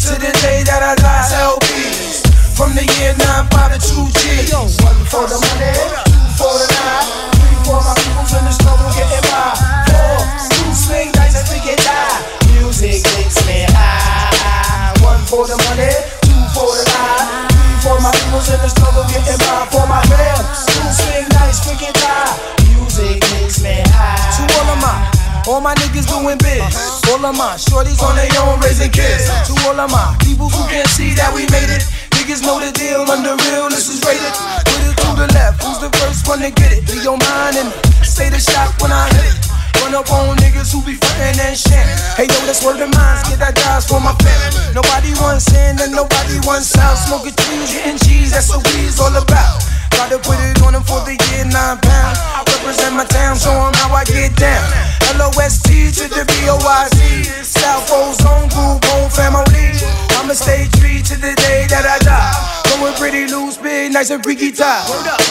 To the day that I die, LBs. From the year 9-5 to 2 G. One for the money, two for the night. Three for my peoples in the struggle getting by. Four, two swing dice and we get die. Music makes me high. One for the money, for in the struggle getting by. For my fam, two swing we get die. Music makes me high. To all of my all my niggas doing biz. All of my shorties on their own raising kids. To all of my people who can't see that we made it. Niggas know the deal, under real, this is rated. Put it to the left, who's the first one to get it? Be your mind and stay the shot when I hit it. Run up on niggas who be frontin' and shit. Hey yo, that's word of mine, get that dies for my family. Nobody wants in and nobody wants out. Smoking trees, getting cheese, that's what we's all about. Gotta put it on them for the year, nine pounds. I represent my town, show 'em how I get down. L-O-S-T to the B-O-I-Z. South Ozone, group, home family. I'ma stay true to the day that I die. Going pretty loose, big, nice and Freaky Tah.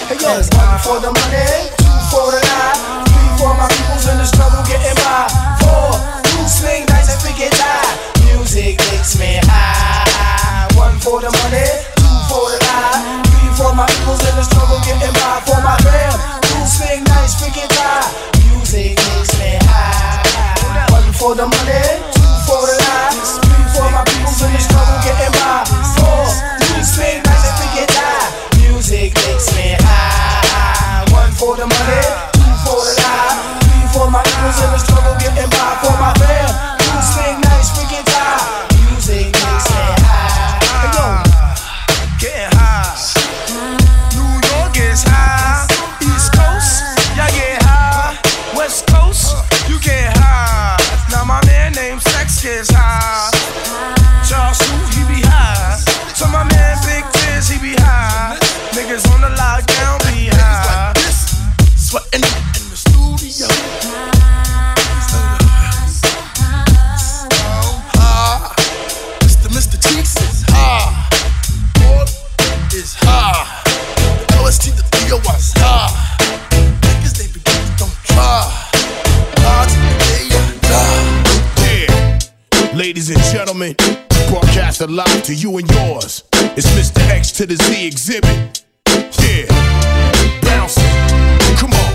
Hey yo, one for the money, two for the night, three for my peoples in the struggle getting by. Four, two swing, nice and Freaky Tah. Music makes me high. One for the money, two for the night, three for my peoples in the struggle getting by. For my fam, two swing, nice Freaky Tah. Music makes me high. One for the money, two for the night, three for my peoples in the struggle getting by. Four, two swing, nice and Freaky Tah. Music makes me high. One for the money, for the for my peoples in the struggle getting by. For gentlemen, broadcast a live to you and yours. It's Mr. X to the Z Xzibit. Yeah, bouncing. Come on.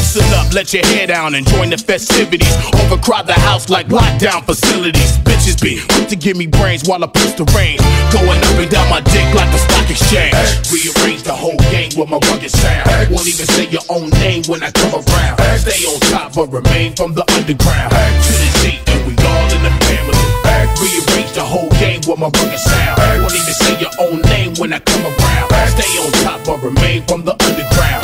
Loosen up, let your hair down and join the festivities. Overcrowd the house like lockdown facilities. Bitches be quick to give me brains while I push the range. Going up and down my dick like a stock exchange. Rearrange the whole game with my rugged sound. Won't even say your own name when I come around. Stay on top but remain from the underground. To the Z and we all in the family. Rearrange the whole game with my rugged sound. Won't even say your own name when I come around. Stay on top but remain from the underground.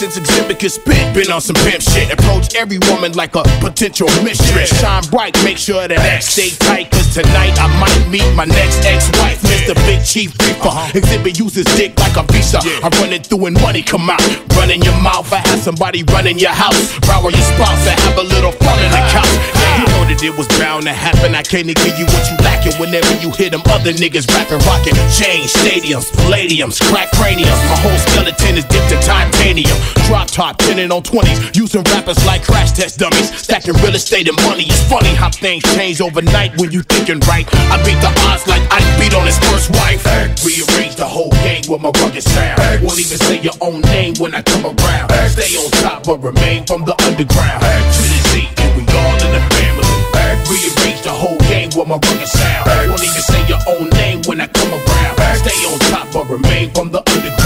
Since Xzibit spit, been on some pimp shit. Approach every woman like a potential mistress. Shine bright, make sure that X stay tight. Cause tonight I might meet my next ex-wife, Mr. Big Chief Reaper. Xzibit uses dick like a visa. I run it through and money come out. Run in your mouth, I have somebody run in your house. Borrow your spouse and have a little fun in the couch. You know that it was bound to happen. I came to give you what you lacking whenever you hear them other niggas rapping, rocking. Chain stadiums, palladiums, crack craniums. My whole skeleton is dipped in titanium. Drop top, pinning on 20s. Using rappers like crash test dummies. Stacking real estate and money. It's funny how things change overnight when you thinking right. I beat the odds like I beat on his first wife. Rearrange the whole game with my rugged sound. Won't even say your own name when I come around. Stay on top but remain from the underground. To the Z and we all in the family. Rearrange the whole game with my rugged sound. Won't even say your own name when I come around. Stay on top but remain from the underground.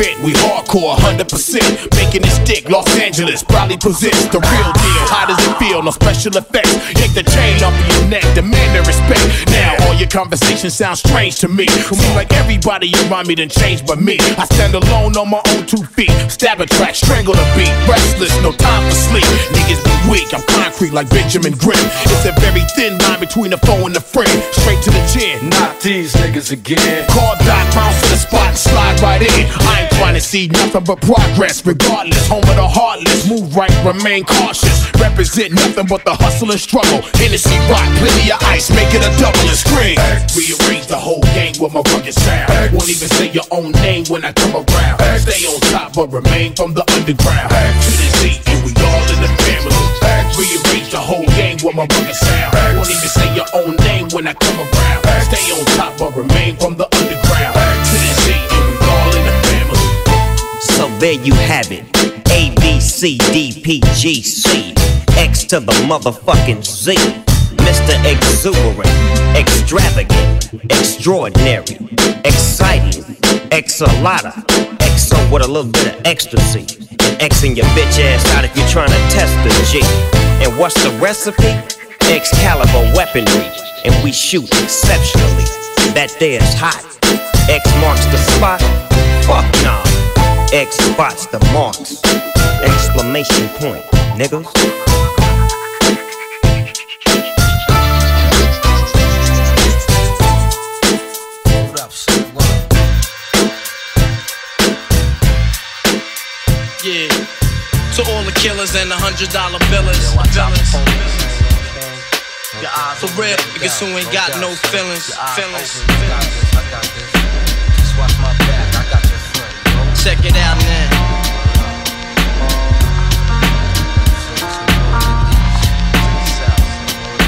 Event, we hardcore 100%. Making it stick, Los Angeles proudly presents the real deal. How does it feel? No special effects. Yank the chain off of your neck, demand the respect. Now all your conversations sound strange to me. Seem like everybody around me done changed but me. I stand alone on my own two feet. Stab a track, strangle the beat. Restless, no time for sleep. Niggas be weak, I'm concrete like Benjamin Grimm. It's a very thin line between the foe and the friend. Straight to the chin. Not these niggas again. Call Doc, bounce to the spot, and slide right in. I ain't trying to see nothing but progress, regardless. Home of the heartless, move right, remain cautious. Represent nothing but the hustle and struggle. Hennessy rock, plenty of ice, make it a double and scream. Rearrange the whole game with my rugged sound. Won't even say your own name when I come around. Stay on top but remain from the underground. To the Z, and we all in the family. Rearrange the whole game with my rugged sound. Won't even say your own name when I come around. Stay on top but remain from the underground. There you have it. A, B, C, D, P, G, C. X to the motherfucking Z. Mr. Exuberant, extravagant, extraordinary, exciting, exalata, exo with a little bit of ecstasy. And Xing your bitch ass out if you're trying to test the G. And what's the recipe? Excalibur weaponry. And we shoot exceptionally. That there's hot. X marks the spot. Fuck nah. X spots the marks. Exclamation point, niggas. Yeah. To all the killers and the hundred dollar billers. billers. For real, niggas who ain't got no feelings. Feelings. Check it out now.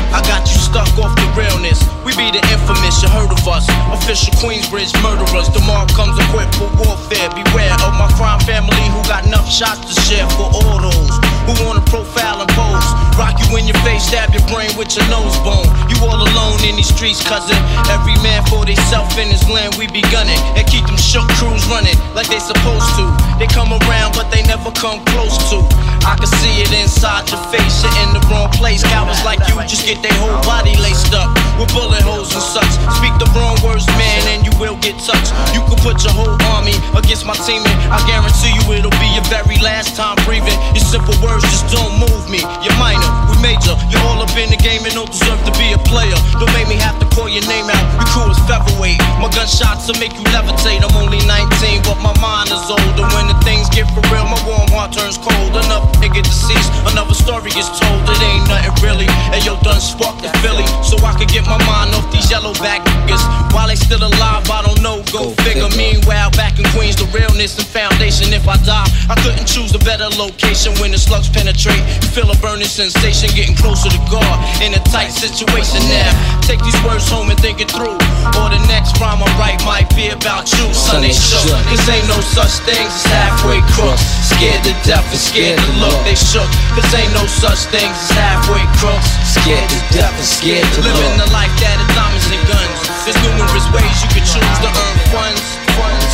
I got you stuck off the realness. We be the infamous, you heard of us. Official Queensbridge murderers. Mobb comes equipped for warfare. Beware of my crime family who got enough shots to share for all those who wanna profile and pose. Rock you in your face, stab your brain with your nose bone. You all alone in these streets, cousin. Every man for theyself in his land, we be gunning. And keep them shook crews running like they supposed to. They come around, but they never come close to. I can see it inside your face. You're in the wrong place. Cowards like you just get their whole body laced up with bullet holes and such. Speak the wrong words, man, and you will get touched. You can put your whole army against my teammate. I guarantee you it'll be your very last time breathing. Your simple words just don't move me. You're minor, we major. You're all up in the game and don't deserve to be a player. Don't make me have to call your name out. You cool as featherweight. My gunshots will make you levitate. I'm only 19, but my mind is older. When the things get for real, my warm heart turns cold enough get deceased, another story is told. It ain't nothing really. And yo, done sparked the Philly, so I could get my mind off these yellow back niggas. While they still alive, I don't know. Go, figure. Meanwhile, back in Queens, the realness and foundation. If I die, I couldn't choose a better location when the slugs penetrate. You feel a burning sensation, getting closer to God in a tight situation now. Take these words home and think it through. Or the next rhyme I write might be about you, son. They shook. Cause ain't no such things as halfway crooks. Scared to death and scared to look. They shook. Cause ain't no such things as halfway crooks. Scared to death and scared to look. Living the life that that is diamonds and guns. There's numerous ways you can choose to earn funds.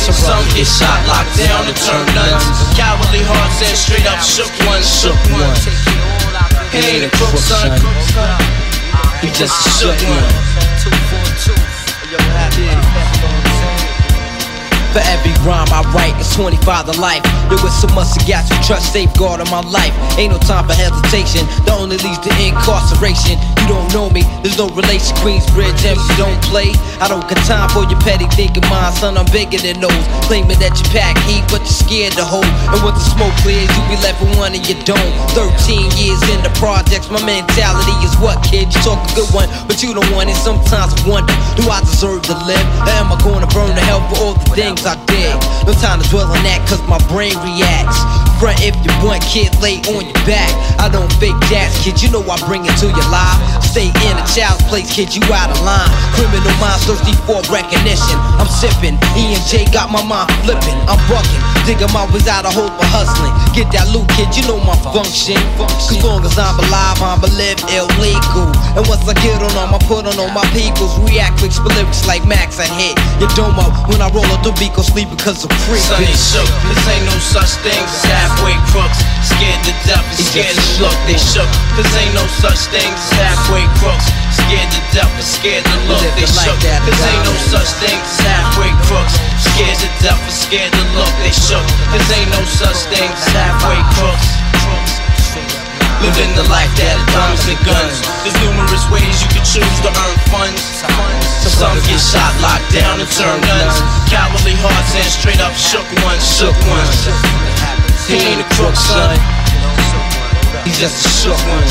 Some get shot, locked down, and turn nuns. Cowardly hearts and straight up shook ones, shook ones. He ain't a crook, son. He just a shook one. For every rhyme I write, it's 25 to life. There was so much to got you trust, safeguard on my life. Ain't no time for hesitation, that only leads to incarceration. You don't know me, there's no relation. Queensbridge, MC don't play. I don't got time for your petty thinking, mind, son. I'm bigger than those. Claiming that you pack heat, but you're scared to hold. And when the smoke clears, you be left with one and you don't. 13 years in the projects, my mentality is what, kid? You talk a good one, but you don't want it. Sometimes I wonder, do I deserve to live? Or am I gonna burn to hell for all the things I did? No time to dwell on that, cause my brain reacts. Front if you want, kid, lay on your back. I don't fake jazz, kid, you know I bring it to your life. Stay in a child's place, kid, you out of line. Criminal minds thirsty for recognition. I'm sipping, E and J got my mind flipping. I'm bucking, digging my ways out of hope for hustling. Get that loot, kid, you know my function. Cause long as I'm alive, I'm live illegal. And once I get on them, I put on all my peoples. React quick, lyrics like Max, I hit your dome up. When I roll up the beat, go sleep because I'm free. Son, they shook. This ain't no such thing as halfway crooks. Scared to death and scared to look. They shook. Cause ain't no such thing as halfway crooks. Scared to death and scared to look. They shook. Cause ain't no such thing as halfway crooks. Scared to death and scared to look. They shook. Cause ain't no such thing as halfway crooks. Living the life that is diamonds and guns. There's numerous ways you can choose to earn funds. Some get shot, locked down, and turn guns. Cowardly hearts and straight up shook ones, shook ones. He ain't a crook, son. He's just a shook one.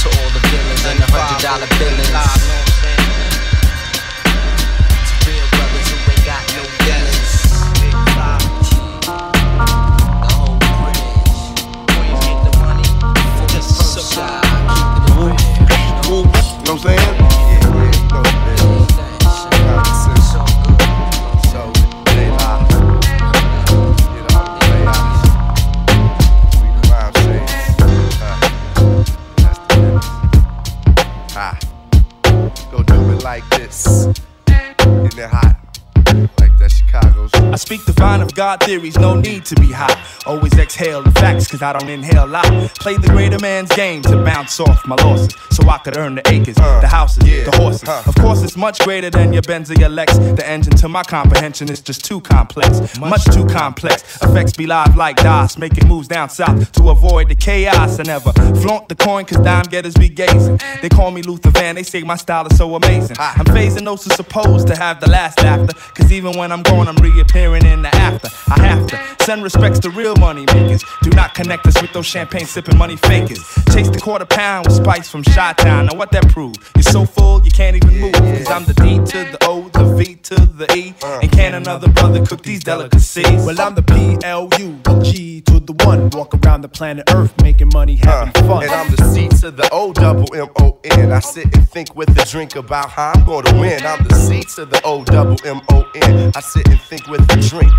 To all the villains and the hundred dollar billings. What I'm saying? Go do it like this. Getting it hot. Speak the vine of God theories, no need to be hot. Always exhale the facts, cause I don't inhale a lot. Play the greater man's game to bounce off my losses. So I could earn the acres, uh, the houses, the horses. Of course, it's much greater than your Benz or your Lex. The engine to my comprehension is just too complex. Much too complex. Effects be live like DOS, making moves down south to avoid the chaos. I never flaunt the coin, cause dime getters be gazing. They call me Luther Van, they say my style is so amazing. I'm phasing those who supposed to have the last laughter. Cause even when I'm gone, I'm reappearing in the after. I have to send respects to real money makers. Do not connect us with those champagne sipping money fakers. Chase the quarter pound with spice from Shot Town. Now what that prove? You're so full you can't even move. Cause I'm the D to the O, the V to the E. And can another brother cook these delicacies? Well, I'm the P L U, the G to the one. Walk around the planet Earth making money, uh, having fun. And I'm the C to the O double M O N. I sit and think with a drink about how I'm gonna win. I'm the C to the O double M O N. I sit and think with drink.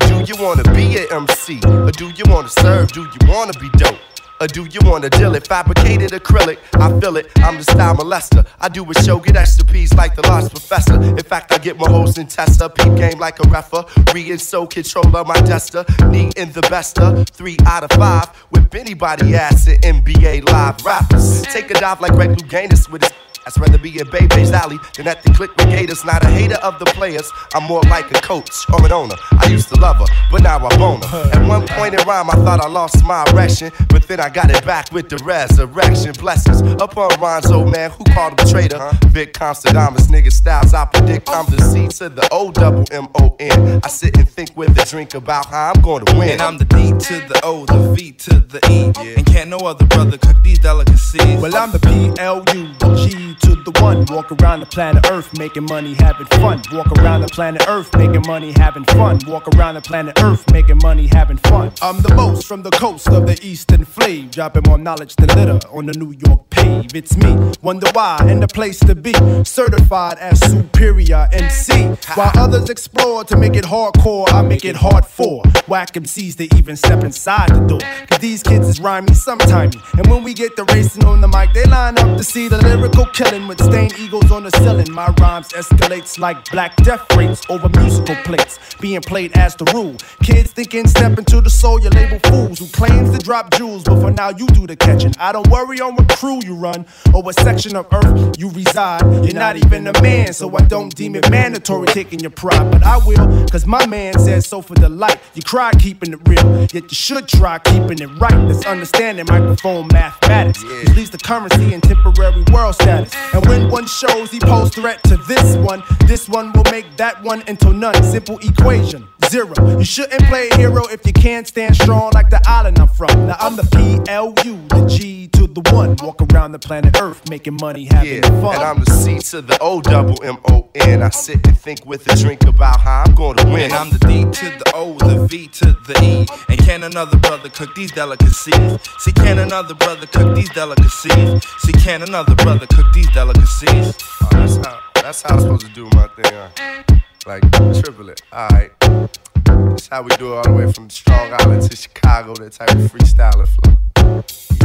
Do you wanna be a MC? Or do you wanna serve? Do you wanna be dope? Or do you wanna deal it? Fabricated acrylic, I feel it. I'm the style molester. I do a show, get extra peas like the large professor. In fact, I get my hoes in tester. Peep game like a refer. Re and so controller, my duster. Knee in the bester. Three out of five. Whip anybody ass in NBA live rappers. Take a dive like Greg Louganis with his I'd rather be in Bebe's alley than at the click Gators. Not a hater of the players, I'm more like a coach or an owner. I used to love her, but now I bone her. At one point in rhyme, I thought I lost my erection, but then I got it back with the resurrection. Blessings upon Ron's old man who called him traitor. Big Constadamus, nigga styles, I predict I'm the C to the O double M O N. I sit and think with a drink about how I'm going to win. And I'm the D to the O, the V to the E. And can't no other brother cook these delicacies. Well, I'm the P L U G to the one. Walk around the planet Earth making money, having fun. Walk around the planet Earth making money, having fun. Walk around the planet Earth making money, having fun. I'm the most from the coast of the eastern flame. Dropping more knowledge than litter on the New York pave. It's me, wonder why, and the place to be. Certified as superior MC. While others explore to make it hardcore, I make it hard for whack MCs to even step inside the door. Cause these kids is rhyming sometimey. And when we get the racing on the mic, they line up to see the lyrical killing with stained eagles on the ceiling. My rhymes escalates like black death rates over musical plates being played as the rule. Kids thinking step into the soul, you label fools who claims to drop jewels, but for now you do the catching. I don't worry on what crew you run or what section of earth you reside. You're not even a man, so I don't deem it mandatory taking your pride, but I will, cause my man says so for the light. You cry keeping it real, yet you should try keeping it right. That's understanding microphone mathematics, which leads to currency and temporary world status. And when one shows he pose threat to this one, this one will make that one into none. Simple equation, zero. You shouldn't play a hero if you can't stand strong like the island I'm from. Now I'm the P L U, the G to the one. Walk around the planet Earth making money, having Yeah, fun. and I'm the C to the O double M O N. I sit and think with a drink about how I'm going to win. And I'm the D to the O, the V to the E. And can another brother cook these delicacies? See, can another brother cook these delicacies? See, can another brother cook these delicacies? Oh, that's how I'm supposed to do my thing. huh? Like triple it. Alright. That's how we do it all the way from Strong Island to Chicago, that type of freestyling flow.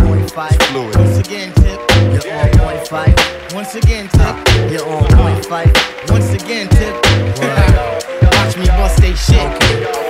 Point Phife. Fluid. Once again, tip. You're on point Phife. Once again, tip. You're on point Phife. Once again, tip. Watch me bust they shit. This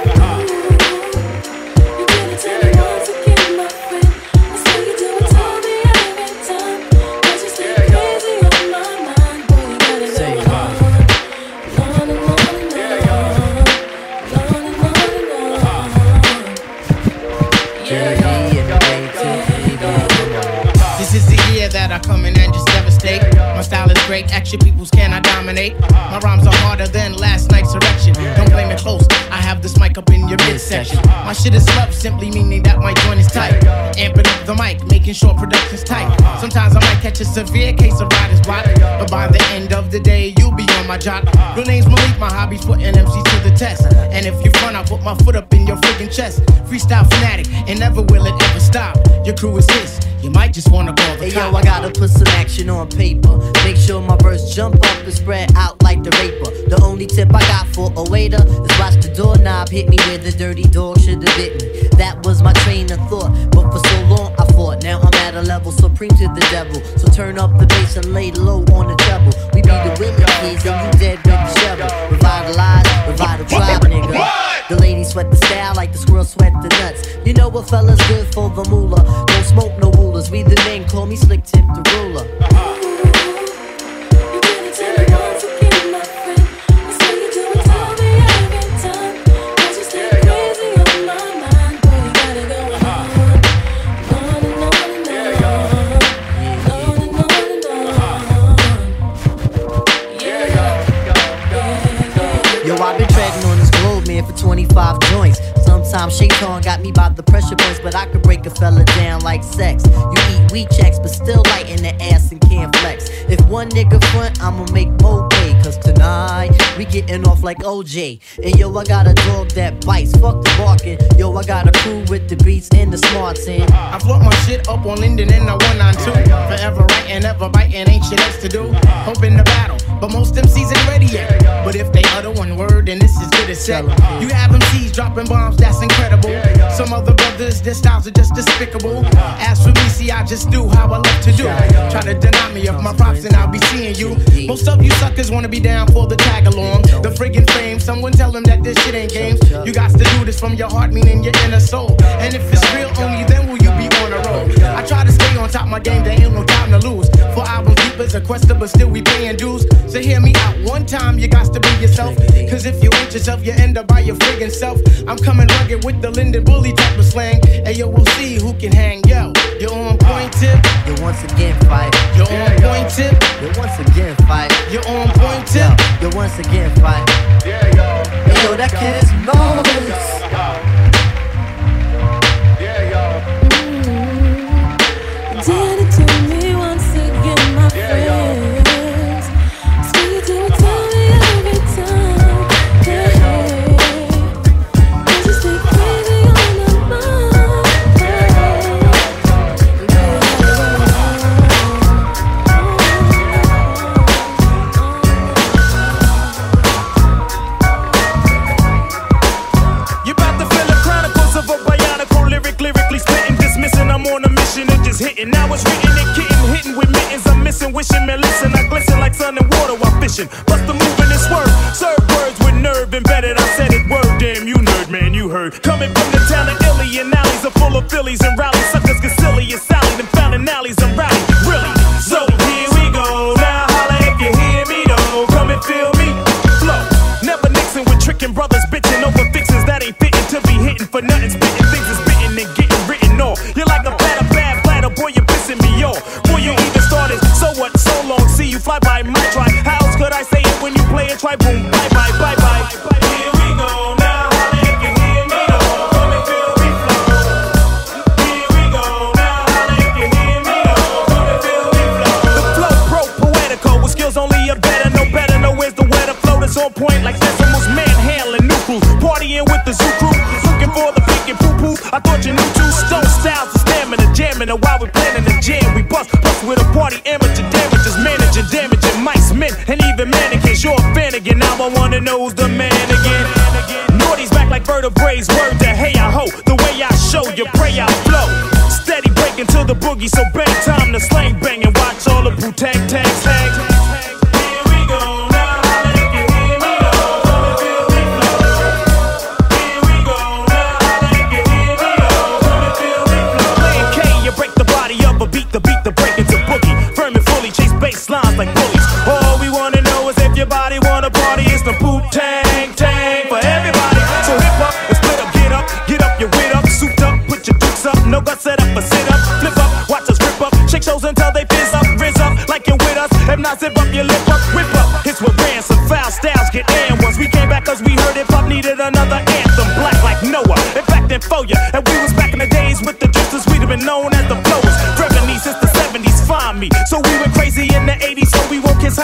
Great, action peoples cannot dominate. My rhymes are harder than last night's erection. Don't blame it close, I have this mic up in your midsection. My shit is love, simply meaning that my joint is tight. Amping up the mic, making sure production's tight. Sometimes I might catch a severe case of writer's block, but by the end of the day, you'll be on my job. Real name's Malik, my hobby's putting MCs to the test. And if you front, I put my foot up in your friggin' chest. Freestyle fanatic, and never will it ever stop. Your crew is his, you might just wanna call the Hey yo. I gotta put some action on paper. Make sure my verse jump up and spread out like the raper. The only tip I got for a waiter is watch the doorknob hit me where the dirty dog should have bit me. That was my train of thought, but for so long I fought. Now I'm at a level supreme to the devil. So turn up the bass and lay low on the treble. We be the willing kids and you dead with the shovel. Revitalize, revitalize, nigga. The ladies sweat the style like the squirrel sweat the nuts. You know what fella's good for the moolah. Don't smoke no rulers. We the men call me slick tip the ruler. 25 joints. Sometimes Shaitan got me by the pressure points, but I could break a fella down like sex. You eat weed checks, but still light in the ass and can't flex. If one nigga front, I'ma make more pay. Cause tonight, we getting off like OJ. And yo, I got a dog that bites, fuck the barking. Yo, I got a crew with the beats and the smarts in. I float my shit up on Linden and on two. Forever writing, ever biting, ain't shit else to do. Hoping to battle, but most MCs ain't ready yet. But if they utter one word, then this is good as set. You have MCs dropping bombs, that's incredible. Some other brothers their styles are just despicable. As for me, see, I just do how I love to do. Try to deny me of my props and I'll be seeing you. Most of you suckers wanna be down for the tag along. The friggin' fame, someone tell them that this shit ain't games. You got to do this from your heart, meaning your inner soul. And if it's real, only then will you on a roll. I try to stay on top of my game, there ain't no time to lose. For albums deep as a quester, but still we paying dues. So hear me out one time, you got to be yourself. Cause if you ain't yourself, you end up by your friggin' self. I'm coming rugged with the Linden Bully type of slang. Hey yo, we'll see who can hang. Yo, you're on point tip. You once again fight. You're on point tip. You once again fight. You're on point tip. You once again fight. Hey yo, that kid is marvelous. Just hitting. Now it's written and kitten, hitting with mittens. I'm missing, wishing, man, listen. I glisten like sun and water while fishing. Bust the moving and swerve. Serve words with nerve embedded. I said it word, damn, you nerd, man, you heard. Coming from the town of Illy and alleys are full of Phillies and rally suckers get silly and Sally. Them found in alleys and rally. Really? So here we go. Now holla if you hear me, though. Come and feel me. Flow. Never mixing with tricking brothers, bitching over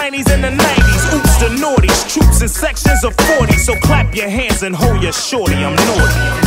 90s and the 90s. Oops, the naughties, troops in sections of 40. So clap your hands and hold your shorty, I'm naughty.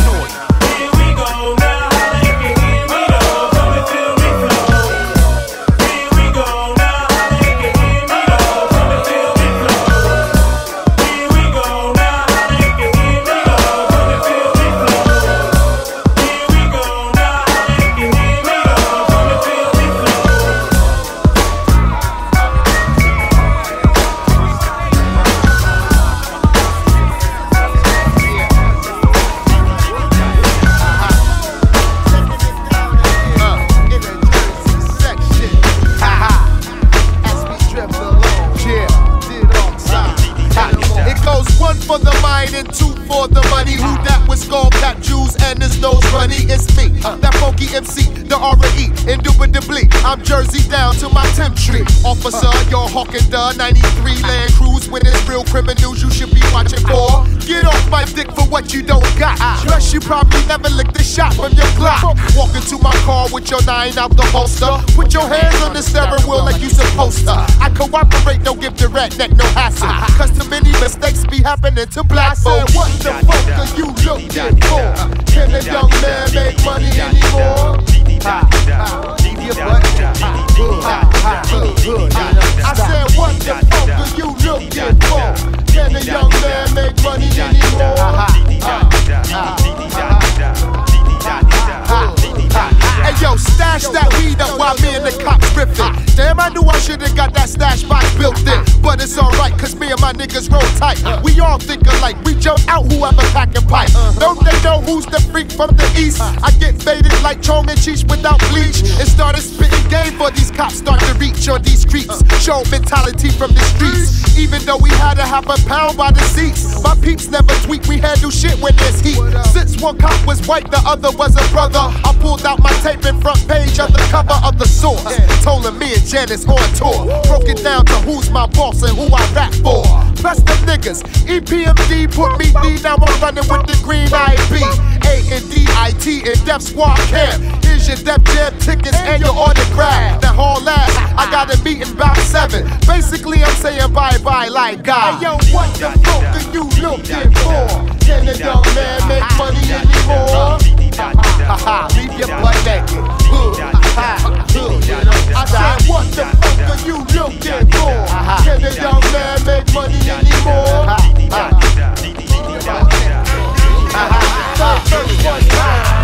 The 93 Land Cruise. When it's real criminals, you should be watching for. Get off my dick for what you don't got. Plus, you probably never licked a shot from your Glock. Walk into my car with your nine out the holster. Put your hands on the steering wheel like you supposed to. I cooperate, don't give the rat neck no hassle. Cause too many mistakes be happening to black folks. What the fuck are you looking for? Can a young man make money anymore? Ha, ha, your butt. I said, what the fuck are you looking for? Can a young man make money anymore? Uh-huh. Uh-huh. Uh-huh. Hey yo, stash that weed up while me and the cops riffing. Damn, I knew I should've got that stash box built in. But it's alright, cause me and my niggas roll tight. We all think alike, we jump out whoever packin' pipe. Don't they know who's the freak from the east? I get faded like Chong and Cheech without bleach. And started spitting game for these cops start to reach on these creeps. Show mentality from the streets. Even though we had a half a pound by the seats. My peeps never tweak, we handle shit when there's heat. Since one cop was white, the other was a brother. I pulled out my tape in front page of the cover of the source. Told him me and Janice on tour. Broke it down to who's my boss and who I rap for. Plus the niggas, EPMD put me D. Now I'm running with the green IB. A and DIT and Def Squad Camp. Your Def Jam tickets and your autograph. That whole last, I got a meeting about seven. Basically, I'm saying bye bye like God. Hey yo, what the fuck are you looking for? Can a young man make money anymore? Ha ha ha, leave your butt naked. Hood, ha ha. I said, what the fuck are you looking for? Can a young man make money anymore?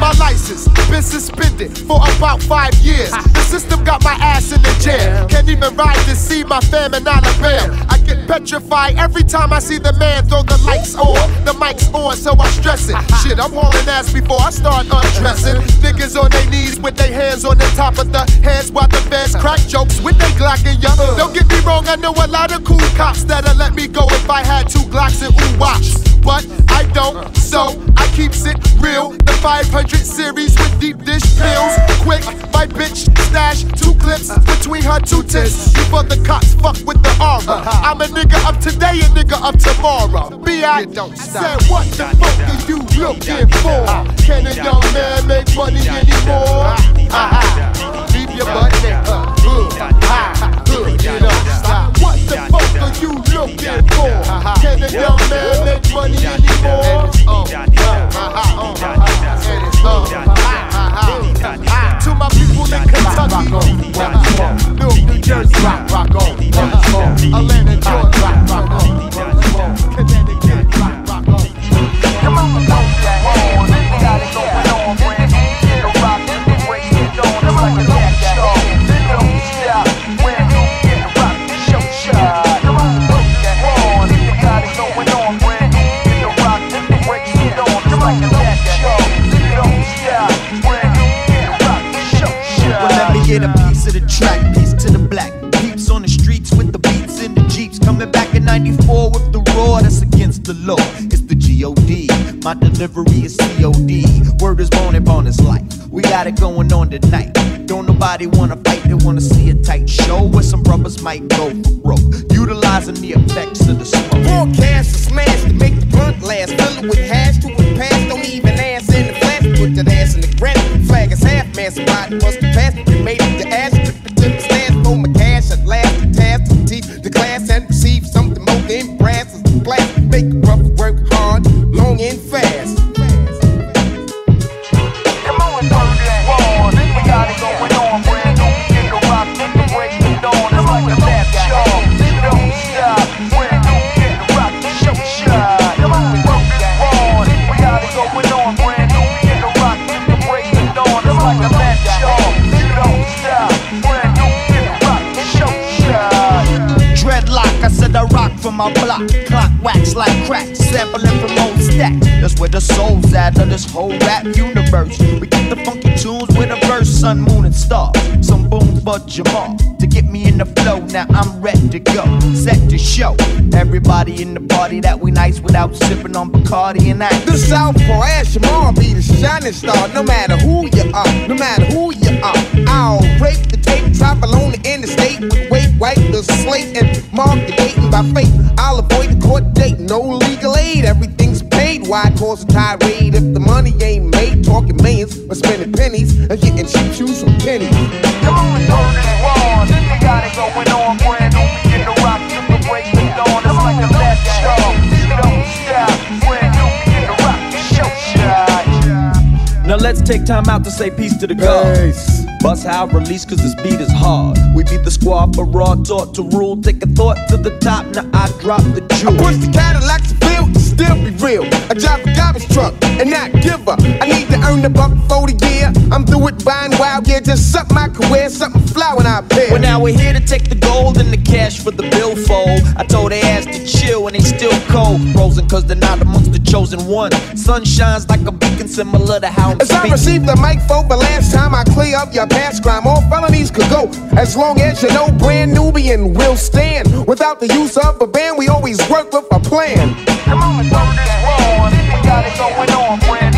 My license been suspended for about five years. The system got my ass in the jail. Can't even ride to see my fam in Alabama. I get petrified every time I see the man throw the lights on. The mic's on, so I stress it. Shit, I'm hauling ass before I start undressing. Niggas on their knees with their hands on the top of the heads while the fans crack jokes with they Glock in ya. Don't get me wrong, I know a lot of cool cops that'll let me go if I had two Glocks and ooh watch. But I don't, so I keeps it real. The 500 series with deep dish pills. Quick, my bitch stash two clips between her two tits. Before the cops fuck with the aura. I'm a nigga up today, a nigga up tomorrow. Be I said, what the fuck are you looking for? Can a young man make money anymore? Uh-huh. Leave your butt. Hood, the fuck are you looking for? Can a young man make money anymore? To my people in Kentucky, Newark, New Jersey, rock, rock on, Atlanta, Georgia, rock, rock on, Connecticut, rock, rock on. Come on, My delivery is C.O.D. Word is born upon his life. We got it going on tonight. Don't nobody wanna fight, they wanna see a tight show where some brothers might go broke. Utilizing the effects of the smoke. Broadcast a smash to make the blunt last. Fill it with hash to it pass. Don't even answer in the flash. Put that ass in the granite. Flag is half man. Somebody from my block. Clock wax like crack, sampling from old stack. That's where the soul's at of this whole rap universe. We get the funky tunes with a verse, sun, moon, and star. Some boom, but Jamal to me in the flow. Now I'm ready to go, set to show. Everybody in the party that we nice without sipping on Bacardi and that. The Southpaw Ash Jamal be the shining star, no matter who you are, no matter who you are. I'll break the tape, drop alone in the state with weight, wipe the slate, and mark the dating by fate. I'll avoid the court date, no legal aid, everything's paid. Why cause a tirade if the money ain't made? Talking millions, but spending pennies and getting cheap shoes from pennies. Come on, turn it on. We got it going on, brand new. We get the rock, get the break it on. It's like a left show. Don't stop, brand new. We get the rock, show shot. Now let's take time out to say peace to the gods. Bust how release cause this beat is hard. We beat the squad for raw, taught to rule. Take a thought to the top, now I drop the jewel. Push the Cadillacs to field to still be real. I drive a garbage truck and not give up. I need to earn the buck for the year. I'm through with buying wild gear, just something I could wear, something fly when I appear. Well, now we're here to take the gold and the cash for the billfold. I told they ass to chill and they still cold. Frozen cause they're not amongst the chosen one. Sun shines like a beacon similar to how I'm As I speaking. received the mic for the last time, I clear up your past crime. All felonies could go as long as you know brand Nubian will stand. Without the use of a band, we always work with a plan. Come on, even though we got it going on, friend.